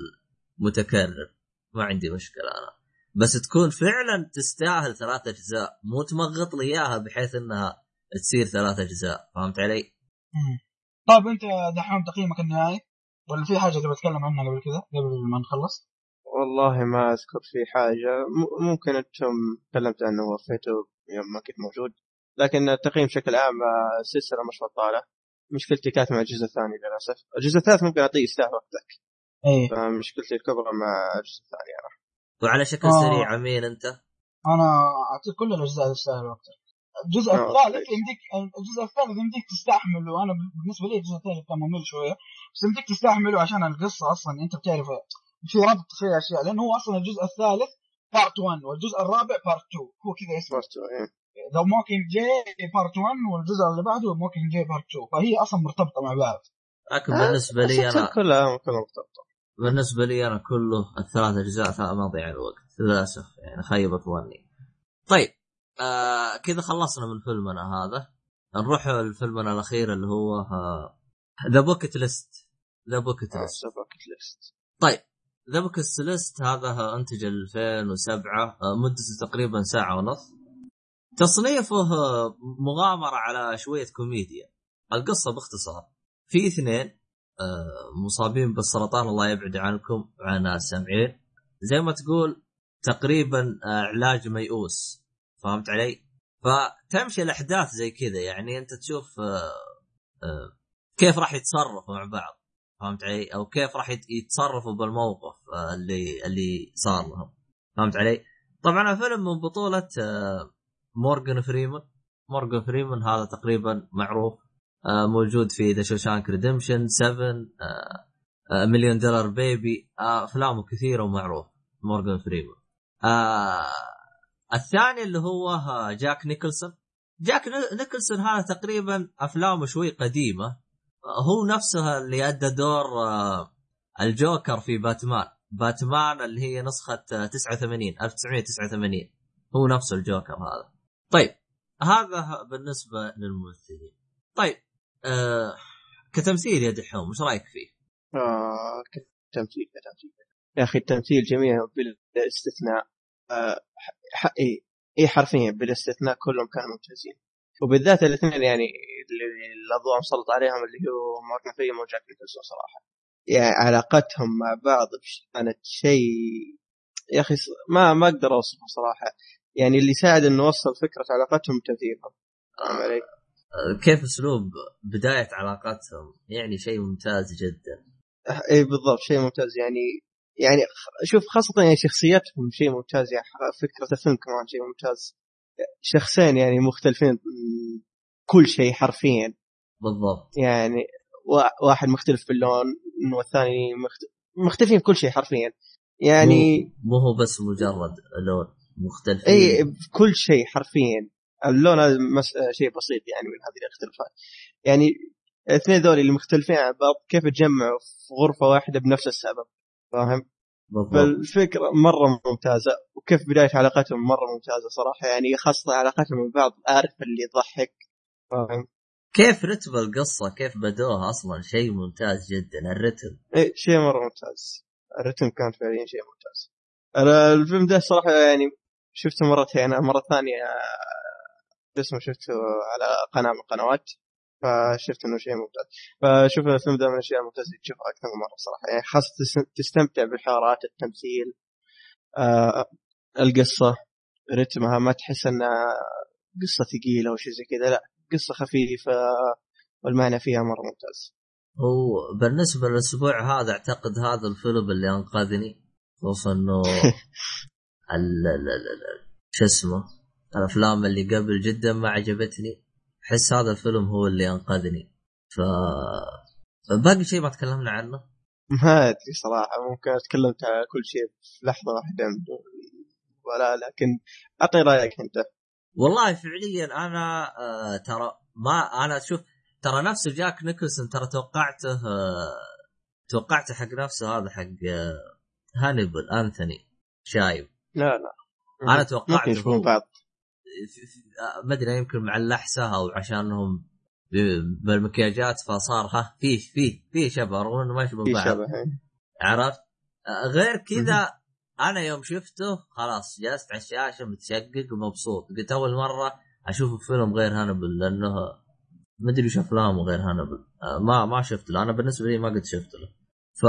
متكرر ما عندي مشكلة أنا بس تكون فعلا تستاهل ثلاث أجزاء. مو تمغط لي إياها بحيث إنها تصير ثلاث أجزاء. فهمت علي؟ مم. طيب أنت دحين تقييمك النهائي؟ ولا في حاجة تبغى تتكلم عنها قبل كذا؟ قبل ما نخلص؟ والله ما أذكر في حاجة. ممكن أنتم تكلمت عنه ووفيته يوم ما كنت موجود. لكن التقييم بشكل عام السلسلة مش بطالة. مشكلتي كانت مع الجزء الثاني للأسف. الجزء الثالث ممكن أعطيه يستاهل وقتك. إيه. فمشكلتي الكبرى مع الجزء الثاني أنا. وعلى شكل آه. سريع مين أنت؟ أنا أعطيك كل الأجزاء تستاهل وقتها الجزء آه، الثالث. يمديك الجزء الثالث يمديك تستحمله أنا بالنسبة لي الجزء الثالث كان ممل شوية بس يمديك تستحمله عشان القصة أصلا أنت بتعرف في ربط في أشياء لأنه هو أصلا الجزء الثالث Part 1 والجزء الرابع Part 2 هو كذا اسمه برضو، إيه. The Mockingjay Part 1 والجزء اللي بعده Mockingjay Part 2 فهي أصلا مرتبطة مع بعض لكن بالنسبة لي أنا كلها كلها مرتبطة بالنسبة لي أنا كله الثلاث أجزاء مضيع الوقت للأسف يعني خيبت ظني. طيب آه كذا خلصنا من فيلمنا هذا. نروح لفيلمنا الأخير اللي هو The Bucket List ذا بوكيت ليست باكت ليست طيب ذا بوكيت ليست هذا أنتج 2007 آه، مدته تقريبا ساعة ونص. تصنيفه مغامرة على شوية كوميديا. القصة باختصار في اثنين مصابين بالسرطان الله يبعد عنكم وعن السامعين زي ما تقول تقريبا آه، علاج ميؤوس فهمت علي؟ فتمشي الأحداث زي كذا يعني أنت تشوف آه، آه، كيف راح يتصرفوا مع بعض فهمت علي؟ أو كيف راح يت- يتصرفوا بالموقف آه، اللي اللي صار لهم فهمت علي؟ طبعا الفيلم من بطولة آه، مورغان فريمان مورغان فريمان هذا تقريبا معروف آه، موجود في The Shawshank Redemption 7 مليون دولار بيبي أفلامه كثيرة ومعروف مورغان فريمان آه الثاني اللي هو آه، جاك نيكلسون جاك ني- نيكلسون هذا تقريبا أفلامه شوي قديمة. آه، هو نفسه اللي أدى دور آه، الجوكر في باتمان. باتمان اللي هي نسخة آه، 89 1989 هو نفسه الجوكر هذا. طيب هذا بالنسبة للممثلين. طيب آه كتمثيل يا دحوم إيش رأيك فيه؟ آه كتمثيل كتمثيل. يا أخي التمثيل جميع بلا استثناء. آه اي اي حرفيا بلا استثناء كلهم كانوا ممتازين. وبالذات الاثنين يعني اللي الاضواء مسلط عليهم اللي هو مورجان فريمان وجاك نيكلسون صراحة. يعني علاقتهم مع بعض كانت شيء يا أخي ما ما أقدر أوصفه صراحة. يعني اللي ساعد إنه وصل فكرة علاقتهم تمثيلهم. فاهم علي؟ آه كيف أسلوب بداية علاقتهم يعني شيء ممتاز جدا. اي بالضبط شيء ممتاز. يعني يعني شوف خاصة يعني شخصياتهم شيء ممتاز. يعني فكرة الفيلم كمان شيء ممتاز. شخصين يعني مختلفين كل شيء حرفيا. بالضبط. يعني وا- واحد مختلف باللون والثاني مخت- مختلفين بكل شيء حرفيا. يعني مو, هو بس مجرد لون مختلفين. اي بكل شيء حرفيا. اللون هذا مس... شيء بسيط يعني من هذه الاختلافات. يعني الاثنين ذول اللي مختلفين عن بعض كيف تجمعوا في غرفة واحدة بنفس السبب فاهم؟ فالفكرة مرة ممتازة وكيف بداية علاقتهم مرة ممتازة صراحة يعني خاصة علاقتهم من بعض عارف اللي يضحك فاهم؟ كيف رتب القصة؟ كيف بدوها أصلا؟ شيء ممتاز جدا الرتم إيه شيء مرة ممتاز. الرتم كان فعليا شيء ممتاز. أنا الفيلم ده صراحة يعني شفته مرتين المرة الثانية آه، اسمه شفته على قناة من القنوات فشفت إنه شيء ممتاز. فشوف الفيلم ده من الأشياء الممتازة اللي تشوفها أكثر من مرة صراحة. يعني خاصة تس- تستمتع بالحوارات التمثيل آه القصة رتمها ما تحس انها قصة ثقيلة أو شيء زي كذا لا قصة خفيفة والمعنى فيها مرة ممتاز. هو بالنسبة للأسبوع هذا أعتقد هذا الفيلم اللي أنقذني خصوصا إنه ال- ال- ال- ال- شو اسمه؟ الأفلام اللي قبل جدا ما عجبتني أحس هذا الفيلم هو اللي أنقذني. ف باقي شيء ما تكلمنا عنه؟ ما أدري صراحة ممكن تكلمت على كل شيء في لحظة واحدة ولا لكن اعطي رأيك أنت. والله فعليا أنا آه ترى ما أنا شوف ترى نفس جاك نيكلسون ترى توقعته آه توقعته حق نفسه هذا حق آه هانيبال أنثوني شايب. لا لا. أنا توقعته هو. بعض. ما أدري يمكن مع اللحسة أو عشانهم بالمكياجات فصار ها في في في شبه رغم انه ما يشبه بعض. شبه إيه. عرفت؟ غير كذا أنا يوم شفته خلاص جلست على الشاشة متشقق ومبسوط. قلت أول مرة أشوف فيلم غير هانبل لأنه ما أدري وش أفلامه غير هانبل. آه، ما ما شفت له أنا بالنسبة لي ما قد شفت له. ف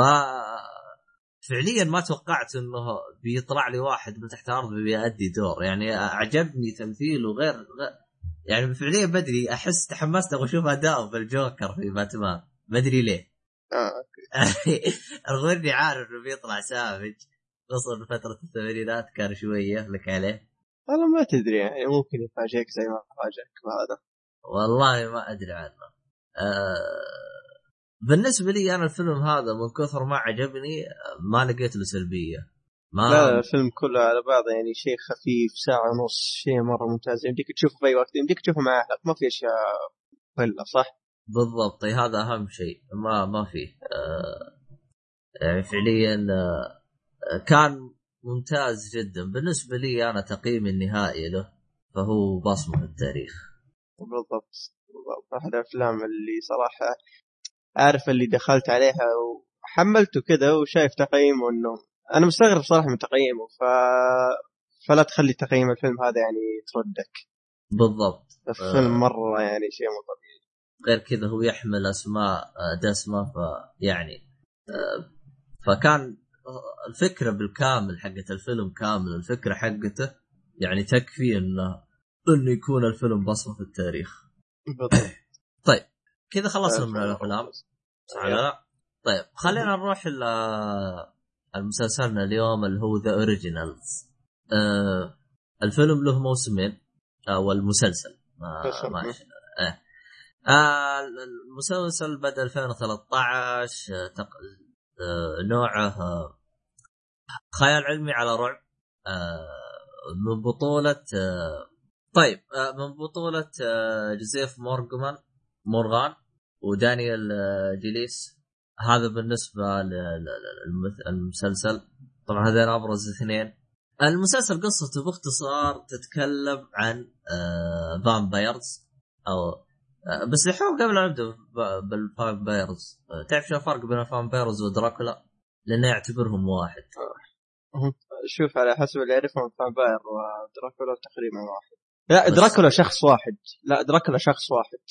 فعليا ما توقعت إنه بيطلع لي واحد من تحت الأرض بيأدي دور. يعني عجبني تمثيله غير, غير يعني فعليا بدري أحس تحمست أبغى أشوف اداؤه بالجوكر في باتمان. ما أدري ليه. آه رغم إني عارف إنه بيطلع سافج خصوصا فترة الثمانينات كان شوية لك عليه. والله ما تدري يعني ممكن يفاجئك زي ما فاجئك بهذا. والله ما أدري عنه. آه بالنسبة لي أنا الفيلم هذا من كثر ما عجبني ما لقيت له سلبية ما لا الفيلم كله على بعضه يعني شيء خفيف ساعة ونص شيء مرة ممتاز. يمديك تشوفه في أي وقت يمديك تشوفه مع أهلك. ما في أشياء مملة صح؟ بالضبط. هذا أهم شيء. ما ما فيه آه يعني فعليا آه كان ممتاز جدا. بالنسبة لي أنا تقييمي النهائي له فهو بصمة في التاريخ. بالضبط. بالضبط. أحد الأفلام اللي صراحة عارف اللي دخلت عليها وحملته كذا وشايف تقييمه إنه أنا مستغرب صراحة من تقييمه ف فلا تخلي تقييم الفيلم هذا يعني تردك بالضبط. الفيلم مرة يعني شيء مو طبيعي. غير كذا هو يحمل أسماء آه، دسمه فيعني آه، فكان الفكرة بالكامل حقت الفيلم كامل الفكرة حقته يعني تكفي إنه إنه يكون الفيلم بصمة في التاريخ. بالضبط. طيب. كذا خلصنا من الافلام صح لا؟ طيب خلينا نروح ل المسلسلنا اليوم اللي هو The Originals آه الفيلم له موسمين. أو المسلسل ما مسلسل. ما آه. آه المسلسل بدا 2013 آه تق... آه نوعه آه خيال علمي على رعب. آه من بطولة آه طيب آه من بطولة آه جوزيف مورغمان مورغان ودانيال آه جيليس. هذا بالنسبة للمسلسل طبعا هذين أبرز اثنين. المسلسل قصته باختصار تتكلم عن آه vampires أو آه بس الحين قبل لا نبدأ بال vampires تعرف شو الفرق بين ال vampires ودراكولا؟ لأنه يعتبرهم واحد. شوف على حسب اللي يعرفهم vampire ودراكولا تقريبا واحد. لا دراكولا شخص واحد. لا دراكولا شخص واحد.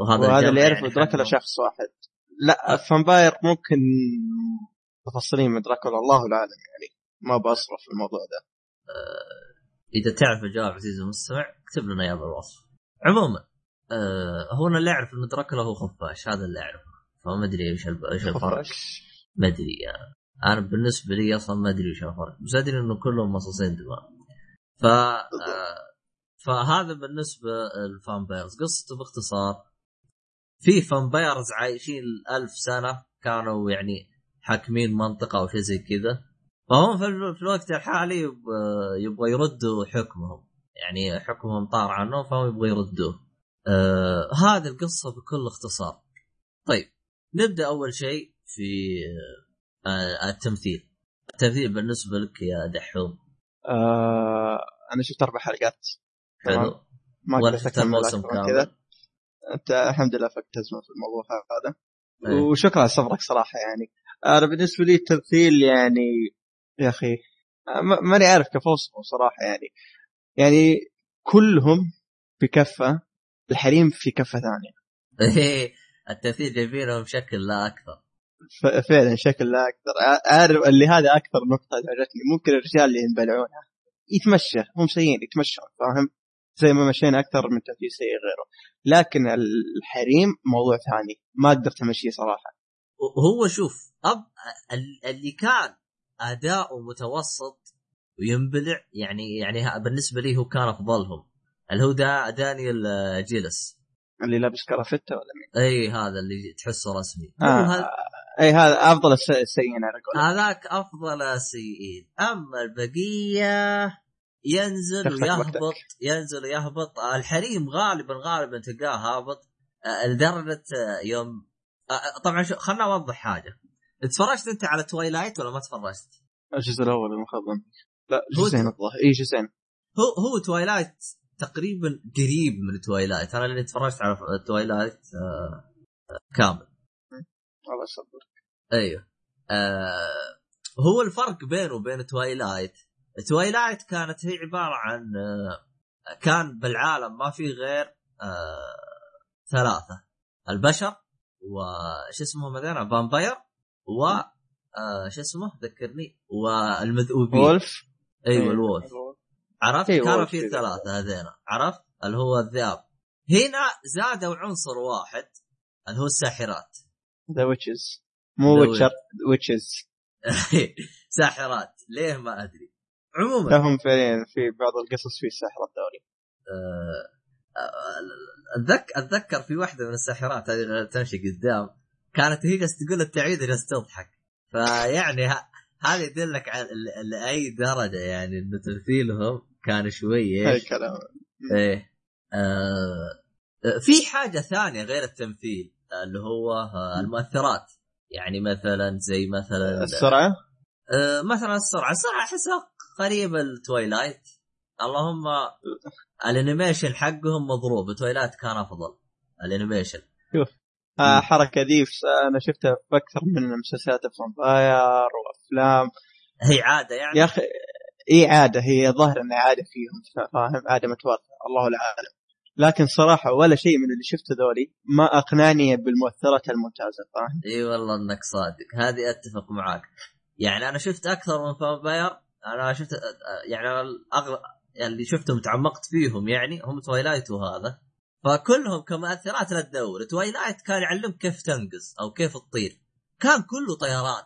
وهذا وهذا اللي يعرفه يعني دراكولا. شخص واحد لا vampire ممكن مفصلين من دراكولا الله العالم يعني ما بصرف في الموضوع ده إذا تعرف الجواب عزيزي المستمع اكتب لنا إياه بالوصف. عموما آه هو أنا اللي أعرف إن دراكولا هو خفاش هذا اللي أعرفه فما أدري إيش إيش الفرق. ما أدري يعني. أنا بالنسبة لي أصلا ما أدري إيش الفرق بس أدري إنه كلهم مصاصين دماء ف آه فهذا بالنسبة لل vampires قصته باختصار في vampires عايشين ألف سنة كانوا يعني حاكمين منطقة أو شيء زي كذا. فهم في, ال- في الوقت الحالي يب- يبغوا يردوا حكمهم. يعني حكمهم طار عنهم فهم يبغوا يردوه. آه هذه القصة بكل اختصار. طيب نبدأ أول شيء في آه التمثيل. التمثيل بالنسبة لك يا دحوم. آه أنا شفت أربع حلقات. حلو. ما ولا شفت الموسم من كذا. كامل أنت الحمد لله فكت ازمه في الموضوع هذا. إيه. وشكرا على صبرك صراحة يعني. أنا بالنسبة لي التمثيل يعني يا أخي ما- ماني عارف كيف أوصفه صراحة يعني. يعني كلهم بكفة الحريم في كفة ثانية. التمثيل جايبينهم بشكل لا أكثر. فعلا شكل لا أكثر. عارف اللي هذا أكثر نقطة عجبتني. ممكن الرجال اللي ينبلعونها يتمشى هم سيئين يتمشون فاهم؟ زي ما مشينا أكثر من تمثيل سيء غيره. لكن الحريم موضوع ثاني ما قدرت أمشيه صراحة. هو شوف أب ال- اللي كان أداؤه متوسط وينبلع يعني يعني بالنسبة لي هو كان أفضلهم. اللي هو دا دانيال آه، جيلس. اللي لابس كرافتة ولا مين؟ إي هذا اللي تحسه رسمي. آه. هو هذا- إي هذا أفضل الس- السيئين على هذاك أفضل السيئين. أما البقية ينزل ويهبط. ينزل ويهبط. الحريم غالبا غالبا تلقاه هابط. آه، لدرجة آه، يوم آه، طبعا شو خلنا اوضح حاجة. تفرجت أنت على Twilight ولا ما تفرجت؟ الجزء الأول المفضل لا جزئين الظاهر. اي جزئين. هو هو Twilight تقريبا قريب من Twilight أنا اللي تفرجت على Twilight آه آه، كامل. الله يصبر أيوه. آه هو الفرق بينه وبين Twilight Twilight كانت هي عبارة عن آه كان بالعالم ما في غير آه ثلاثة. البشر وش اسمهم هذول؟ vampire و آه شو اسمه؟ ذكرني. والمذؤوبين wolf إيوه إيه. ال wolf عرفت؟ أيوة، كانوا في. ثلاثة هذين عرفت؟ اللي هو الذئاب. هنا زادوا عنصر واحد اللي هو الساحرات. ذا ويتشز مو ويتشر ويتشز ساحرات. ليه ما أدري. عموما. لهم فعليا في بعض القصص في الساحرة الدوري. آه، آه، أتذكر اتذكر في واحدة من الساحرات هذه تمشي قدام كانت هي جالسه تقول التعيد جالسه تضحك. فيعني ه- هذا يدلك على لأي درجة يعني إنه تمثيلهم كان شوي إيش؟ كلام إيه. آه في حاجة ثانية غير التمثيل اللي هو آه، المؤثرات. يعني مثلا زي مثلا السرعة؟ آه مثلا السرعة. السرعة أحسها قريبه لتويلايت اللهم ال animation حقهم مضروب. تويلايت كان أفضل. الانيميشن. آه حركة دي ف- أنا شفتها في أكثر من مسلسلات ال vampire وأفلام. هي عادة يعني؟ يا أخي إي عادة هي ظاهر إنها عادة فيهم فاهم؟ عادة متوارثة الله العالم. لكن صراحة ولا شيء من اللي شفته ذولي ما أقنعني بالمؤثرات الممتازة فاهم؟ إي والله إنك صادق. هذه أتفق معاك. يعني أنا شفت أكثر من vampire أنا شفت يعني الاغلب يعني اللي شفتهم تعمقت فيهم يعني هم تويلايت وهذا. فكلهم كمؤثرات لا تدور تويلايت كان يعلمك كيف تنقز أو كيف تطير. كان كله طيران.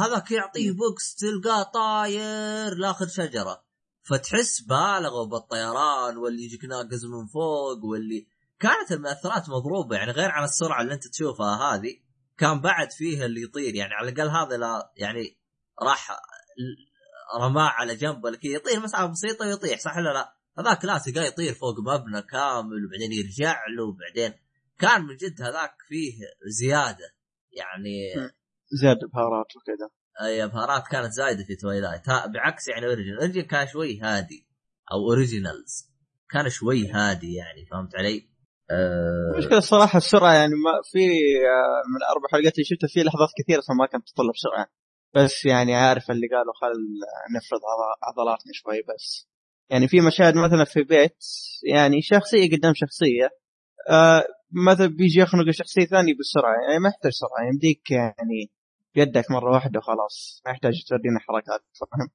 هذاك يعطيه box تلقاه طاير لآخذ شجرة. فتحس بالغوا بالطيران واللي يجيك ناقز من فوق واللي كانت المؤثرات مضروبة. يعني غير عن السرعة اللي أنت تشوفها هذه كان بعد فيها اللي يطير. يعني على الأقل هذا لا يعني راح رماه على جنب ولا كذا يطير مسافة بسيطة ويطيح صح ولا لا؟ هذاك لا تلقاه يطير فوق مبنى كامل وبعدين يرجع له وبعدين كان من جد هذاك فيه زيادة يعني. زاد بهارات وكذا أي البهارات كانت زايدة في تويلايت بعكس يعني اوريجينالز اوريجينالز كان شوي هادي أو اوريجينالز كان شوي هادي يعني فهمت علي؟ أه المشكلة الصراحة السرعة يعني ما في آه، من الأربع حلقات اللي شفتها في لحظات كثيرة أصلا ما كانت تطلب سرعة بس يعني عارف اللي قالوا خل نفرض عض- عضلاتنا شوي بس. يعني في مشاهد مثلا في بيت يعني شخصية قدام شخصية آه مثلا بيجي يخنق شخصية ثانية بالسرعة يعني ما يحتاج سرعة يمديك يعني بيدك مرة واحدة وخلاص ما يحتاج تورينا حركات فاهم؟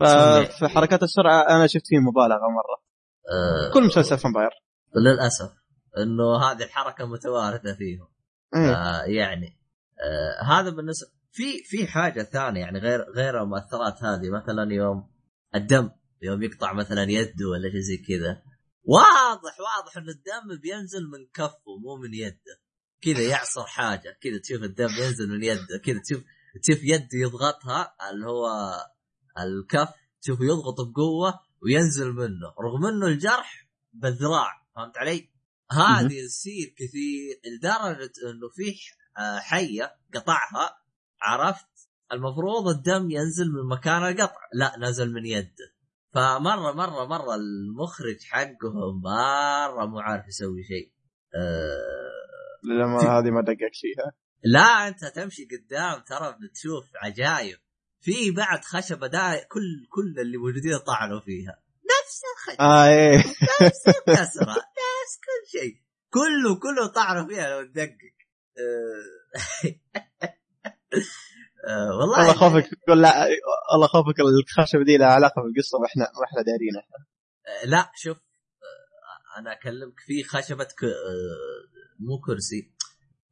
ففي حركات السرعة أنا شفت فيه مبالغة مرة. أه كل مسلسل فامباير للأسف إنه هذه الحركة متوارثة فيهم. آه يعني آه هذا بالنسبة في في حاجة ثانية يعني غير غير المؤثرات هذه مثلا يوم الدم يوم يقطع مثلا يده ولا شيء زي كذا. واضح واضح إن الدم بينزل من كفه مو من يده. كذا يعصر حاجة كذا تشوف الدم ينزل من يده كذا تشوف تشوف يده يضغطها اللي هو الكف تشوفه يضغط بقوة وينزل منه. رغم إنه الجرح بالذراع فهمت علي؟ هذه تصير كثير لدرجة إنه في آه، حية قطعها عرفت؟ المفروض الدم ينزل من مكان القطع. لا نزل من يده. فمرة مرة مرة المخرج حقهم مرة مو عارف يسوي شيء. أه لما هذه ما دققت فيها؟ لا انت تمشي قدام ترى بتشوف عجايب. في بعد خشبة دا كل كل اللي موجودين طعنوا فيها. نفس الخشبة. آه إيه. نفس الكسرة. نفس كل شيء. كله كله طعنوا فيها لو تدقق. أه... أه والله والله خوفك تقول لا والله خوفك الخشبه دي لها علاقة بالقصة وإحنا وإحنا دارين أه لا شوف أه أنا أكلمك في خشبة ك... مو كرسي.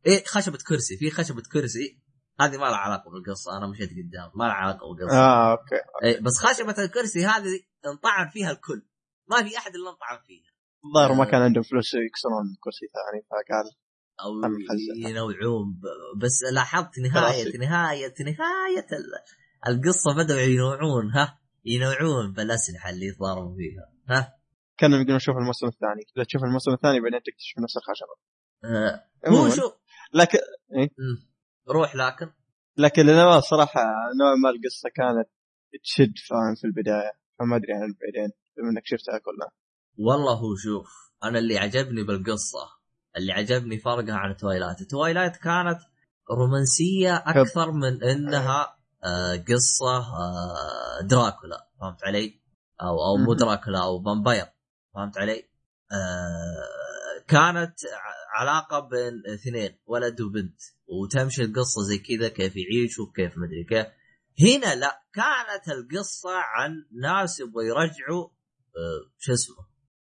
إيه خشبة كرسي في خشبة كرسي. هذه ما لها علاقة بالقصة أنا مشيت قدام ما لها علاقة بالقصة. آه أوكي إيه بس خشبة الكرسي هذه انطعن فيها الكل. ما في أحد إلا انطعن فيها. الظاهر ما كان عندهم فلوس يكسرون كرسي ثاني فقال أو. ينوعون. بس لاحظت نهايه. نهايه نهاية ال- القصة بدأوا ينوعون ها؟ ينوعون. بالاسلحه اللي يتضاربوا فيها ها؟ كانوا يقولون شوف الموسم الثاني. إذا تشوف الموسم الثاني بعدين تكتشف نفس الخشبة. آه، هو شو؟ لكن مم. روح لكن. لكن للأمانة الصراحه نوع ما القصة كانت تشد فاهم في البداية. فما أدري عن بعدين بما إنك شفتها كلها. والله هو شوف أنا اللي عجبني بالقصة اللي عجبني فرقها عن تويلايت. تويلايت كانت رومانسية أكثر من إنها آه، قصة آه، دراكولا. فهمت علي؟ أو أو مو. دراكولا أو فامباير. فهمت علي؟ آه كانت علاقة بين اثنين ولد وبنت. وتمشي القصة زي كذا كيف يعيشوا كيف مدري كيف. هنا لا كانت القصة عن ناس يبغوا يرجعوا شو اسمه؟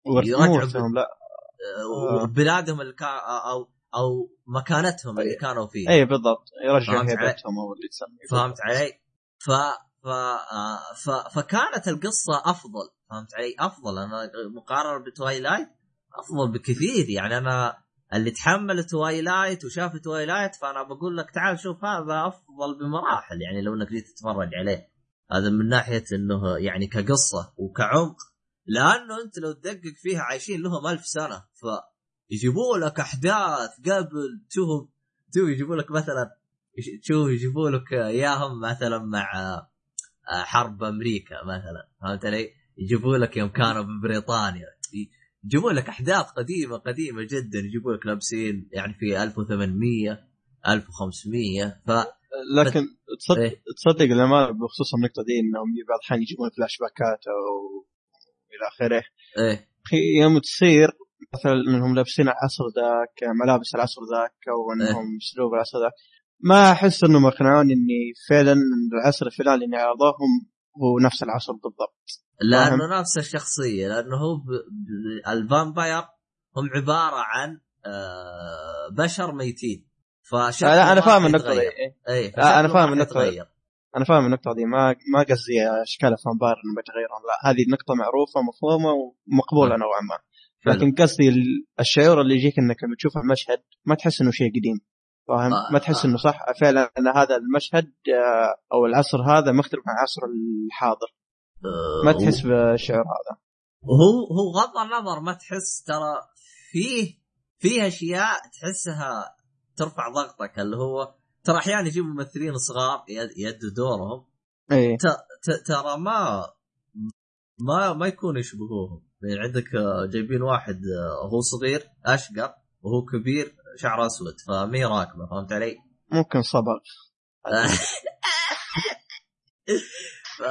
يرجعوا لا. آه، بلادهم اللي كان أو أو مكانتهم اللي كانوا فيها. أي بالضبط. يرجع؟ هيبتهم أو اللي تسميه فهمت علي؟ ف ف آه، ف فكانت القصة أفضل. فهمت علي؟ أفضل. أنا مقارنة بتوايلايت أفضل بكثير. يعني أنا اللي تحمل توايلايت وشاف توايلايت فأنا بقول لك تعال شوف هذا أفضل بمراحل. يعني لو إنك جيت تتفرج عليه. هذا من ناحية إنه يعني كقصة وكعمق لأنه انت لو تدقق فيها عايشين لهم ألف سنة فيجيبوا لك أحداث قبل تشوف تشوف يجيبوا لك مثلا تشوف يجيبوا لك إياهم مثلا مع آه، حرب أمريكا مثلا فهمت علي؟ يجيبوا لك يوم كانوا ببريطانيا يجيبوا لك أحداث قديمة قديمة جدا يجيبوا لك لابسين يعني في 1800 1500 ف لكن تصدق إيه. تصدق لما بخصوص النقطة دي إنهم بعض الاحيان يجيبون فلاش باكات أو إلى آخره إيه يوم تصير مثلا إنهم لابسين العصر ذاك ملابس العصر ذاك أو إنهم اسلوب العصر ذاك ما أحس إنهم اقنعوني إني فعلا العصر الفلاني اللي عرضوهم هو نفس العصر بالضبط لأنه نفس الشخصية لأنه هو ب... ب... ال vampire هم عبارة عن آه بشر ميتين فشكله أنا فاهم النقطة دي. إيه. أنا فشكله فاهم. حيتغير. أنا فاهم النقطة دي ما ما قصدي أشكال ال vampire انهم بيتغيرون لا هذه نقطة معروفة مفهومة ومقبولة حلو. نوعا ما. لكن قصدي ال- الشعور اللي يجيك إنك لما تشوف المشهد ما تحس إنه شيء قديم فاهم آه، ما تحس آه. إنه صح فعلا إن هذا المشهد آه، أو العصر هذا مختلف عن العصر الحاضر آه، ما تحس بالشعور هذا وهو هو غض النظر ما تحس ترى فيه فيه أشياء تحسها ترفع ضغطك اللي هو ترى أحيانا يجيبوا ممثلين صغار يد- يدوا دورهم اي ت- ترى ما ما ما يكون يشبهوهم يعني عندك آه، جايبين واحد آه، هو صغير أشقر وهو كبير شعره أسود فمي راكبة فهمت علي؟ ممكن صبغ ف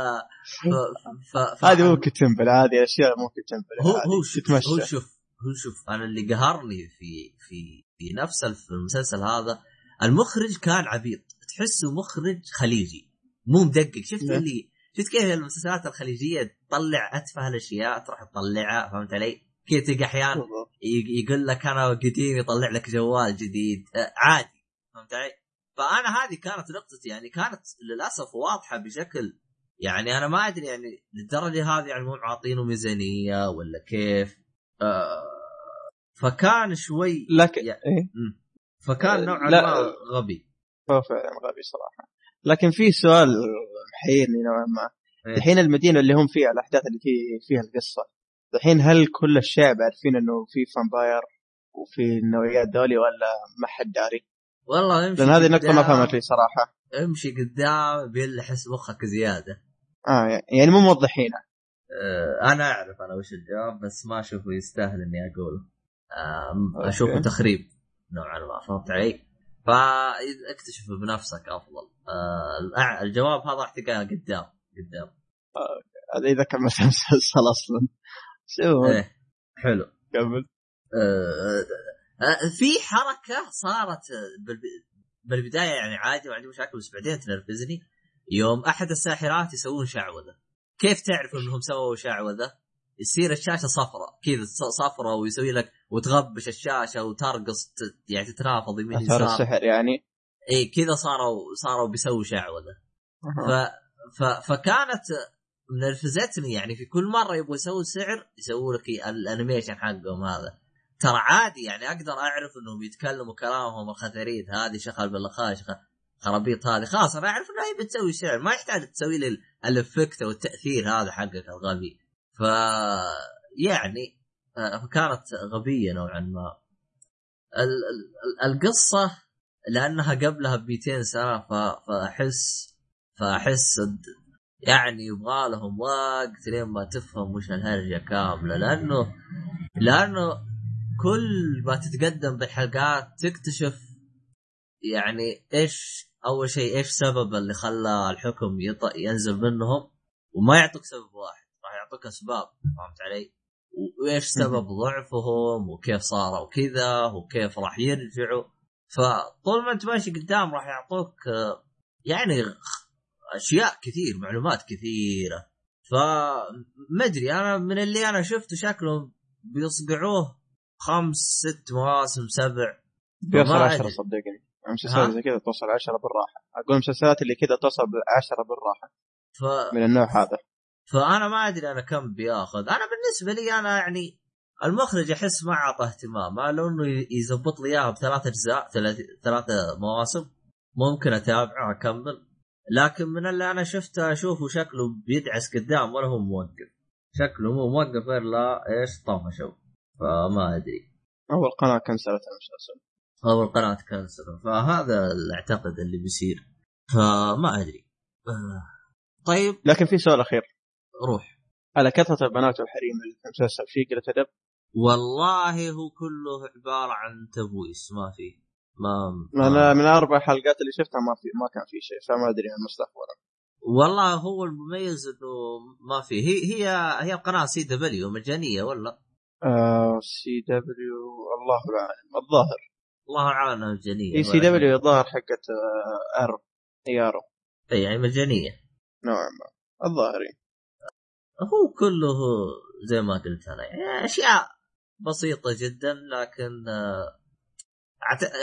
ف ف هذه ممكن تنبل هذه أشياء ممكن تنبل هو. هو شوف. هو شوف هو شوف أنا اللي قهرني في في في نفس المسلسل هذا المخرج كان عبيط. تحسه مخرج خليجي. مو مدقق. شفت نعم. اللي شفت كيف المسلسلات الخليجية تطلع أتفه الأشياء؟ تروح تطلعها فهمت علي؟ كذا تلقى أحيانا يقول لك أنا قديم يطلع لك جوال جديد. آه، عادي. فهمت علي؟ فأنا هذه كانت نقطتي. يعني كانت للأسف واضحة بشكل يعني أنا ما أدري يعني للدرجة هذه يعني مو عاطينه ميزانية ولا كيف. آه فكان شوي لكن يعني- إيه؟ فكان نوعا لا. ما غبي هو فعلا غبي صراحة لكن في سؤال محيرني نوعا ما إيه. الحين المدينة اللي هم فيها الأحداث اللي في فيها القصة الحين هل كل الشعب عارفين إنه في فامباير وفي النوعيات دولي ولا ما حد داري؟ والله امشي لأن هذه نقطة ما فهمت لي صراحة امشي قدام بيلحس مخك زيادة آه يعني مو موضحينها آه أنا أعرف أنا وش الجواب بس ما أشوفه يستاهل إني أقوله آه. أشوفه تخريب نوعا ما فهمت علي؟ فاكتشفه بنفسك أفضل. آه الجواب هذا راح تلقاه قدام قدام. هذا إذا كان مسلسل أصلا. شو إيه حلو. قبل. آه، آه، في حركة صارت بالب- بالبداية يعني عادي ما عندي مشاكل بس بعدين تنرفزني. يوم أحد الساحرات يسوون شعوذة. كيف تعرف إنهم سووا شعوذة؟ يصير الشاشة صفراء كذا صفراء ويسوي لك وتغبش الشاشة وترقص يعني تتنافض يمين يسار. السحر يعني. إي كذا صاروا صاروا بيسووا شعوذة. ف... ف... فكانت منرفزتني يعني في كل مرة يبغوا يسووا سحر يسووا لك ال animation حقهم هذا. ترى عادي يعني أقدر أعرف إنهم يتكلموا كلامهم الخثريد هذه شغل بالخاش خرابيط هذه. خلاص أنا أعرف انها هي بتسوي سحر ما يحتاج تسوي لي ال- ال effect أو التأثير هذا حقك الغبي. ف يعني آه، فكانت غبية نوعا ما ال... ال... القصة لأنها قبلها ب 200 سنه. فأحس فأحس يعني يبغى لهم وقت لين ما تفهم وش الهرجة كاملة لأنه لأنه كل ما تتقدم بالحلقات تكتشف يعني إيش أول شيء إيش سبب اللي خلى الحكم. ينزل منهم وما يعطوك سبب واحد يعطوك أسباب فهمت علي؟ وإيش سبب ضعفهم وكيف صاروا كذا وكيف راح يرجعوا. فطول ما أنت ماشي قدام راح يعطوك يعني أشياء كثير معلومات كثيرة. فما أدري أنا من اللي أنا شفته شكلهم بيصقعوه خمس ست مواسم سبع. بيوصل ما 10 أدري. صدقني. ها؟ مسلسلات زي كذا توصل 10 بالراحة. أقول المسلسلات اللي كذا توصل 10 بالراحة. ف... من النوع هذا. فأنا ما أدري أنا كم بيأخذ. أنا بالنسبة لي أنا يعني المخرج أحس ما أعطى اهتمام. ما لو إنه يزبط لي إياها بثلاث أجزاء ثلاث مواسم ممكن أتابعه أكمل. لكن من اللي أنا شفته أشوفه شكله بيدعس قدام ولا هو موقف. شكله مو موقف الا إيش طفشوا فما أدري. أول قناة كنسلت المسلسل. أو القناه cancel فهذا اللي أعتقد اللي بيصير. فما أدري. آه، طيب. لكن في سؤال أخير. روح. على كثرة البنات والحريم اللي في المسلسل في قلة أدب؟ والله هو كله عبارة عن تبويس ما في ما أنا من أربع حلقات اللي شفتها ما في ما كان في شيء فما أدري عن مستقبلا والله هو المميز إنه ما في. هي هي هي القناة CW مجانية ولا؟ آه CW الله اعلم الظاهر. الله اعلم مجانية. إي CW الظاهر حقت ارو اي ارو إي يعني مجانية. نوعا ما. الظاهر. هو كله زي ما قلت أنا يعني أشياء بسيطة جدا لكن آه،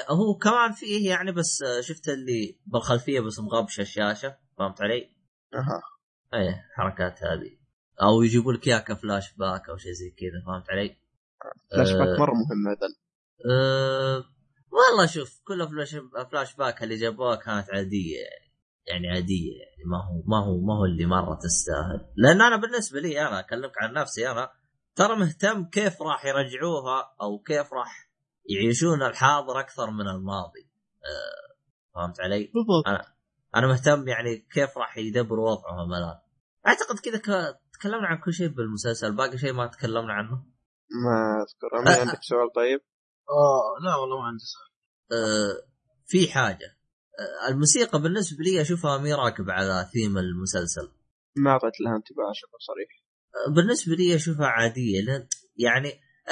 هو كمان فيه يعني بس آه، شفت اللي بالخلفية بس مغبشة الشاشة فهمت علي؟ أها إيه حركات هذه أو يجيبوا لك اياها كفلاش باك أو شيء زي كذا فهمت علي؟ فلاش باك آه. مرة مهم هذا أه والله شوف كل flash flashback اللي جابوها كانت عادية يعني يعني عادية يعني ما هو ما هو ما هو اللي مرة تستاهل. لأن أنا بالنسبة لي أنا أكلمك عن نفسي أنا ترى مهتم كيف راح يرجعوها أو كيف راح يعيشون الحاضر أكثر من الماضي. أه فهمت علي؟ بالضبط. أنا أنا مهتم يعني كيف راح يدبروا وضعهم الآن. أعتقد كذا ك- تكلمنا عن كل شيء بالمسلسل باقي شيء ما تكلمنا عنه؟ ما أذكر. عندك سؤال طيب؟ آه لا والله ما عندي سؤال. آه، في حاجة. الموسيقى بالنسبة لي أشوفها مي راكب على ثيم المسلسل. ما أعطيت لها انتباه أكون صريح. آه، بالنسبة لي أشوفها عادية لأن يعني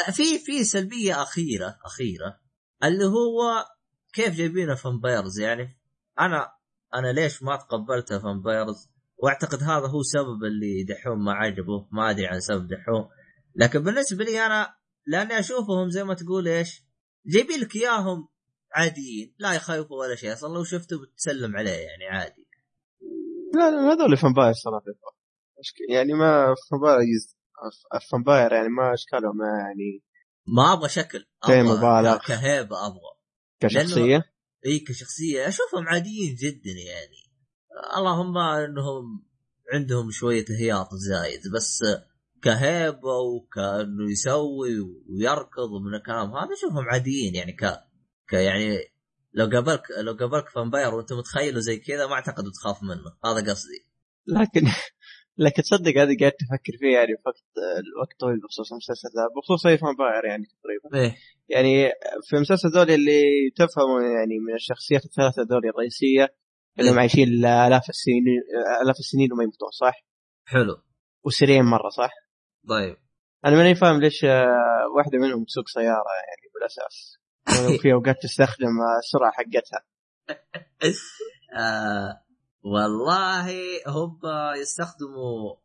آه، في في سلبية أخيرة أخيرة اللي هو كيف جايبين vampires يعني أنا أنا ليش ما تقبلت vampires وأعتقد هذا هو سبب اللي دحوم ما عجبه ما أدري عن سبب دحوم. لكن بالنسبة لي أنا لأني أشوفهم زي ما تقول إيش جايبين لك إياهم عاديين لا يخوفوا ولا شيء أصلا لو شفته بتسلم عليه يعني عادي. لا لا هذول vampire صراحة. يعني ما vampire vampire يعني ما أشكالهم ما يعني ما أبغى شكل مبالغ. ك- كهيبة أبغى. كشخصية؟ إي كشخصية. أشوفهم عاديين جدا يعني. اللهم إنهم عندهم شوية هياط زايد بس كهيبة وكأنه يسوي ويركض ومن الكلام هذا أشوفهم عاديين يعني ك يعني لو قابلك لو قابلك vampire وانت متخيله زي كذا ما أعتقد بتخاف منه. هذا قصدي. لكن لكن تصدق هذه قاعد تفكر فيها يعني وقت الوقت طويل بخصوص المسلسل ذا بخصوص أي vampire يعني تقريبا. إيه. يعني في المسلسل ذول اللي تفهموا يعني من الشخصيات الثلاثة ذول الرئيسية اللي إيه. عايشين آلاف السنين آلاف السنين وما يموتون صح؟ حلو. وسريعين مرة صح؟ طيب. أنا ماني فاهم ليش آه، واحدة منهم تسوق سيارة يعني بالأساس. وفي أوقات تستخدم السرعة حقتها. آه والله هم يستخدموا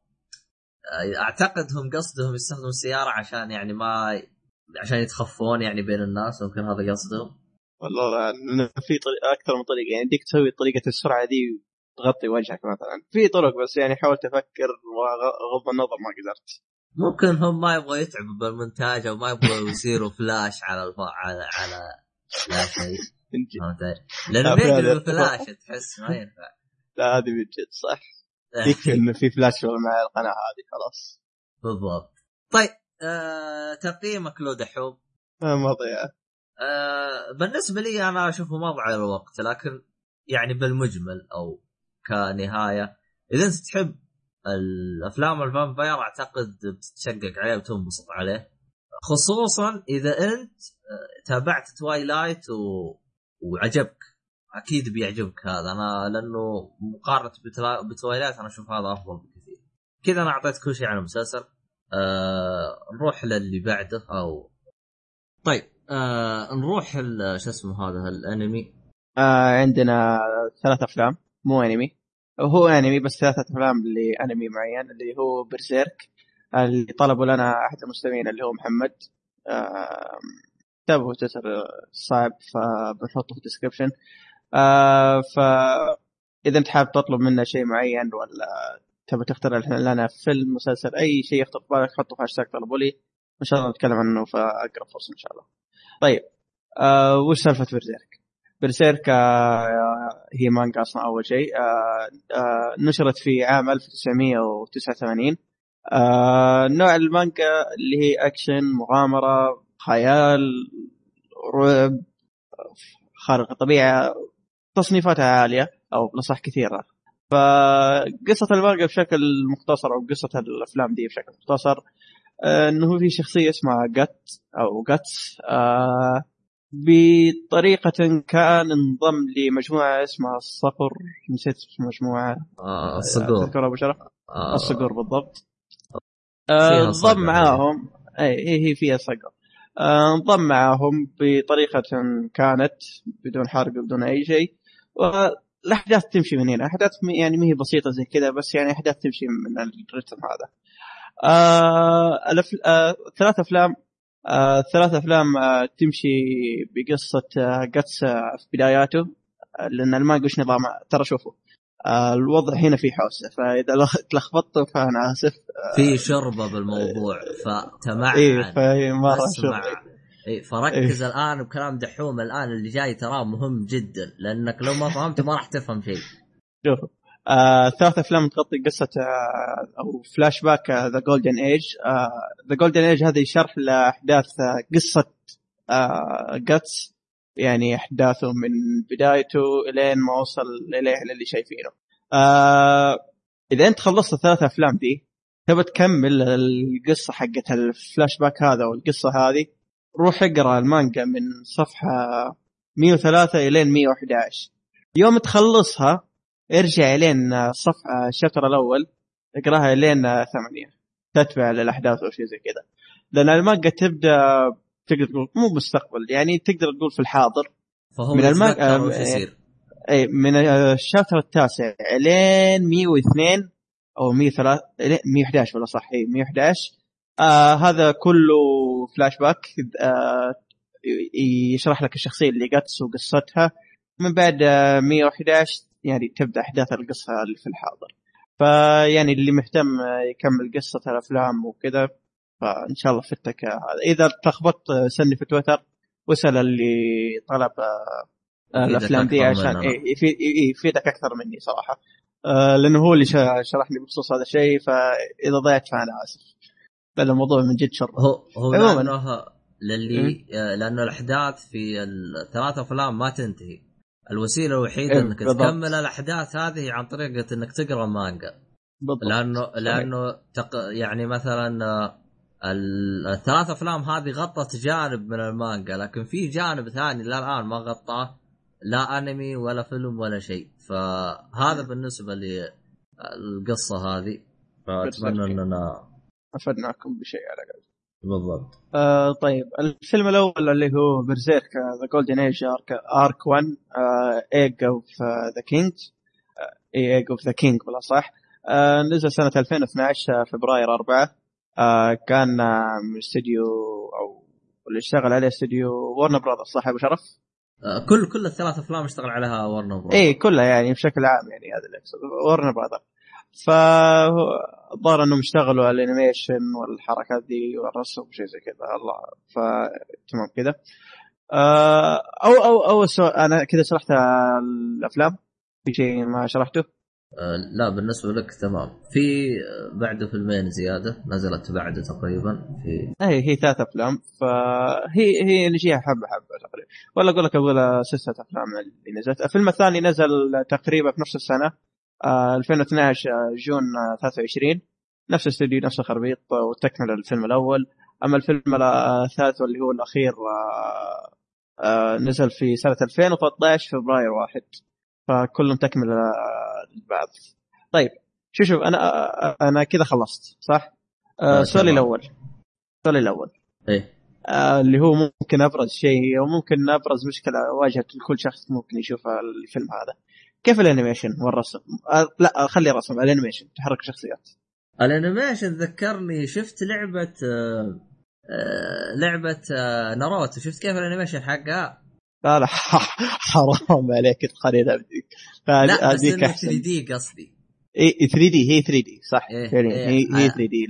آه، أعتقد هم قصدهم يستخدموا السياره عشان يعني ما عشان يتخفون يعني بين الناس ممكن هذا قصدهم. والله في طريق أكثر من طريقة يعني يديك تسوي طريقة السرعة دي تغطي وجهك مثلا. في طرق بس يعني حاولت أفكر وغض النظر ما قدرت. ممكن هم ما يبغوا يتعبوا بالمونتاج أو ما يبغوا يصيروا فلاش على الف... على على لا شيء من جد. فهمت علي؟ لأنه لا، في الفلاش تحس ما ينفع. لا هذه من جد صح. يكفي إنه في فلاش مع القناه هذه خلاص. بالضبط. طيب آه تقييمك له دحوم. آه، ما ضيع آه بالنسبة لي أنا أشوفه ما ضيع الوقت لكن يعني بالمجمل أو كنهاية إذا أنت تحب الأفلام ال vampire أعتقد بتتشقق عليه وتنبسط عليه. خصوصا إذا أنت آه، تابعت توايلايت و... وعجبك. أكيد بيعجبك هذا. أنا لأنه مقارنة بتلا... بتوايلايت أنا أشوف هذا أفضل بكثير. كذا أنا أعطيت كل شيء عن المسلسل. آه نروح للي بعده أو. طيب آه نروح شو اسمه هذا الأنمي. آه عندنا ثلاث أفلام مو أنمي. هو أنمي بس ثلاثة أفلام لانمي معين اللي هو Berserk اللي طلبوا لنا أحد المستمعين اللي هو محمد تابعوا تويتر صعب فبنحطه في ال description ف إذا أنت حابب تطلب منا شيء معين ولا تبي تختار لنا فيلم مسلسل أي شيء يخطر في بالك حطه في هاشتاج طلبوا لي إن شاء الله نتكلم عنه في اقرب فرصة إن شاء الله. طيب وش سالفة Berserk؟ Berserk آه هي مانجا أصلا أول شيء. آه آه نشرت في عام 1989 آه نوع المانجا اللي هي أكشن مغامرة خيال رعب خارق الطبيعة تصنيفاتها عالية أو بالاصح كثيره فقصة المانجا بشكل مختصر أو قصة الأفلام دي بشكل مختصر إنه في شخصية اسمها جت أو جاتس. آه بطريقة كأن انضم لمجموعة اسمها الصقر. نسيت اسم المجموعة. آه الصقور. تذكرها أبو شرف. آه. الصقر بالضبط. آه، انضم معاهم. اي إيه هي فيها صقر. آه، انضم معاهم بطريقة كانت بدون حرق بدون أي شيء. والأحداث تمشي من هنا. أحداث يعني ما هي بسيطة زي كذا بس يعني أحداث تمشي من الرتم هذا. آه الأفل... آه ثلاث أفلام آه ثلاث أفلام آه تمشي بقصة آه جاتس آه في بداياته آه، لأن المانجا وش نظامها ترى شوفوا آه الوضع هنا في حوسة فإذا لخ- تلخبطتوا فأنا آسف. في شربه بالموضوع فتمعن إيه فهي مره أسمع. شوف إيه فركز الآن بكلام دحوم الآن اللي جاي تراه مهم جدا لأنك لو ما فهمته ما راح تفهم شيء. شوفوا. آه ثلاث أفلام تغطي قصة آه أو flashback the Golden Age the Golden Age هذه شرح لأحداث آه، قصة آه جاتس يعني أحداثه من بدايته إلين ما وصل إليه للي شايفينه. آه إذا أنت خلصت الثلاث أفلام دي تبى تكمل القصة حقت الفلاش باك هذا والقصة هذه؟ روح اقرأ المانجا من صفحة 103 إلين 111 يوم تخلصها ارجع لين الصفحه ال chapter الأول اقراها لين ثمانية. تتبع الاحداث أو شيء زي كذا. لأن المانجا تبدأ تقدر تقول مو مستقبل يعني تقدر تقول في الحاضر. فهو من المانجا- آه، يصير؟ اي من ال chapter التاسع لين 102 أو 103 لين 111 ولا صح؟ اي 111 آه هذا كله فلاش باك آه يشرح لك الشخصية اللي جاتس وقصتها. من بعد آه 111 يعني تبدأ أحداث القصة اللي في الحاضر. فيعني اللي مهتم يكمل قصة الأفلام وكذا فإن شاء الله فتك. هذا إذا تلخبطت آه، سني في تويتر واسال اللي طلب آه، الأفلام دي عشان. إيه، يفيد- إيه، يفيدك أكثر مني صراحة. آه لأنه هو اللي شا- شرحني بخصوص هذا الشيء فإذا ضيعت فأنا آسف. لأن الموضوع من جد شر. هو هو عموماً. لأنه للي آه، لأنه الأحداث في الثلاث أفلام ما تنتهي. الوسيلة الوحيدة إيه، إنك بالضبط. تكمل الأحداث هذه عن طريقه إنك تقرأ مانجا. بالضبط. لأنه لأنه تق... يعني مثلا آه، ال- الثلاث أفلام هذه غطت جانب من المانجا لكن في جانب ثاني لا الآن ما غطاه لا أنمي ولا فيلم ولا شيء. فهذا بالنسبة للقصه هذه. فأتمنى. إننا أفدناكم بشيء على الأقل. بالضبط. آه طيب الفيلم الأول اللي هو برزيرك the Golden Age Arc Arc 1 Egg of the King اي Egg of the King بالأصح. آه نزل سنة 2012 آه، فبراير 4 آه كان آه، من استديو أو اللي اشتغل عليه استديو Warner Brothers صح أبو شرف؟ آه، كل كل الثلاث أفلام اشتغل عليها Warner Bro اي كلها يعني بشكل عام يعني هذا اللي Warner Brother فالظاهر انهم اشتغلوا على ال animation والحركات دي والرسم وشيء زي كذا. الله. فتمام كذا آه، أو أو أو so... أنا كذا شرحت الأفلام. في شيء ما شرحته؟ آه، لا بالنسبة لك تمام. في بعده فيلمين زيادة نزلت بعده تقريبا. في اي هي ثلاث أفلام. فهي هي نجيها حبه حبة تقريبا. ولا أقول لك أقول سلسله أفلام اللي نزلت. الفيلم الثاني نزل تقريبا في نفس السنة. 2012 آه، June آه 23 نفس الاستوديو نفس الخربيط آه، وتكمل الفيلم الأول. أما الفيلم الثالث واللي هو الأخير آه آه نزل في سنة 2013 فبراير واحد. فكلهم تكمل آه، البعض طيب شوف شوف أنا آه، أنا كذا خلصت صح؟ آه، آه، سؤالي. الأول. سؤالي الأول. إيه. آه اللي هو ممكن أبرز شيء أو ممكن أبرز مشكلة واجهت كل شخص ممكن يشوف الفيلم هذا. كيف ال animation والرسم؟ لا خلي الرسم ال animation تحرك الشخصيات ال animation ذكرني شفت لعبة آه، آه، لعبة آه، ناروتو. شفت كيف الانيميشن حقها؟ لا لا حرام عليك تقارن هذيك لا بس هذيك إنه أحسن. 3D قصدي. إي 3D هي 3D صح. إيه، فعليا إيه. هي هي آه. 3D.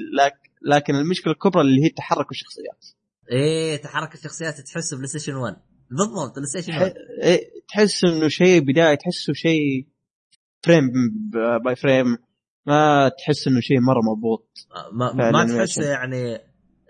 لكن المشكلة الكبرى اللي هي تحرك الشخصيات. إيه تحرك الشخصيات تحس PlayStation 1 بالضبط PlayStation ح- 1 إيه، تحس إنه شيء بداية تحسه شيء frame by frame ما تحس إنه شيء مرة مضبوط ما, فعلا ما ال animation. تحس يعني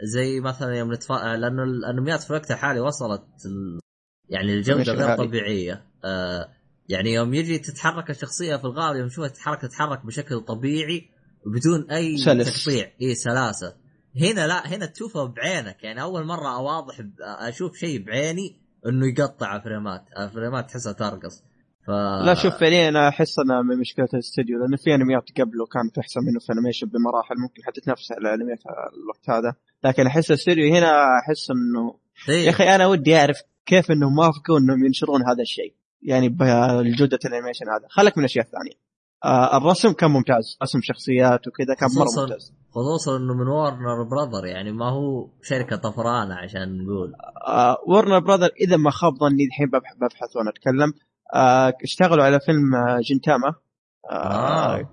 زي مثلا يوم نتفرج لأنه الأنميات في الوقت الحالي وصلت ال... يعني الجودة غير. طبيعية آه يعني يوم يجي تتحرك الشخصية في الغالب يوم تشوفها تتحرك تتحرك بشكل طبيعي وبدون أي سلس. تقطيع اي سلاسة هنا لا هنا تشوفها بعينك يعني أول مرة اوضح ب- أشوف شيء بعيني انه يقطع فريمات فريمات تحسها ترقص. ف لا شوف فعليا أنا أحس إنها من مشكلة الاستديو لأنه في انميات قبله كانت احسن منه في animation بمراحل ممكن حتى تنافس على الانميات الوقت هذا. لكن أحس الاستديو هنا أحس إنه إيه. يا أخي أنا ودي أعرف كيف إنهم وافقوا إنهم ينشرون هذا الشيء يعني بجودة ال animation هذا خلك من الأشياء الثانية. آه الرسم كان ممتاز. رسم شخصيات وكذا كان مرة ممتاز. خصوصا إنه من وارنر براذر يعني ما هو شركة طفرانة عشان نقول. آه ورنر براذر إذا ما خاب ظني الحين ببح- ببحث وأنا أتكلم. آه اشتغلوا على فيلم آه جنتاما آه.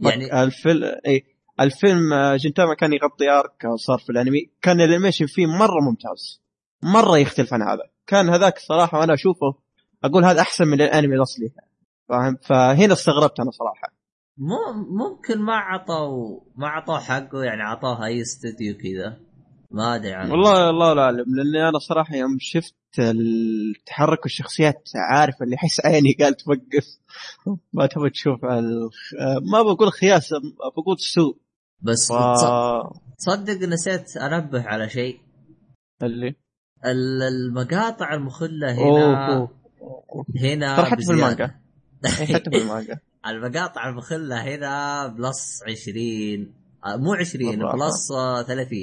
يعني الفيلم إي الفيلم آه، جنتاما كان يغطي arc آه، صار في الأنمي. كان الأنيميشن فيه مرة ممتاز. مرة يختلف عن هذا. كان هذاك صراحة وأنا أشوفه أقول هذا أحسن من الأنمي الأصلي. فاهم؟ فهنا استغربت أنا صراحة. مو ممكن ما عطوا ما عطوه حقه يعني عطوه أي استوديو كذا. ما أدري عنه. والله الله أعلم لأني أنا صراحة يوم شفت التحرك الشخصيات عارف اللي يحس عيني قال توقف. ما تبغى تشوف ال... آه، ما بقول خياسه بقول سوء. بس ف... تص- تصدق نسيت أنبه على شيء. اللي؟ ال- المقاطع المخلة هنا أوه أوه. هنا ترى حتى في. المانجا. المانجا. المقاطع المخله هنا plus 20 آه، مو 20 بالراحة. plus آه، 30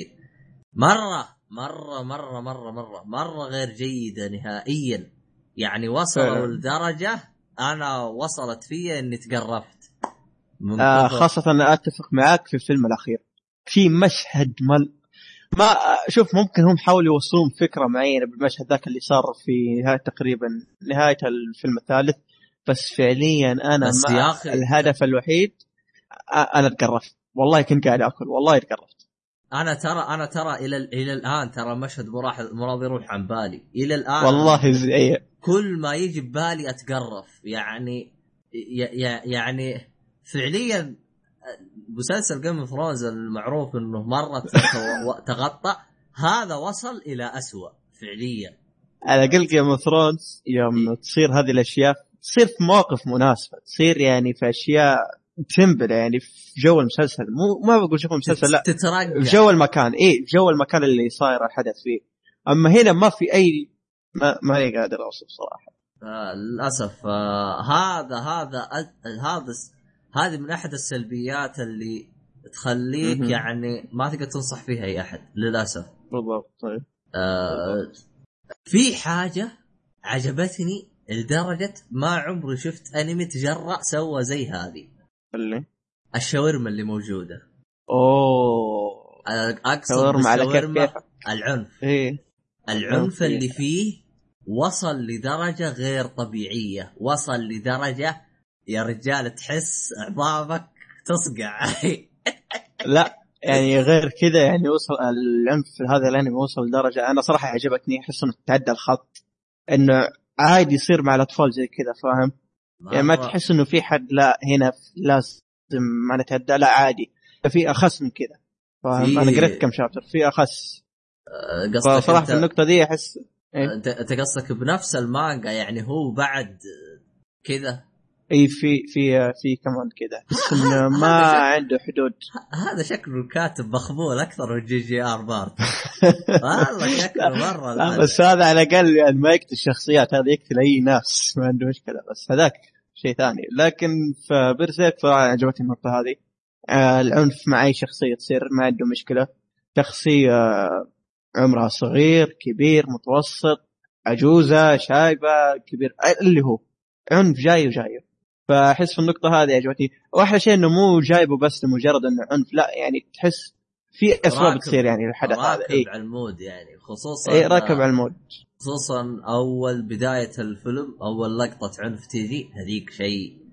مرة مرة مرة مرة مرة مرة غير جيدة نهائيا. يعني وصلوا. لدرجه أنا وصلت فيا إني تقرفت. آه خاصة أنا أتفق معاك في الفيلم الأخير. في مشهد مل ما شوف ممكن هم حاولوا يوصلون فكرة معينة بالمشهد ذاك اللي صار في نهاية تقريبا نهاية الفيلم الثالث. بس فعليا أنا بس ما يا أخي- الهدف الوحيد أنا تقرفت. والله كنت قاعد آكل والله تقرفت. أنا ترى أنا ترى إلى إلى الآن ترى مشهد راضي يروح عن بالي. إلى الآن والله زي إيه. كل ما يجي ببالي أتقرف. يعني يعني فعليا مسلسل Game of Thrones المعروف إنه مرة تغطى هذا وصل إلى أسوأ فعليا. على الأقل Game of Thrones يوم تصير هذه الأشياء تصير في مواقف مناسبة تصير يعني في أشياء تنبل يعني في جو المسلسل. مو ما بقول جو المسلسل لا. في تترقى. جو المكان اي في جو المكان اللي صاير الحدث فيه. أما هنا ما في أي ما ماني قادر أوصف صراحة. آه للأسف آه هذا هذا هذا هذه من أحد السلبيات اللي تخليك مهم. يعني ما تقدر تنصح فيها أي أحد للأسف. بالضبط طيب. آه في حاجة عجبتني لدرجة ما عمري شفت أنمي تجرأ سوى زي هذه. اللي؟ الشاورما اللي موجودة. أوه. أقصد شاورما على كيف العنف. إيه. العنف إيه. اللي فيه وصل لدرجة غير طبيعية. وصل لدرجة يا رجال تحس عظامك تصقع. لا يعني غير كذا يعني وصل العنف في هذا الأنمي وصل لدرجة أنا صراحة عجبتني احس إنه تعدى الخط إنه عادي يصير مع الأطفال زي كذا فاهم؟ يعني ما تحس إنه في حد لا هنا لازم ما نتهدى لا عادي. في اخس من كذا فاهم؟ أنا قريت كم chapter في اخس آه، قصدك فصراحة في النقطة دي احس إيه؟ انت أنت قصدك بنفس المانجا يعني هو بعد كذا؟ إي في في في كمان كذا احس إنه ما عنده حدود. هذا شكله كاتب مخبول أكثر من جي آر آر مارتن. والله شكله مرة لا بس هذا على الأقل يعني ما يقتل الشخصيات هذا يقتل أي ناس ما عنده مشكلة. بس هذاك شيء ثاني. لكن في بيرسيرك صراحة عجبتني النقطة هذه. آه العنف مع أي شخصية تصير ما عنده مشكلة. شخصية عمرها صغير كبير متوسط عجوزة شايبة كبير اللي هو. عنف جاي وجاي. فأحس في النقطة هذه عجبتني وأحلى شيء إنه مو جايبه بس لمجرد إنه عنف لا يعني تحس في أسباب تصير يعني الحدث هذا. راكب إيه؟ على ال mood يعني خصوصا اي راكب على ال mood. خصوصا أول بداية الفيلم أول لقطة عنف تيجي هذيك شيء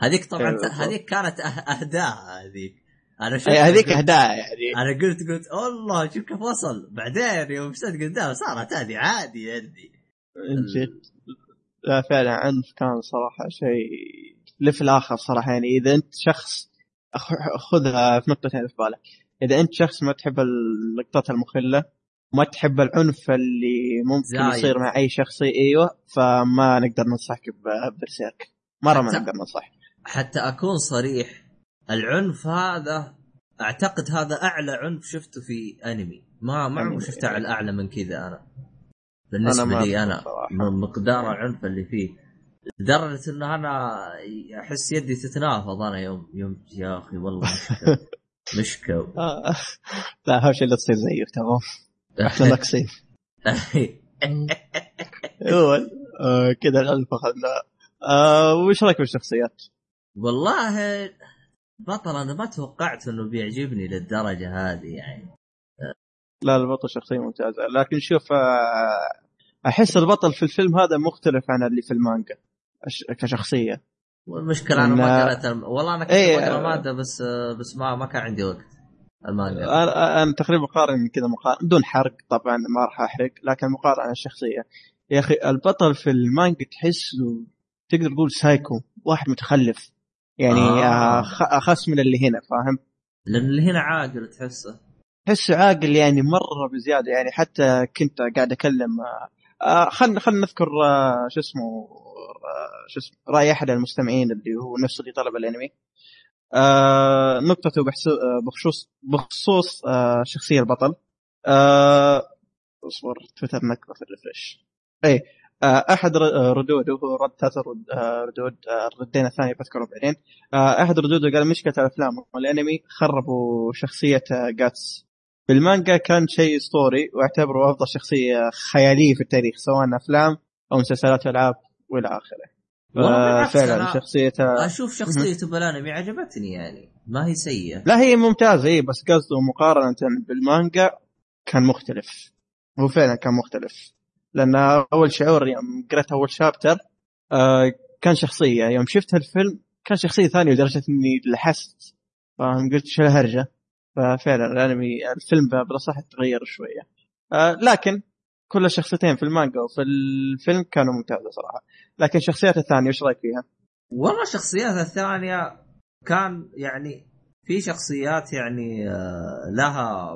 هذيك طبعا. هذيك كانت أه- أهداء هذيك. أنا شفت أي هذيك أهداء يعني. أنا قلت قلت الله شوف كيف وصل. بعدين يوم مشيت قدام صارت هذه عادي عندي لا فعلا عنف كان صراحة شيء لف الآخر صراحة يعني. إذا أنت شخص خذها في نقطتين في بالك. إذا أنت شخص ما تحب اللقطات المخلة ما تحب العنف اللي ممكن زايد. يصير مع أي شخص أيوه فما نقدر ننصحك ببرسيرك. مرة ما نقدر ننصح. حتى أكون صريح العنف هذا أعتقد هذا أعلى عنف شفته في أنمي. ما ما عمري. شفته على اعلى من كذا أنا. بالنسبة أنا لي أنا مقدار العنف اللي فيه. لدرجة انه أنا أحس يدي تتنافض أنا يوم يوم يا أخي والله مشكل مشكل آه. لا اهم شيء لا تصير زيه تمام؟ إحنا ناقصين هو آه كذا العنف أخذنا. آه وش رأيك بالشخصيات؟ والله بطل أنا ما توقعت إنه بيعجبني للدرجة هذه يعني. لا البطل شخصية ممتازة. لكن شوف آه، أحس البطل في الفيلم هذا مختلف عن اللي في المانجا. كشخصية. والمشكلة أنا ما الم... والله أنا كنت إيه، بقرا آه. ماده بس بس ما ما كان عندي وقت. المانجا أنا تقريبا قارن كذا مقارنة بدون حرق طبعا ما راح أحرق لكن مقارنة عن الشخصية. يا أخي البطل في المانجا تحسه تقدر تقول سايكو واحد متخلف. يعني آه. أخس من اللي هنا فاهم؟ لأن اللي هنا عاقل تحسه. تحسه عاقل يعني مرة بزيادة يعني حتى كنت قاعد أكلم آه خلنا خلنا نذكر آه شو اسمه شو اسمه؟ رأي أحد المستمعين اللي هو نفسه اللي طلب الانمي. آه نقطته آه، بخصوص بخصوص آه شخصية البطل. آه اصبر تويتر نقطة في ال refresh اي أحد آه، ردوده هو رد ثلاث رد آه ردود الردين الثانية بذكره بعدين. أحد ردوده قال مشكلة الأفلام والأنمي خربوا شخصية جاتس. في المانجا كان شيء اسطوري واعتبره أفضل شخصية خيالية في التاريخ سواء أفلام أو مسلسلات ألعاب. والى آخره. فعلا أنا- شخصيته أشوف شخصيته بالانمي عجبتني يعني. ما هي سيئة. لا هي ممتازة اي بس قصده مقارنة بالمانجا كان مختلف. هو فعلا كان مختلف. لأن أول شعور يوم قرأت أول شابتر آه كان شخصية. يوم شفت الفيلم كان شخصية ثانية لدرجة إني لحست. فاهم قلت شو الهرجة؟ ففعلا الأنمي الفيلم بالاصح تغير شوية. آه لكن كل الشخصيتين في المانجا وفي الفيلم كانوا ممتازة صراحة. لكن الشخصيات الثانية وش رأيك فيها؟ والله الشخصيات الثانية كان يعني في شخصيات يعني آه، لها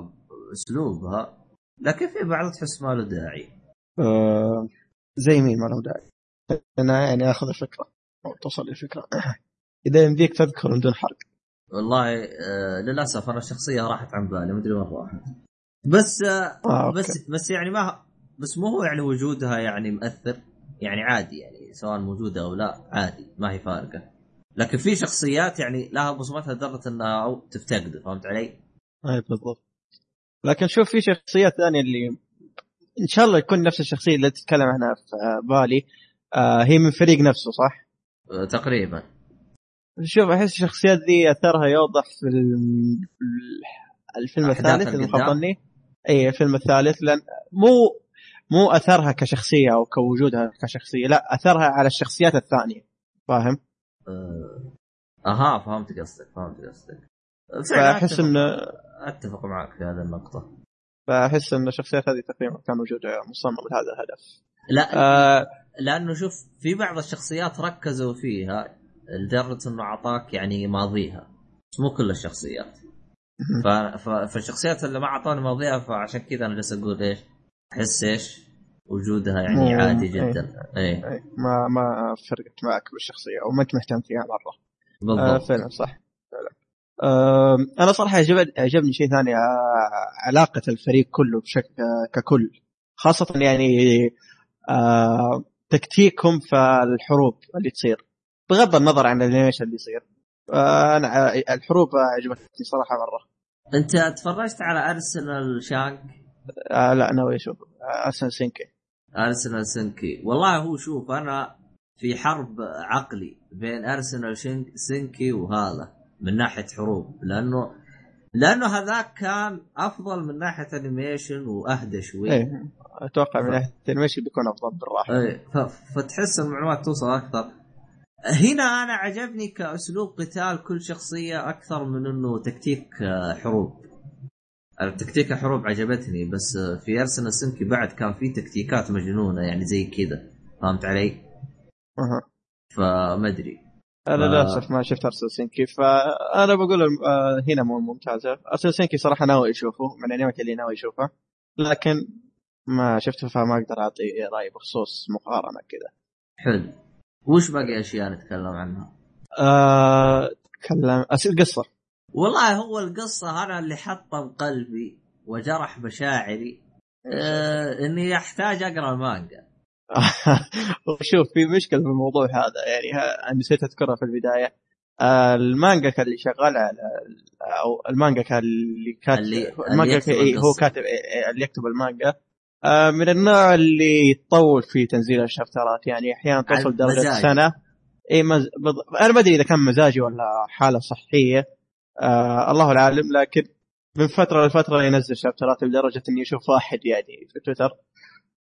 أسلوبها لكن في بعض تحس ما له داعي. آه زي مين ما له داعي؟ أنا يعني آخذ الفكرة أو توصل الفكرة إذا يمديك تذكر من دون حرق. والله آه للأسف أنا الشخصية راحت عن بالي مدري وين راحت. بس آه آه أوكي. بس بس يعني ما بس مو هو يعني وجودها يعني مؤثر؟ يعني عادي يعني سواء موجودة أو لا عادي ما هي فارقة. لكن في شخصيات يعني لها بصمتها لدرجة إنها تفتقده فهمت علي؟ أي بالضبط. لكن شوف في شخصيات ثانية اللي إن شاء الله يكون نفس الشخصية اللي تتكلم عنها في بالي آه هي من فريق نفسه صح؟ آه تقريبا. شوف أحس الشخصيات ذي أثرها يوضح في الفيلم الثالث اللي اي الفيلم الثالث لأن مو مو أثرها كشخصية أو كوجودها كشخصية لا أثرها على الشخصيات الثانية. فاهم؟ آه. أها فهمت قصدك فهمت قصدك. فعلاً فأحس انه أتفق معك في هذه النقطة. فأحس إن الشخصيات هذه تقريبا كان وجودها مصمم لهذا الهدف. لا آه لأنه شوف في بعض الشخصيات ركزوا فيها لدرجه إنه أعطاك يعني ماضيها بس مو كل الشخصيات. ف... ف... فالشخصيات اللي ما اعطاني ماضيها فعشان كذا أنا جالس أقول إيش أحس إيش؟ وجودها يعني مو- عادي إيه. جدا. اي أي، ما ما فرقت معك بالشخصية أو ما أنت مهتم فيها مرة. آه بالضبط فعلا صح. فعلا. آه أنا صراحة عجبني شيء ثاني آه علاقة الفريق كله بشكل ككل. خاصة يعني آه تكتيكهم في الحروب اللي تصير. بغض النظر عن الانيميشن اللي يصير. آه، أنا الحروب عجبتني صراحة مرة. أنت تفرجت على أرسلان سينكي آه لا ناوي أشوف. آه، أرسلان سينكي. أرسلان سينكي. والله هو شوف أنا في حرب عقلي بين أرسلان سينكي وهذا من ناحية حروب لأنه لأنه هذاك كان أفضل من ناحية انيميشن وأهدى شوي. إيه أتوقع من ناحية المشي بيكون أفضل بالراحة. إيه فتحس المعلومات توصل أكثر. هنا أنا عجبني كأسلوب قتال كل شخصية أكثر من إنه تكتيك آه، التكتيك الحروب عجبتني بس في أرسلان سينكي بعد كان في تكتيكات مجنونة يعني زي كذا فهمت علي؟ أها. فما أدري أنا ف- للأسف ما شفت أرسلان سينكي فأنا بقول آه، هنا مو ممتازة أرسلان سينكي صراحة ناوي أشوفه من الانميات اللي ناوي أشوفها لكن ما شفته فما أقدر أعطي رأي بخصوص مقارنة كذا حلو وش باقي أشياء نتكلم عنها؟ آه، تكلم القصة والله هو القصة أنا اللي حطه بقلبي وجرح مشاعري. آه إني أحتاج أقرأ المانجا. شوف في مشكلة في الموضوع هذا يعني ها- أنا نسيت أذكرها في البداية. آه، المانجا كان اللي شغال على أو المانجا كان اللي كاتب اللي- اللي المانجا يكتب كان إيه، هو القصة. كاتب إيه، إيه، اللي يكتب المانجا. آه، من النوع اللي يطول في تنزيل الشابترات يعني أحيانا على توصل درجة مزاج. سنة. اي مز... بض... أنا ما أدري إذا كان مزاجي ولا حالة صحية. آه الله العالم لكن من فترة لفترة ينزل شابترات لدرجة إني أشوف واحد يعني في تويتر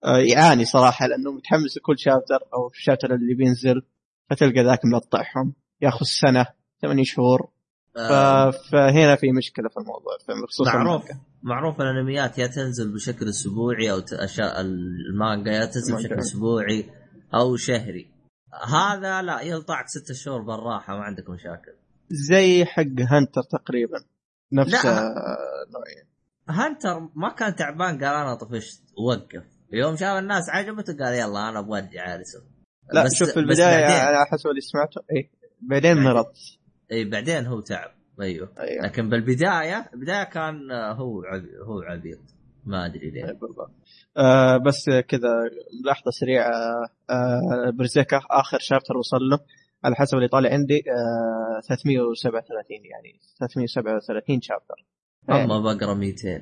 آه يعاني صراحة لأنه متحمس لكل شابتر أو الشابتر اللي بينزل فتلقى ذاك ملطعهم ياخذ سنة ثمانية شهور. آه فهنا في مشكلة في الموضوع بخصوص معروف المانجا. معروف الأنميات يا تنزل بشكل أسبوعي أو أشياء المانجا يا تنزل المانجا. بشكل أسبوعي أو شهري هذا لا يلطعك ستة شهور بالراحة ما عندك مشاكل زي حق هانتر تقريبا. نفس نوعين هانتر ما كان تعبان قال أنا طفشت وقف. يوم شاف الناس عجبته قال يلا أنا أبغى ارجع ارسم لا بس- شوف في البداية على حسب اللي سمعته اي بعدين. مرض اي بعدين هو تعب. أيوه. أيوه. لكن بالبداية البداية كان آه، هو عبي هو عبيط. ما أدري ليه. بالضبط. آه بس كذا ملاحظه سريعة. آه بيرسيركا آخر chapter وصل له. على حسب اللي طالع عندي آه 337 يعني 337 شابتر أما بقرأ 200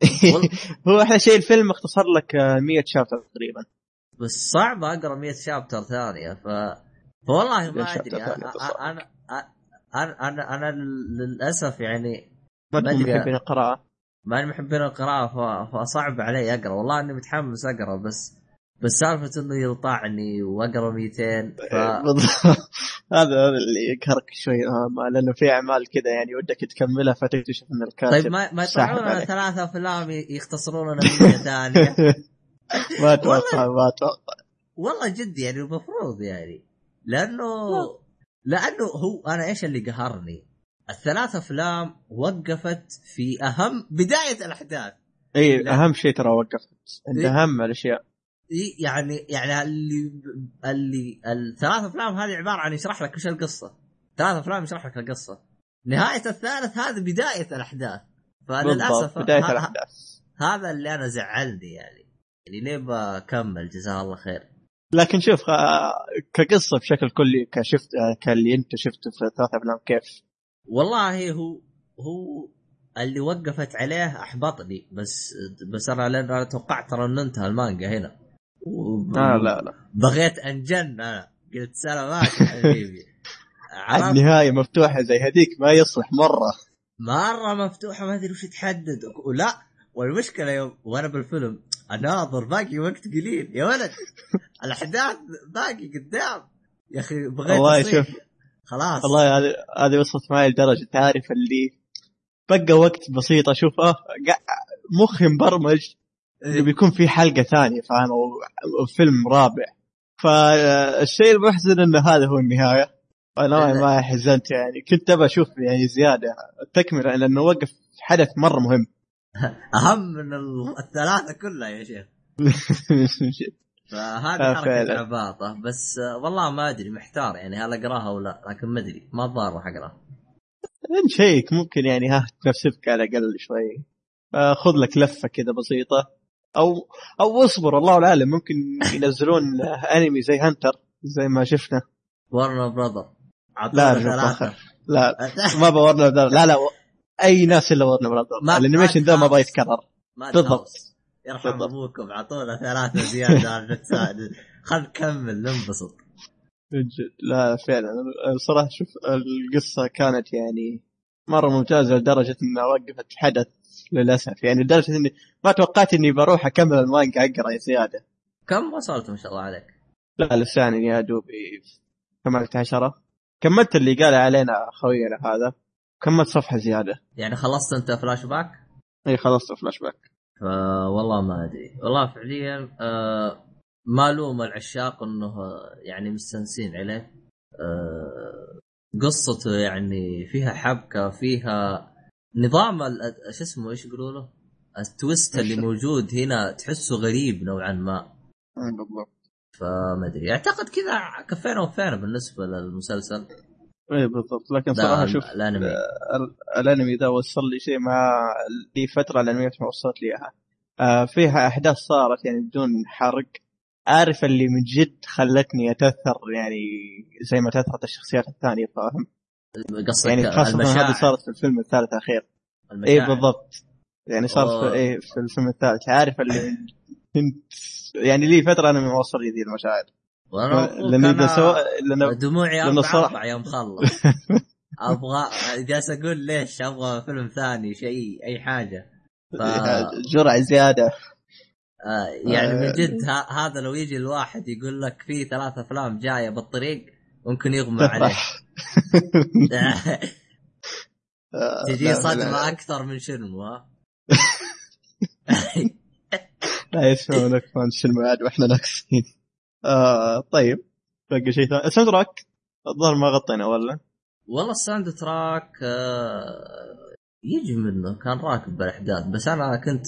هو أحلى شيء الفيلم مختصر لك آه، 100 شابتر تقريبا بس صعب أقرأ 100 شابتر ثانية ف فوالله ما أدري. أنا أنا أنا أنا للأسف يعني ما ما. محبين القراءة ماني محبين القراءة. فصعب علي أقرأ والله إني متحمس أقرأ بس بس سالفة إنه يلطعني وأقرأ 200 ف... بالضبط. هذا هذا اللي يقهرك شوي آه، لأنه في أعمال كذا يعني ودك تكملها فتكتشف إن الكاتب طيب ما ما يطلعون. ثلاث أفلام يختصرون لنا 100 ثانية ما أتوقع ما أتوقع والله جد يعني المفروض يعني لأنه لأنه هو أنا إيش اللي قهرني؟ الثلاث أفلام وقفت في اهم بداية الأحداث اي. أهم شيء ترى وقفت عند إيه. أهم الأشياء يعني يعني اللي اللي الثلاث أفلام هذه عبارة عن يشرح لك إيش القصة. ثلاث أفلام يشرح لك القصة. نهاية الثالث هذا بداية الأحداث. فللاسف بالضبط بداية ه- ه- الأحداث. هذا اللي أنا زعلني يعني. يعني ليه بكمل جزاه الله خير. لكن شوف آه، كقصة بشكل كلي كشفت آه، كاللي أنت شفته في ثلاث أفلام كيف؟ والله هو هو اللي وقفت عليه أحبطني. بس بس أنا لأن أنا توقعت ترى إنه انتهى المانجا هنا. و- آه لا لا. بغيت انجن أنا قلت سلامات يا حبيبي. عرفت النهايه مفتوحة زي هذيك ما يصلح مرة. مرة مفتوحة ما أدري وش تحدد. ولا والمشكلة يوم وأنا بالفيلم أناظر باقي وقت قليل. يا ولد الأحداث باقي قدام. يا أخي بغيت والله. شوف خلاص. والله هذه هذه وصلت معي لدرجة تعرف اللي بقى وقت بسيط اشوفه قا- مخي مبرمج. انه بيكون في حلقة ثانية فاهم؟ أو فيلم رابع. فالشيء المحزن إنه هذا هو النهاية. أنا. ما حزنت يعني. كنت أبى أشوف يعني زيادة. تكمله لأنه وقف حدث مرة مهم. أهم من ال- الثلاثة كلها يا شيخ. فهذه آه، حركة. عباطة. بس والله ما أدري محتار يعني هل أقراها ولا لكن ما أدري. ما الظاهر راح أقرأها. نشيك ممكن يعني ها تنفسك على الأقل شوي. آه، خذ لك لفة كذا بسيطة. أو أو اصبر الله العالم ممكن ينزلون أنمي زي هانتر زي ما شفنا. ورنر براذر لا لا. لا. ما بورنا لا لا. أي ناس إلا ورنا براذر الأنيميشن ذا ما. يبغى يتكرر. بالضبط. يرحم. أبوكم. اعطونا ثلاثة زيادة على البتساعد خل نكمل ننبسط. من جد. لا فعلا. الصراحه شوف القصة كانت يعني مرة ممتازة لدرجة إنها وقفت حدث. للأسف. يعني لدرجة إني ما توقعت إني بروح أكمل المانجا أقرأ زيادة. كم وصلت ما شاء الله عليك؟ لا لساني يا دوبي كملت عشرة كملت اللي قال علينا خوينا هذا. كملت صفحة زيادة. يعني خلصت أنت فلاش باك؟ إي خلصت فلاش باك. فوالله ما أدري. والله فعليا آه ما لوم العشاق إنه يعني مستنسين عليه. آه قصته يعني فيها حبكة فيها نظام ال- شو اسمه إيش يقولوا له؟ ال twist اللي؟ موجود هنا تحسه غريب نوعا ما. أي بالضبط. فما أدري. أعتقد كذا كفينا وفينا بالنسبة للمسلسل. اي بالضبط. لكن صراحة شوف الأنمي. ال- الأنمي ذا وصل لي شيء ما لي فترة الانميات ما وصلت لي اياها آه فيها أحداث صارت يعني بدون حرق. عارف اللي من جد خلتني أتأثر يعني زي ما تأثرت الشخصيات الثانية فاهم؟ قصدك يعني المشاعر هذه صارت في الفيلم الثالث الأخير. اي. بالضبط. يعني صار أوه. في إيه في الفيلم الثالث. عارف اللي كنت يعني لي فترة أنا ما وصل لي ذي المشاعر. كان إذا سوا لأن دموعي صراحة- أربع يوم خلص. أبغى جالس أقول ليش أبغى فيلم ثاني شيء أي حاجة. ف... جرعة زيادة. آه يعني من آه. جد هذا لو يجي الواحد يقول لك في ثلاث أفلام جاية بالطريق ممكن يغمى عليه. آه، تجي صدمة أكثر من شنو ها؟ لا يسمعونك فان شنو عاد وإحنا ناقصين. آه طيب بقى شيء ثاني. ال soundtrack الظاهر ما غطينا ولا؟ والله ال soundtrack آه يجي منه كان راكب بالأحداث بس أنا كنت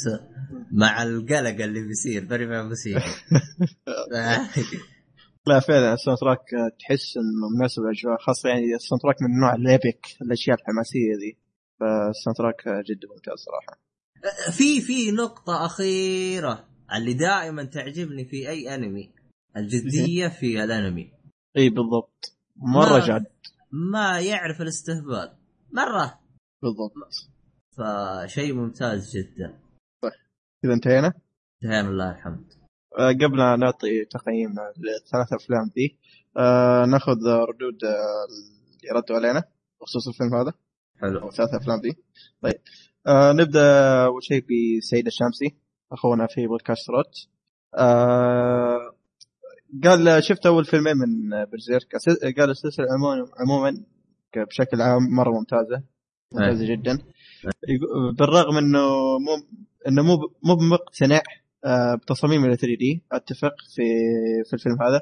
مع القلق اللي بيصير ما بيصير لا فعلا ال soundtrack آه، تحس إنه مناسب للأجواء خاصة يعني ال soundtrack من نوع ال epic الأشياء الحماسية ذي. فال soundtrack آه، جدا ممتاز صراحة. في في نقطة أخيرة اللي دائما تعجبني في أي أنمي الجدية في الأنمي. إي بالضبط. مرة ما- جاد. ما يعرف الاستهبال. مرة. بالضبط. فشيء ممتاز جدا. كذا انتهينا؟ انتهينا لله الحمد. قبل لا نعطي تقييمنا للثلاث أفلام ذي آه ناخذ آه، ردود آه، اللي ردوا علينا بخصوص الفيلم هذا. حلو. الثلاث أفلام ذي طيب. آه نبدأ أول شيء بسيد الشامسي أخونا في بودكاست روت. آه قال شفت أول فيلمين من Berserk. قال السلسلة عموما عموما بشكل عام مرة ممتازة. ممتازة جدا. بالرغم إنه مو إنه مو مو مقتنع آه، بتصاميم ال 3D. أتفق في في الفيلم هذا.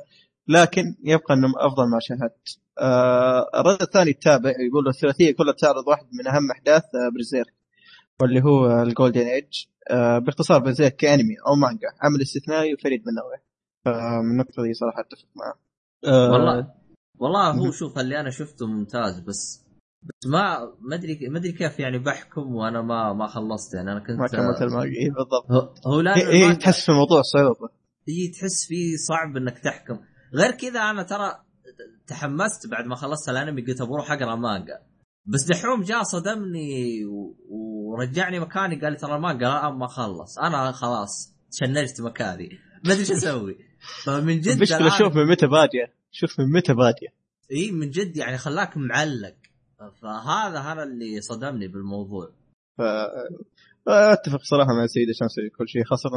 لكن يبقى انه أفضل ما شاهدت. آه، الرد الثاني التابع يقول الثلاثية كلها تعرض واحد من أهم أحداث آه، Berserk واللي هو ال Golden Age باختصار Berserk كأنمي أو مانجا عمل استثنائي وفريد من نوعه. فمن النقطه دي صراحة أتفق معه. آه، والله والله هو. شوف اللي أنا شفته ممتاز بس بس ما ما أدري ما أدري كيف يعني بحكم وأنا ما ما خلصت. يعني أنا كنت ما كملت المانجا إيه بالضبط. هو, هي هي المانجا- تحس في الموضوع صعوبه هي تحس فيه صعب إنك تحكم. غير كذا أنا ترى تحمست بعد ما خلصت الأنمي قلت بروح أقرأ مانجا. بس دحوم جاء صدمني و... ورجعني مكاني. قال لي ترى المانجا لا ما خلص. أنا خلاص شنجت مكاني. ما أدري إيش أسوي. فمن جد المشكلة شوف من متى بادية. شوف من متى بادية. إي من جد يعني خلاك معلق. فهذا هذا اللي صدمني بالموضوع. ف أتفق صراحة مع سيد في كل شيء خاصة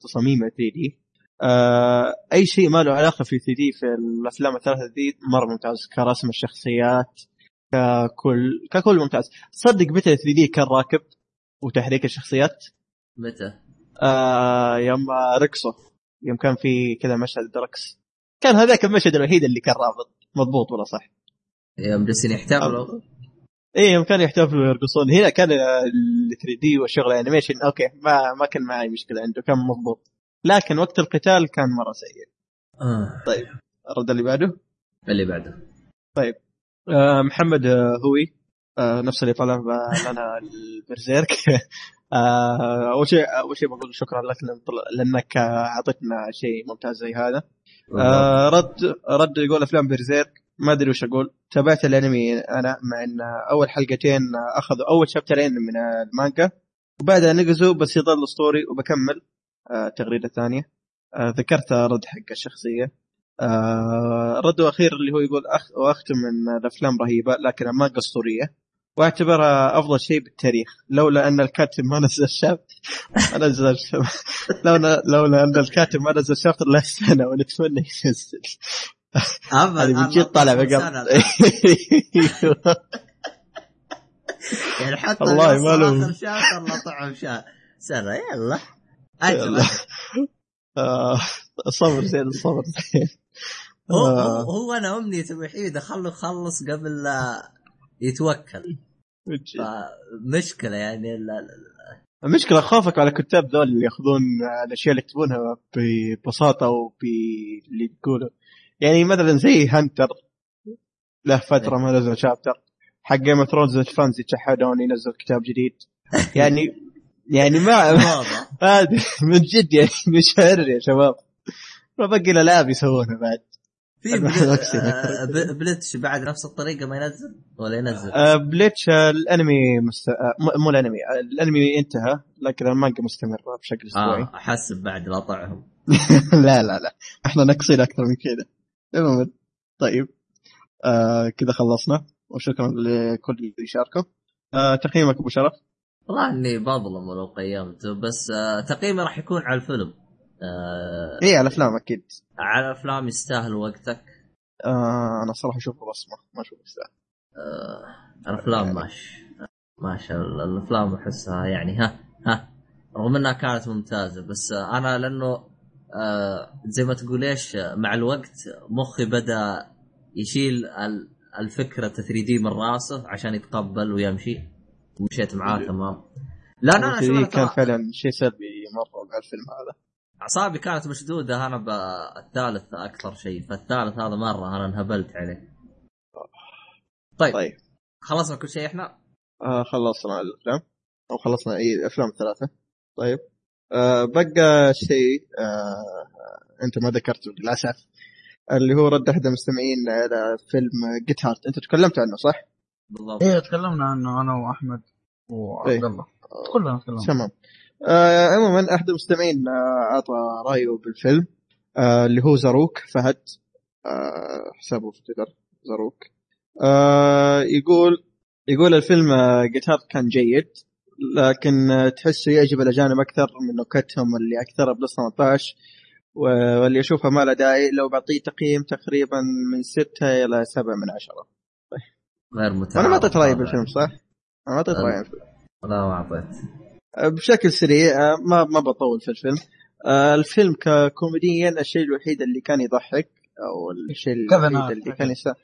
تصاميم 3 دي آه أي شيء ما له علاقة في 3 دي في الأفلام الثلاثة دي مرة ممتاز كرسم الشخصيات ككل ككل ممتاز. تصدق متى 3 دي كان راكب وتحريك الشخصيات؟ متى؟ آه يوم رقصوا يوم كان في كذا مشهد رقص. كان هذاك المشهد الوحيد اللي كان رابط مضبوط ولا صح؟ يوم جالسين يحتفلوا. إيه يوم كانوا يحتفلوا ويرقصون. هنا كان ال 3D والشغل animation okay ما ما كان معي مشكلة عنده كان مضبوط. لكن وقت القتال كان مرة سيء. آه. الرد اللي بعده؟ اللي بعده. آه محمد آه هوي. آه نفس اللي طلب آه، لنا ال Berserk. آه أول شيء أول شيء بقول شكرا لك لأنك آه، أعطيتنا شيء ممتاز زي هذا. آه رد رد يقول أفلام برزيرك. ما أدري وش أقول. تابعت الأنمي أنا مع إن أول حلقتين أخذوا أول شابترين من المانجا وبعدها نقزوا بس يظل اسطوري وبكمل آه تغريده ثانية آه ذكرت رد حق الشخصية. آه رد أخير اللي هو يقول أخ وأختم من الأفلام رهيبة لكن المانجا أسطورية. وأعتبرها أفضل شيء بالتاريخ. لولا أن الكاتب ما نزل شابتر ما نزل لولا لولا أن الكاتب ما نزل شابتر لسنه ونتمنى ينزل. من جد طالع بقى يعني حتى والله ما وصل له- آخر شهر الله طعم شهر. سنه يلا. أجل آه، الصبر زين الصبر زين. هو, آه. هو, أنا امنيتي الوحيده خلوا يخلص قبل لا يتوكل. فمشكلة يعني لا لا المشكلة خوفك على الكتاب ذول اللي ياخذون الأشياء اللي يكتبونها ببساطة وب اللي يقولوا. يعني مثلا زي Hunter له فترة ما نزل chapter حق Game of Thrones ال fans يتشحدون ينزل كتاب جديد. يعني يعني ما هذه من جد يعني مشاعر يا شباب. ما باقي الالعاب يسوونها بعد. في أنا بل- نفسي آه، بعد نفس الطريقة ما ينزل؟ ولا ينزل؟ آه، بليتش آه، الانمي مست... آه، مو الانمي آه، الانمي انتهى لكن المانجا مستمرة بشكل أسبوعي. آه أحسب بعد لا طعهم لا لا لا. إحنا ناقصين أكثر من كذا. المهم طيب. آه كذا خلصنا. وشكرا لكل اللي شاركوا. آه تقييمك أبو شرف؟ والله إني بظلم ولو قيمته بس آه تقييمي راح يكون على الفيلم. آه إيه على الأفلام أكيد. على افلام يستاهل وقتك. آه أنا صراحة اشوفه بصمه ما اشوفه يستاهل. آه الأفلام ماشي ماشي ال- الأفلام أحسها يعني ها ها. رغم إنها كانت ممتازة بس آه أنا لأنه زي ما تقول إيش آه، مع الوقت مخي بدأ يشيل ال- الفكرة 3 دي من راسه عشان يتقبل ويمشي. ومشيت معاه تمام. لا أنا شوف كان فعلا شيء سلبي مرة مع الفيلم هذا. أعصابي كانت مشدودة أنا بالثالث أكثر شيء فالثالث هذا مرة أنا انهبلت عليه. طيب, طيب. طيب خلصنا كل شيء إحنا؟ آه خلصنا الأفلام. أو خلصنا اي الافلام الثلاثه طيب. آه بقى شيء آه انت ما ذكرته للأسف اللي هو رد احد المستمعين على فيلم جيت هارت انت تكلمت عنه صح؟ بالضبط. إيه تكلمنا عنه أنا وأحمد وعبد إيه. الله. كلنا تكلمنا. تمام. آه عموما احد المستمعين آه أعطى رأيه بالفيلم آه اللي هو زاروك فهد. آه حسابه في تويتر زاروك. آه يقول يقول الفيلم آه Get Hard كان جيد. لكن تحسه يعجب الأجانب أكثر من نكتهم اللي اكثرها plus 18 و- واللي اشوفها ما له داعي لو بعطيه تقييم تقريبا من 6 إلى 7 من 10 غير متعارف أنا ما أعطيت رأيي. بالفيلم صح؟ أنا ما أعطيت. رأيي بالفيلم لا ما أعطيت بشكل سريع ما ما بطول في الفيلم الفيلم ككوميديا الشيء الوحيد اللي كان يضحك أو الشيء كيفن الوحيد Hart. اللي كان يسا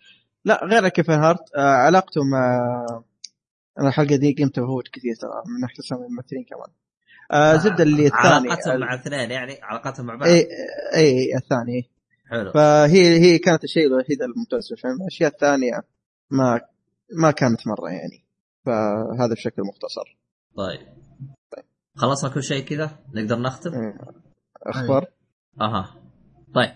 لا غير Kevin Hart علاقته مع أنا الحلقة دي قمت بفوت كثير ترى من اسامي الممثلين كمان. آه زبدة اللي الثاني علاقتهم مع اثنين يعني علاقتهم مع بعض. اي اي الثاني. حلو. فهي هي كانت الشيء الوحيد الممتاز في الفيلم الأشياء الثانية ما ما كانت مرة يعني. فهذا بشكل مختصر. طيب. خلصنا كل شيء كذا؟ نقدر نختم؟ إيه. أخبار؟ أها. طيب.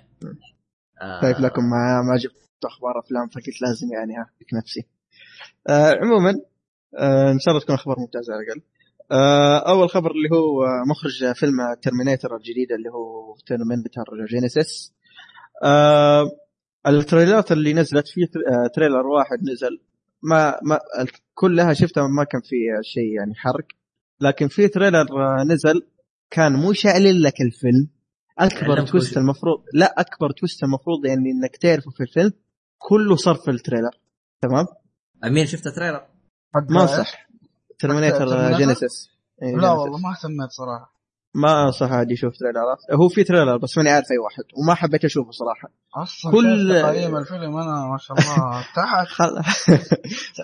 آه. خايف لكم ما ما جبت أخبار أفلام فقلت لازم يعني أهلك نفسي. آه عموما إن شاء الله تكون أخبار ممتازه على الأقل. آه أول خبر اللي هو آه، مخرج فيلم Terminator الجديد اللي هو Terminator Genisys آه ال trailerات اللي نزلت في آه trailer واحد نزل. ما ما كلها شفتها ما كان فيها شيء يعني حرق. لكن في trailer آه نزل. كان مو شاعل لك الفيلم. أكبر twist المفروض لا أكبر twist المفروض يعني إنك تعرفه في الفيلم. كله صار في ال trailer. تمام؟ أمين شفت trailer ما صح. ترمينيتر Terminator؟ جينيسيس. إيه، لا. والله ما اهتميت صراحة. ما انصح احد يشوف تريلرات هو في تريلر بس ماني عارف أي واحد وما حبيت أشوفه صراحة. أصلا كل- تقييم الفيلم أنا ما شاء الله تحت خل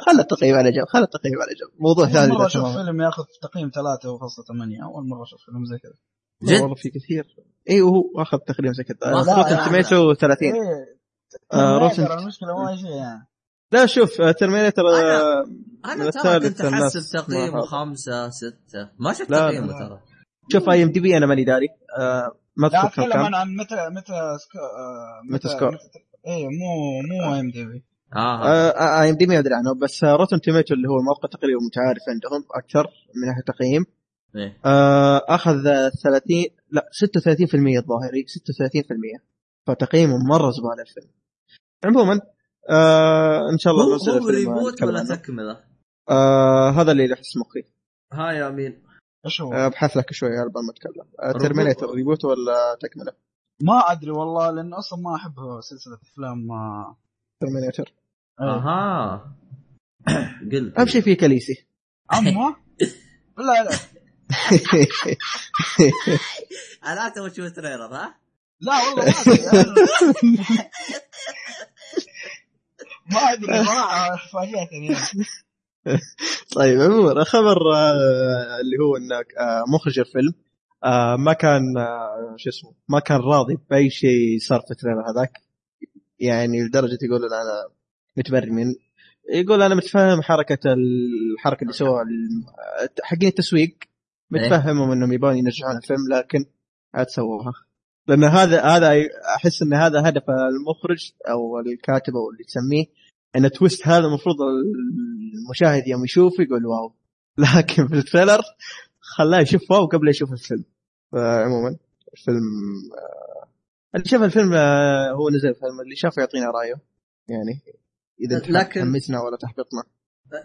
خل التقييم على جنب خل التقييم على جنب. موضوع أول ثاني مرة ذا أشوف. فيلم ياخذ تقييم 3.8 أول مرة أشوف فيلم زي كذا. جد؟ والله في كثير. اي وهو أخذ تقريبا زي كذا. روتن لا، توميتو 30 إيه آه، روتن- المشكلة ما هي شيء يعني. لا شوف ترمينيتر أنا- أنا من ترى الثالث كنت احسب تقييمه خمسة ستة. ما شفت تقييمه. ترى. شوف اي ام دي بي أنا ماني داري. آه، ما لا اذكر كم أتكلم كان. أنا عن متى Metasco... آه، Metascore. إيه مو مو MDB آه IMD ما أدري عنه بس Rotten Tomato اللي هو الموقع تقريبا متعارف عندهم أكثر من ناحية تقييم. إيه. آه، أخذ 30 لا 36% الظاهري 36% فتقييمه مرة زبالة الفيلم. عموما آه إن شاء الله هو هو reboot ولا. تكملة؟ آه هذا اللي يحس مخي ها يا آمين إيش هو؟ أبحث لك شوي قبل ما أتكلم reboot. Terminator reboot ولا تكملة ما أدري والله لأن أصلا ما أحب سلسلة أفلام Terminator إيه. أها قلت اهم شيء فيه Khaleesi اما لا لا أنا تو تشوف trailer ها؟ لا والله ما ما ادري صراحة فاجاتني يعني. طيب عموما خبر آه، اللي هو انك آه، مخرج الفيلم آه، ما كان شو اسمه ما كان راضي بأي شيء صار في التريلر هذاك. يعني لدرجة يقول أنا متبري من يقول أنا متفهم حركة الحركة اللي سووها حقين التسويق متفهمهم إنهم يبغون ينجحون الفيلم لكن عاد سووها. لأن هذا هذا أحس إن هذا هدف المخرج أو الكاتب أو اللي تسميه إن ال twist هذا المفروض المشاهد يوم يشوفه يقول wow. لكن في ال trailer خلاه يشوف wow قبل يشوف الفيلم. فعموما الفيلم آه، اللي شاف الفيلم آه، هو نزل الفيلم اللي شافه يعطينا رأيه. يعني إذا لكن- تحمسنا ولا تحبطنا.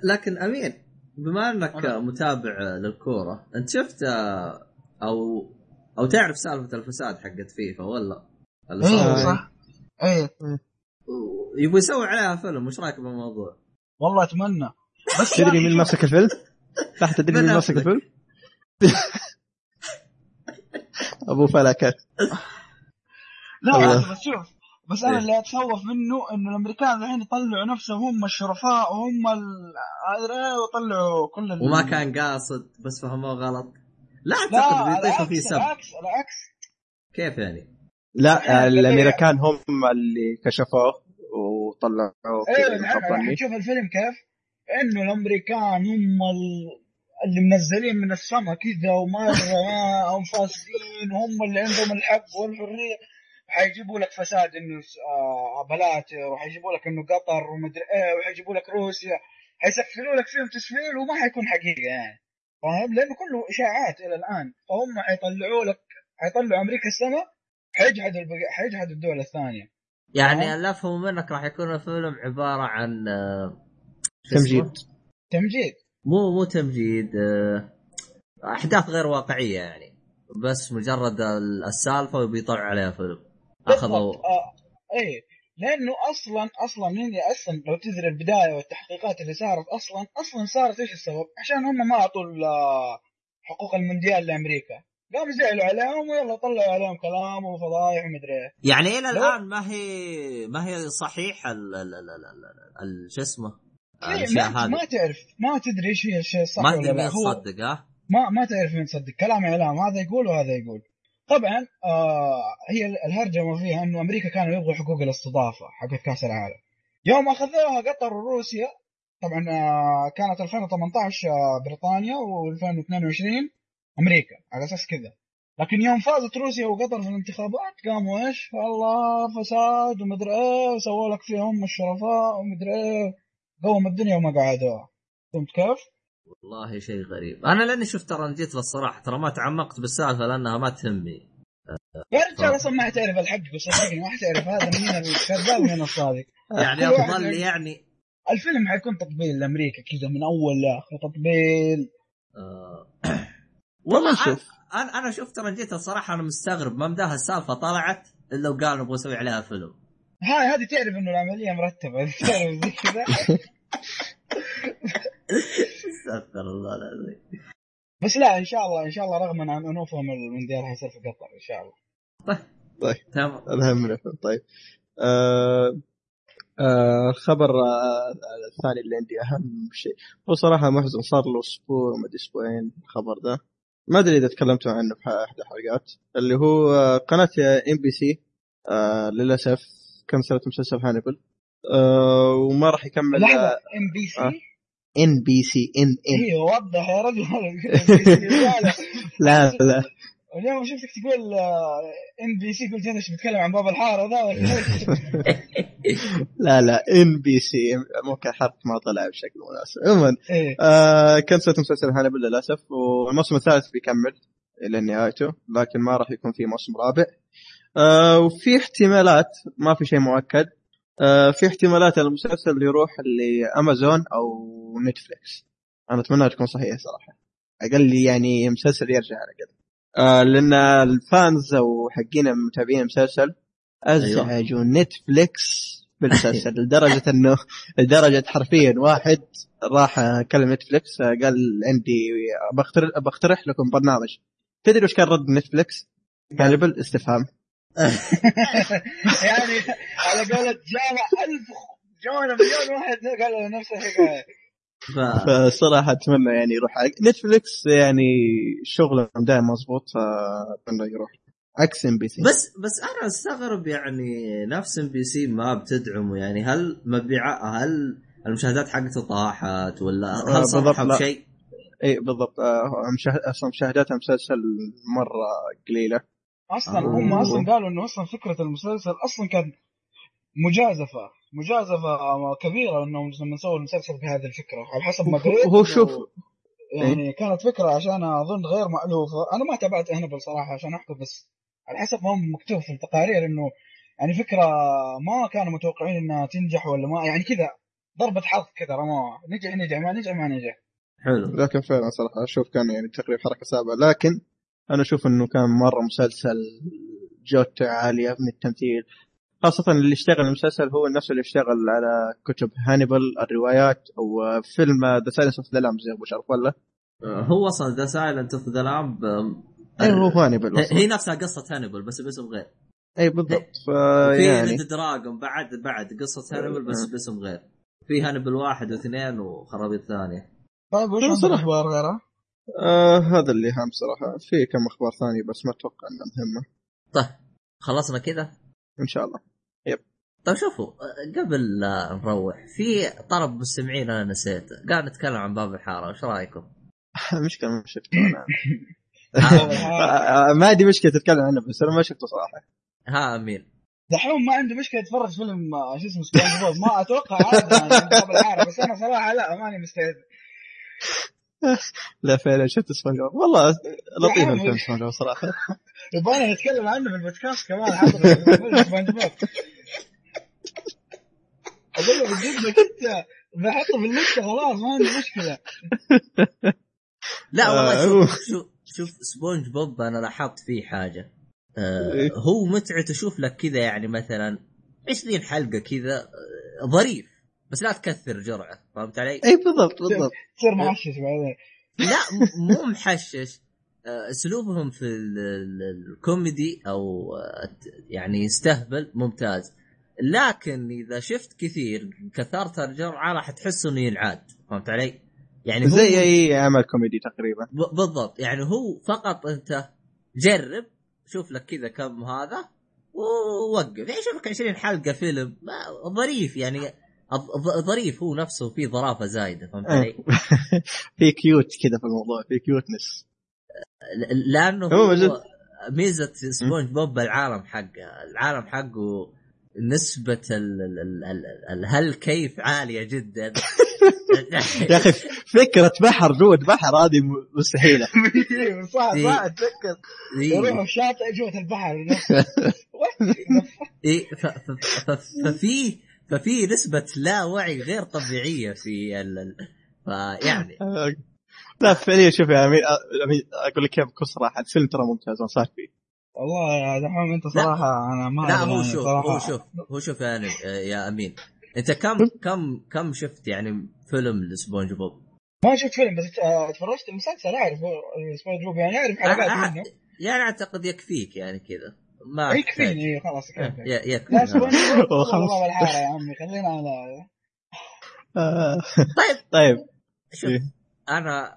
لكن أمين بما إنك أنا. متابع للكورة أنت شفت آه، أو أو تعرف سالفة الفساد حقت فيفا ولا؟ صار- صح إيه يبغى يسوي عليها فيلم وش رأيك بالموضوع؟ والله أتمنى بس تدري مين ماسك الفيلم؟ صح تدري مين ماسك. الفيلم؟ أبو فلكة لا. بس شوف بس أنا إيه. اللي أتخوف منه إنه الأمريكان الحين يطلعوا نفسهم هم الشرفاء وهم ال- إيه، ويطلعوا كل ال... وما كان قاصد بس فهموه غلط لا أعتقد بيضيفوا فيه سب العكس العكس. كيف يعني؟ لا إيه، الامريكان هم اللي كشفوه وطلعوه مخبرني. نشوف الفيلم كيف؟ إنه الأمريكان هم ال... اللي منزلين من السماء كذا ومره هم فاسدين هم اللي عندهم الحق والحرية. حيجيبوا لك فساد إنه آه بلاتر وحيجيبوا لك إنه قطر ومدري إيه وحيجيبوا لك روسيا. حيسفلوا لك فيهم تسفيل وما حيكون حقيقة يعني. فاهم لأنه كله إشاعات إلى الآن. فهم حيطلعوا لك حيطلعوا أمريكا السماء حيجحدوا البقية حيجحدوا الدول الثانية. يعني. اللي افهمه منك راح يكون الفيلم عبارة عن آه،؟ تمجيد. تمجيد. مو مو تمجيد آه، أحداث غير واقعية يعني. بس مجرد ال- السالفة وبيطلع عليها فيلم. اخذوا. آه إيه. لأنه أصلا أصلا هي أصلا لو تدري البداية والتحقيقات اللي صارت أصلا أصلا صارت إيش السبب؟ عشان هم ما أعطوا حقوق المونديال لأمريكا. قاموا زعلوا عليهم ويلا طلعوا عليهم كلام وفضايح ومدري إيه يعني إلى الآن ما هي ما هي صحيح ال ال ال ال ال- ال- شو اسمه؟ إيه، ما, ما تعرف ما تدري إيش هي الشيء الصح ما تدري مين تصدق ها؟ ما ما تعرف مين تصدق كلام إعلام. هذا يقول وهذا يقول. طبعا آه هي الهرجه ما فيها إنه أمريكا كانوا يبغوا حقوق الاستضافة حقت كأس العالم يوم أخذوها قطر وروسيا طبعا آه كانت 2018 آه، بريطانيا و2022 أمريكا على أساس كذا لكن يوم فازت روسيا وقطر في الانتخابات قاموا إيش؟ والله فساد ومدري إيه وسووا لك فيهم الشرفاء ومدري إيه قوم الدنيا وما قعدوها فهمت كيف؟ والله شيء غريب. أنا لأني شفت ترى جيت للصراحه ترى ما تعمقت بالسالفة لأنها ما تهمني. يا رجال. أصلا ما حتعرف الحق صدقني ما حتعرف هذا مين الكذاب ومين الصادق. يعني أفضل لي يعني الفيلم حيكون تطبيل لأمريكا كذا من أول لآخر تطبيل آه، والله نشوف أنا أنا شفت ترى جيت الصراحة أنا مستغرب ما مداها السالفة طلعت إلا وقالوا نبغى نسوي عليها فيلم. هاي هذه تعرف إنه العملية مرتبة تعرف زي كذا. استغفر الله العظيم. بس لا إن شاء الله إن شاء الله رغما عن انوفهم المونديال حيصير في قطر إن شاء الله. تمام الهم من الفيلم طيب. آه آه الخبر آه الثاني اللي عندي أهم شيء. هو صراحة محزن صار له أسبوع ما أدري أسبوعين الخبر ده. ما أدري إذا تكلمتوا عنه في أحد الحلقات. اللي هو آه، قناة MBC للأسف كنسلت مسلسل هانيبل آه وما راح يكمل لحظة MB آه. C NBC N N أيوه وضح يا رجل. لا لا. اليوم شفتك تقول MBC قلت إيش بتكلم عن باب الحارة ذا؟ لا لا NBC ممكن حرف ما طلع بشكل مناسب. عموما إيه. آه كنسلت مسلسل هانبل للاسف والموسم الثالث بيكمل إلى نهايته لكن ما راح يكون في موسم رابع. آه وفي احتمالات ما في شيء مؤكد في احتمالات المسلسل يروح لأمازون أو Netflix. أنا أتمنى تكون صحيحة صراحة. أقل يعني مسلسل يرجع على كذا آه لأن ال fans أو حقين متابعين المسلسل أزعجوا Netflix بالمسلسل. لدرجة إنه لدرجة حرفيا واحد راح كلم Netflix آه، قال عندي بقترح بقترح لكم برنامج. تدري وش كان رد Netflix؟ هانبل استفهام. يعني على قولة جامع ألف جانا مليون واحد قالوا نفس الحكاية. ف... فصراحة أتمنى يعني يروح. على- Netflix يعني شغله دائما مضبوط فأتمنى يروح. عكس MBC بس بس أنا أستغرب يعني نفس MBC ما بتدعمه يعني هل مبيع هل المشاهدات حقته طاحت ولا آه، هل صرحوا لا. بشيء؟ اي بالضبط. آه، أصلا مشاهدات المسلسل مرة قليلة. أصلا أوه. هم أصلا قالوا إنه أصلا فكرة المسلسل أصلا كان مجازفة مجازفة كبيرة انهم لما سووا المسلسل بهذه الفكرة على حسب ما قريت هو شوف يعني كانت فكرة عشان أظن غير مألوفة. أنا ما تابعت هنبل صراحة عشان أحكم بس على حسب ما هم مكتوب في التقارير إنه يعني فكرة ما كانوا متوقعين إنها تنجح ولا ما يعني كذا ضربة حظ كذا رموها نجح نجح ما نجح ما نجح. حلو. لكن فعلا صراحة أشوف كان يعني تقريبا حركة صعبه لكن أنا أشوف إنه كان مرة مسلسل جودته عالية من التمثيل. خاصة اللي اشتغل المسلسل هو نفسه اللي اشتغل على كتب هانيبال الروايات أو فيلم The Silence of the Lambs يا أبو شرف ولا؟ هو أصلا The Silent of the Lamb اي هو هانيبال هي نفسها قصة هانيبال بس باسم غير. اي بالضبط. في فيعني Red Dragon بعد بعد قصة هانيبال بس باسم غير. في هانيبال واحد واثنين وخرابيط ثانية. طيب وش لا، عندك صراحة. أخبار غيرها؟ آه هذا اللي هام صراحة. في كم أخبار ثانية بس ما أتوقع إنها مهمة. طيب خلصنا كذا؟ إن شاء الله. طيب شوفوا آه، قبل لا نروح في طلب مستمعين أنا نسيته قاعد نتكلم عن باب الحارة وش رأيكم؟ مشكلة ما شفته أنا آه، ما عندي مشكلة تتكلم عنه بس أنا ما شفته صراحة. ها أمين. دحوم ما عنده مشكلة يتفرج فيلم آه، شو اسمه سبونج بوب. ما أتوقع هذا يعني باب الحارة. بس أنا صراحة لا ماني مستعد. لا فعلا شفت سبونج بوب والله لطيف يا الفيلم. سبونج بوب صراحة. يبغانا نتكلم عنه في البودكاست كمان سبونج بوب أقول له بجدك أنت بحطه في اللسته خلاص ما عندي مشكلة. لا والله آه، شوف شوف شوف سبونج بوب أنا لاحظت فيه حاجة. آه إيه. هو متعه تشوف لك كذا يعني مثلا 20 حلقة كذا آه، ظريف. بس لا تكثر جرعة فهمت علي؟ اي بالضبط بالضبط. تصير محشش بعدين. لا مو محشش. آه، اسلوبهم في ال- ال- الكوميدي أو آه، يعني يستهبل ممتاز. لكن إذا شفت كثير كثرت الجرعة راح تحس إنه ينعاد فهمت علي؟ يعني هو زي أي عمل كوميدي تقريبا. بالضبط. يعني هو فقط أنت جرب شوف لك كذا كم هذا ووقف. يعني شوف لك 20 حلقة فيلم ما- ظريف يعني. ظريف هو نفسه فيه ظرافة زايدة فهمت علي؟ في cute كذا في الموضوع في cuteness. ل- لأنه هو. ميزة سبونج بوب العالم حقه العالم حقه نسبة ال ال ال ال ال هالكيف عالية جدا. يا أخي فكرة بحر جوة بحر هذه م- مستحيلة. صح إيه. صح اتذكر يروحوا الشاطئ البحر. إيه ف- ف- ف- ففي ففي نسبة لا وعي غير طبيعية في ال ال- فيعني لا فعليا شوف يا امين أقول لك كيف بكل صراحة الفيلم ترى ممتاز أنصحك فيه. والله يا دحوم أنت صراحة أنا ما لا أدري هو يعني شوف صراحة. هو شوف هو شوف أنا- يا امين أنت كم كم كم شفت يعني فيلم لسبونج بوب؟ ما شفت فيلم بس اتفرجت المسلسل أعرف سبونج بوب يعني أعرف حلقات منه. يعني أعتقد يكفيك يعني كذا. ما. يكفيني إيه، خلاص آه، كفايه ي- يكفي لا سبونج بوب أوه، خلاص. والله الحاره يا عمي خلينا على طيب. طيب. شوف إيه. أنا آه،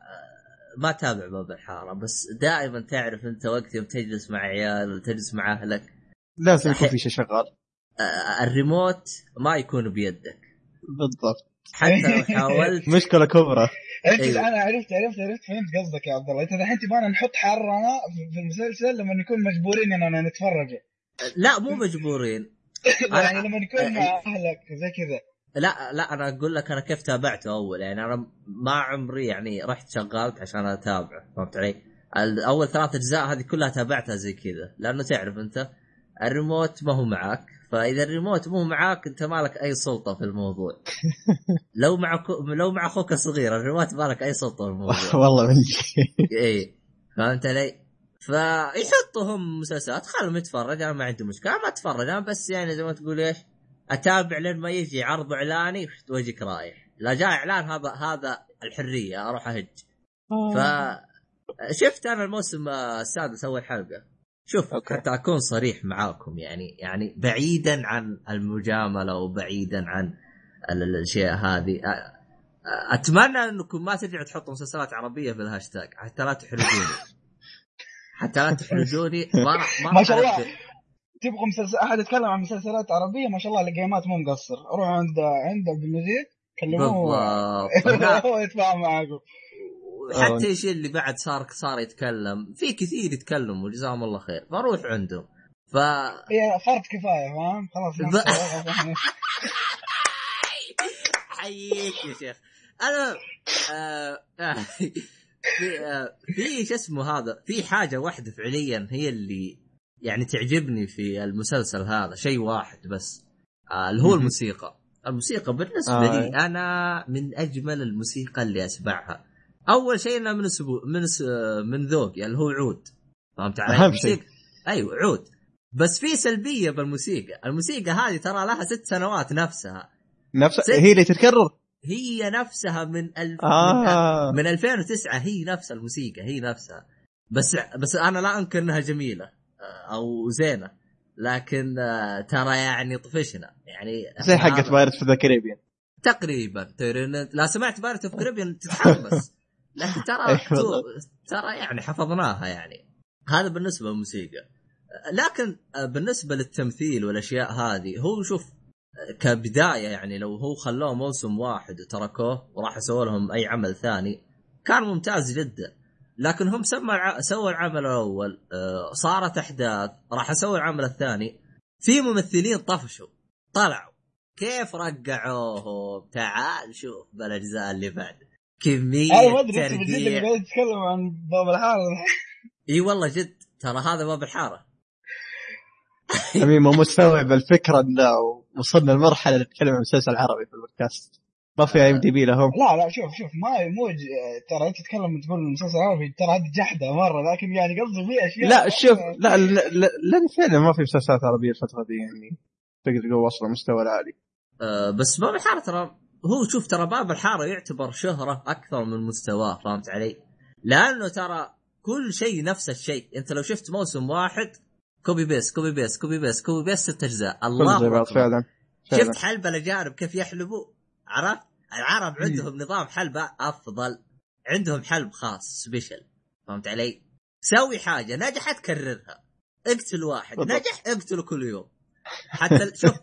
ما أتابع باب الحارة بس دائما تعرف أنت وقت يوم تجلس مع عيال ولا تجلس مع أهلك لازم يكون في شيء شغال. آه، الريموت ما يكون بيدك. بالضبط. حتى لو حاولت. مشكلة كبرى. انت أيوة. أنا عرفت عرفت عرفت فهمت قصدك يا عبد الله. انت الحين تبغانا نحط حرنا في- في المسلسل لما نكون مجبورين إننا نتفرج. لا مو مجبورين. يعني لما نكون مع أهلك زي كذا. لا لا أنا أقول لك أنا كيف تابعته أول. يعني أنا ما عمري يعني رحت شغلت عشان أتابعه فهمت علي؟ أول ثلاث أجزاء هذه كلها تابعتها زي كذا. لأنه تعرف أنت الريموت ما هو معك فإذا الريموت مو معاك أنت ما لك أي سلطة في الموضوع. لو مع. لو مع أخوك الصغير الريموت ما لك أي سلطة في الموضوع. والله من اي فهمت علي؟ فيحطوا هم مسلسلات. خلهم يتفرج. أنا ما عندي مشكلة. ما أتفرج. أنا بس يعني زي ما تقول إيش أتابع لين ما يجي عرض إعلاني واجيك رايح. لا جاء إعلان هذا هذا الحرية. أروح أهج. ف شفت أنا الموسم آه، السادس أول حلقة. شوف okay. حتى أكون صريح معاكم يعني يعني بعيدا عن المجاملة وبعيدا عن ال- الأشياء هذه أتمنى أنكم ما ترجعوا تحطوا مسلسلات عربية في الهاشتاج حتى لا تحرجوني. حتى لا تحرجوني ما راح ما ما شاء الله. تبغى مسلسل أحد يتكلم عن مسلسلات عربية؟ ما شاء الله الجيمات مو مقصر. روح عند عند عبد المجيد كلموه هو يتفاهم معاكم. حتى إيش اللي بعد صار صار يتكلم في كثير يتكلموا جزاهم الله خير فاروح عندهم. ف هي فرد كفاية فاهم؟ خلاص ب- حييك يا شيخ. أنا آه آه في آه في شو اسمه هذا في حاجة واحدة فعليا هي اللي يعني تعجبني في المسلسل هذا شيء واحد بس آه اللي هو. الموسيقى. الموسيقى بالنسبة آه. لي أنا من أجمل الموسيقى اللي أسمعها. أول شيء انها من سبو من س... من ذوقي اللي هو عود. فهمت علي؟ أهم شيء. أيوه عود. بس في سلبية بالموسيقى، الموسيقى هذه ترى لها ست سنوات نفسها. نفس ست- هي اللي تتكرر؟ هي نفسها من الف... آه. من, من 2009 هي نفس الموسيقى هي نفسها. بس بس أنا لا أنكر إنها جميلة آه، أو زينة. لكن آه، ترى يعني طفشنا. يعني زي حقت Pirates of the Caribbean. تقريبا. لا سمعت Pirates of Caribbean تتحمس. لكن ترى أي والله. ترى يعني حفظناها يعني. هذا بالنسبة للموسيقى. لكن بالنسبة للتمثيل والأشياء هذه هو شوف كبداية يعني لو هو خلوه موسم واحد وتركوه وراح سووا لهم أي عمل ثاني كان ممتاز جدا. لكن هم سمى الع... سووا العمل الأول آه، صارت أحداث راح أسوي العمل الثاني. في ممثلين طفشوا طلعوا. كيف رقعوهم؟ تعال شوف بالأجزاء اللي بعد. كمية أنا ما أدري أنت جد اللي تتكلم عن باب الحارة. إي والله جد ترى هذا باب الحارة. أمين مو مستوعب الفكرة انه وصلنا لمرحلة نتكلم عن مسلسل عربي في البودكاست. ما في IMDb لهم. لا لا شوف شوف ما مو ج- ترى أنت تتكلم تقول المسلسل العربي ترى هذه جحدة مرة لكن يعني قصدي في أشياء لا شوف لا لا- لا- لأن فعلا ما في مسلسلات عربية الفترة دي يعني تقدر تقول وصل المستوى العالي. أه بس باب الحارة ترى هو شوف ترى باب الحارة يعتبر شهرة أكثر من مستواه فهمت علي؟ لأنه ترى كل شيء نفس الشيء أنت لو شفت موسم واحد copy paste copy paste copy paste copy paste ست أجزاء الله. فعلا شفت حلب الأجانب كيف يحلبوا عرفت؟ العرب عندهم نظام حلب أفضل عندهم حلب خاص سبيشل فهمت علي؟ سوي حاجة نجحت كررها اقتل واحد. نجح اقتله كل يوم حتى شوف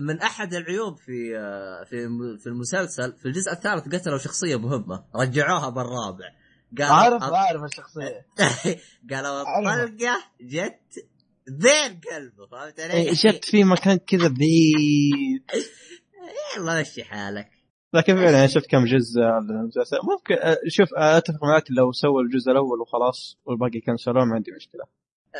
من أحد العيوب في آه، في في المسلسل في الجزء الثالث قتلوا شخصية مهمة رجعوها بالرابع. قالوا عارف الط- عارف الشخصية. قالوا. الطلقة جت بين قلبه فهمت علي؟ إيه، جت في مكان كذا بعيد. يلا مشي حالك. لكن فعلا أنا شفت كم جزء على المسلسل. ممكن آه، شوف آه، أتفق معك لو سووا الجزء الأول وخلاص والباقي كنسلوه ما عندي مشكلة.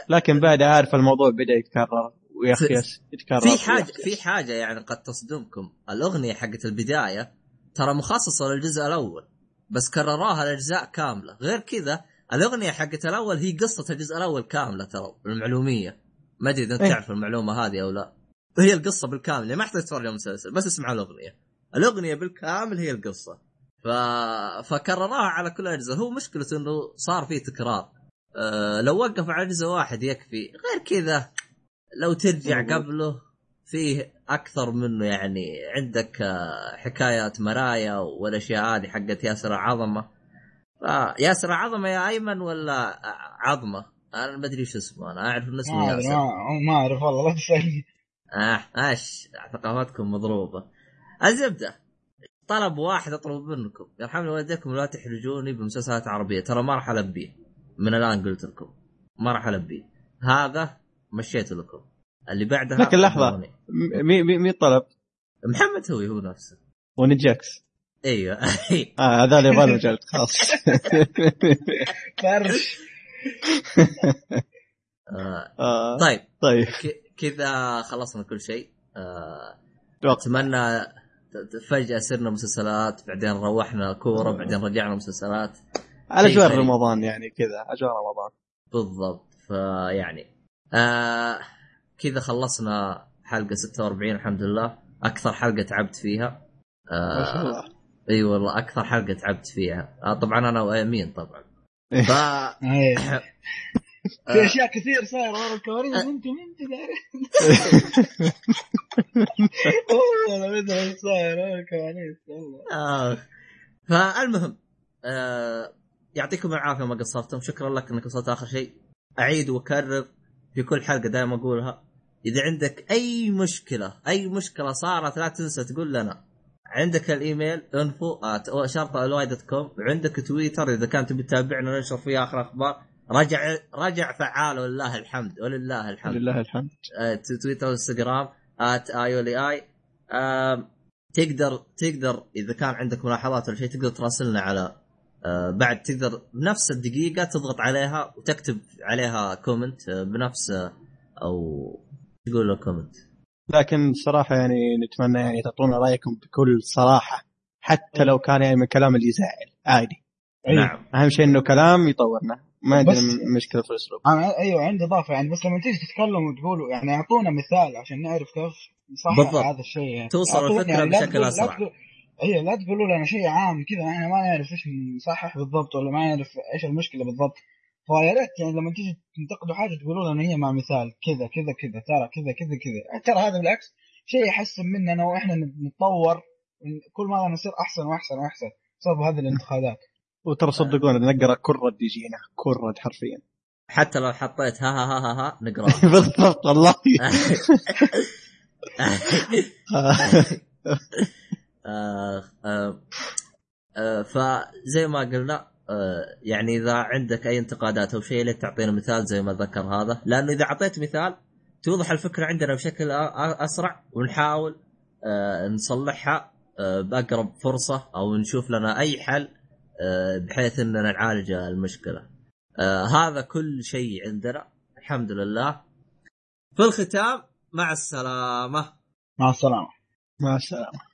لكن بعد عارف الموضوع بدأ يتكرر. ويا أخي يتكرر. في حاجة في حاجة يعني قد تصدمكم. الأغنية حقت البداية ترى مخصصة للجزء الأول بس كرروها الاجزاء كاملة. غير كذا الأغنية حقت الأول هي قصة الجزء الأول كاملة ترى المعلومية. ما أدري إذا أنت إيه. تعرف المعلومة هذه أو لا. هي القصة بالكامل يعني ما يحتاج تتفرج على المسلسل بس اسمع الأغنية. الأغنية بالكامل هي القصة. ف... فكرروها على كل الاجزاء هو مشكلته إنه صار فيه تكرار. أه لو وقف على جزء واحد يكفي. غير كذا لو ترجع. قبله فيه أكثر منه يعني. عندك آه، حكايه مرايا والأشياء هذه حقت ياسر العظمة. ف- ياسر العظمة يا أيمن ولا عظمة؟ أنا ما أدري شو اسمه أنا أعرف ان اسمه ادري ياسر ما أعرف والله لا تسألني. آه إيش؟ ثقافتكم مضروبة. الزبدة. طلب واحد أطلب منكم. يرحم والديكم لا تحرجوني بمسلسلات عربية. ترى ما راح البيه من الآن قلت لكم. ما راح البيه هذا مشيت لكم. اللي بعدها لكن لحظة. خبروني. مين مين طلب؟ محمد هوي هو نفسه. ونجاكس أيوه. آه هذول يبغى مجال خلاص. فرش آه، آه، طيب. طيب. كذا خلصنا كل شيء. آه،. أتمنى فجأة صرنا مسلسلات بعدين روحنا كورة بعدين رجعنا مسلسلات. على اجواء. رمضان يعني كذا اجواء رمضان. بالضبط. فيعني آه كذا خلصنا حلقة 46 الحمد لله. أكثر حلقة تعبت فيها. ما شاء آه الله. إي والله أكثر حلقة تعبت فيها. آه طبعا أنا وأمين طبعا. ف إيه. آه. في أشياء كثير صايرة ورا الكواليس انت ما انت داري والله بدها إيش صاير ورا الكواليس والله. آه. فالمهم آه يعطيكم العافية ما قصرتم. شكرا لك إنك وصلت آخر شيء. أعيد وأكرر في كل حلقة دائما أقولها إذا عندك أي مشكلة أي مشكلة صارت لا تنسى تقول لنا. عندك الإيميل info شرطه com وعندك تويتر إذا كان تبي تتابعنا ننشر فيه آخر أخبار. رجع رجع فعال ولله الحمد ولله الحمد. لله الحمد. آه، تويتر وانستغرام at Oly EM، تقدر تقدر إذا كان عندك ملاحظات ولا شيء تقدر تراسلنا على آه، بعد تقدر بنفس الدقيقة تضغط عليها وتكتب عليها comment آه، بنفس آه، أو تقول له comment لكن صراحة يعني نتمنى يعني تعطونا رأيكم بكل صراحة حتى لو كان يعني من الكلام اللي يزعل عادي. أيوة. نعم. أهم شيء إنه كلام يطورنا. ما عندنا مشكلة في الأسلوب. أنا أيوه عندي إضافة. يعني بس لما تيجي تتكلموا وتقولوا يعني أعطونا مثال عشان نعرف كيف نصحح بالضبط. هذا الشيء. يعني توصل الفكرة لا بشكل لا. تقول- أيوه لا تقولوا لنا شيء عام كذا إحنا ما نعرف إيش نصحح بالضبط ولا ما نعرف إيش المشكلة بالضبط. فيا ريت يعني لما تيجي تنتقدوا حاجة تقولوا لنا هي مع مثال كذا كذا كذا ترى كذا كذا كذا. ترى هذا بالعكس شيء يحسن مننا وإحنا نتطور كل ما نصير أحسن وأحسن وأحسن بسبب هذه الانتقادات. وترى صدقونا نقرأ كل رد يجينا كل رد حرفيا. حتى لو حطيت ها ها ها ها, ها نقرأ. بالضبط والله. فزي ما قلنا آه، يعني إذا عندك أي انتقادات أو شيء ليت تعطينا مثال زي ما ذكر هذا. لأنه إذا أعطيت مثال توضح الفكرة عندنا بشكل أسرع ونحاول آه، نصلحها آه، بأقرب فرصة أو نشوف لنا أي حل بحيث إننا نعالج المشكلة. هذا كل شيء عندنا. الحمد لله. في الختام مع السلامة. مع السلامة. مع السلامة.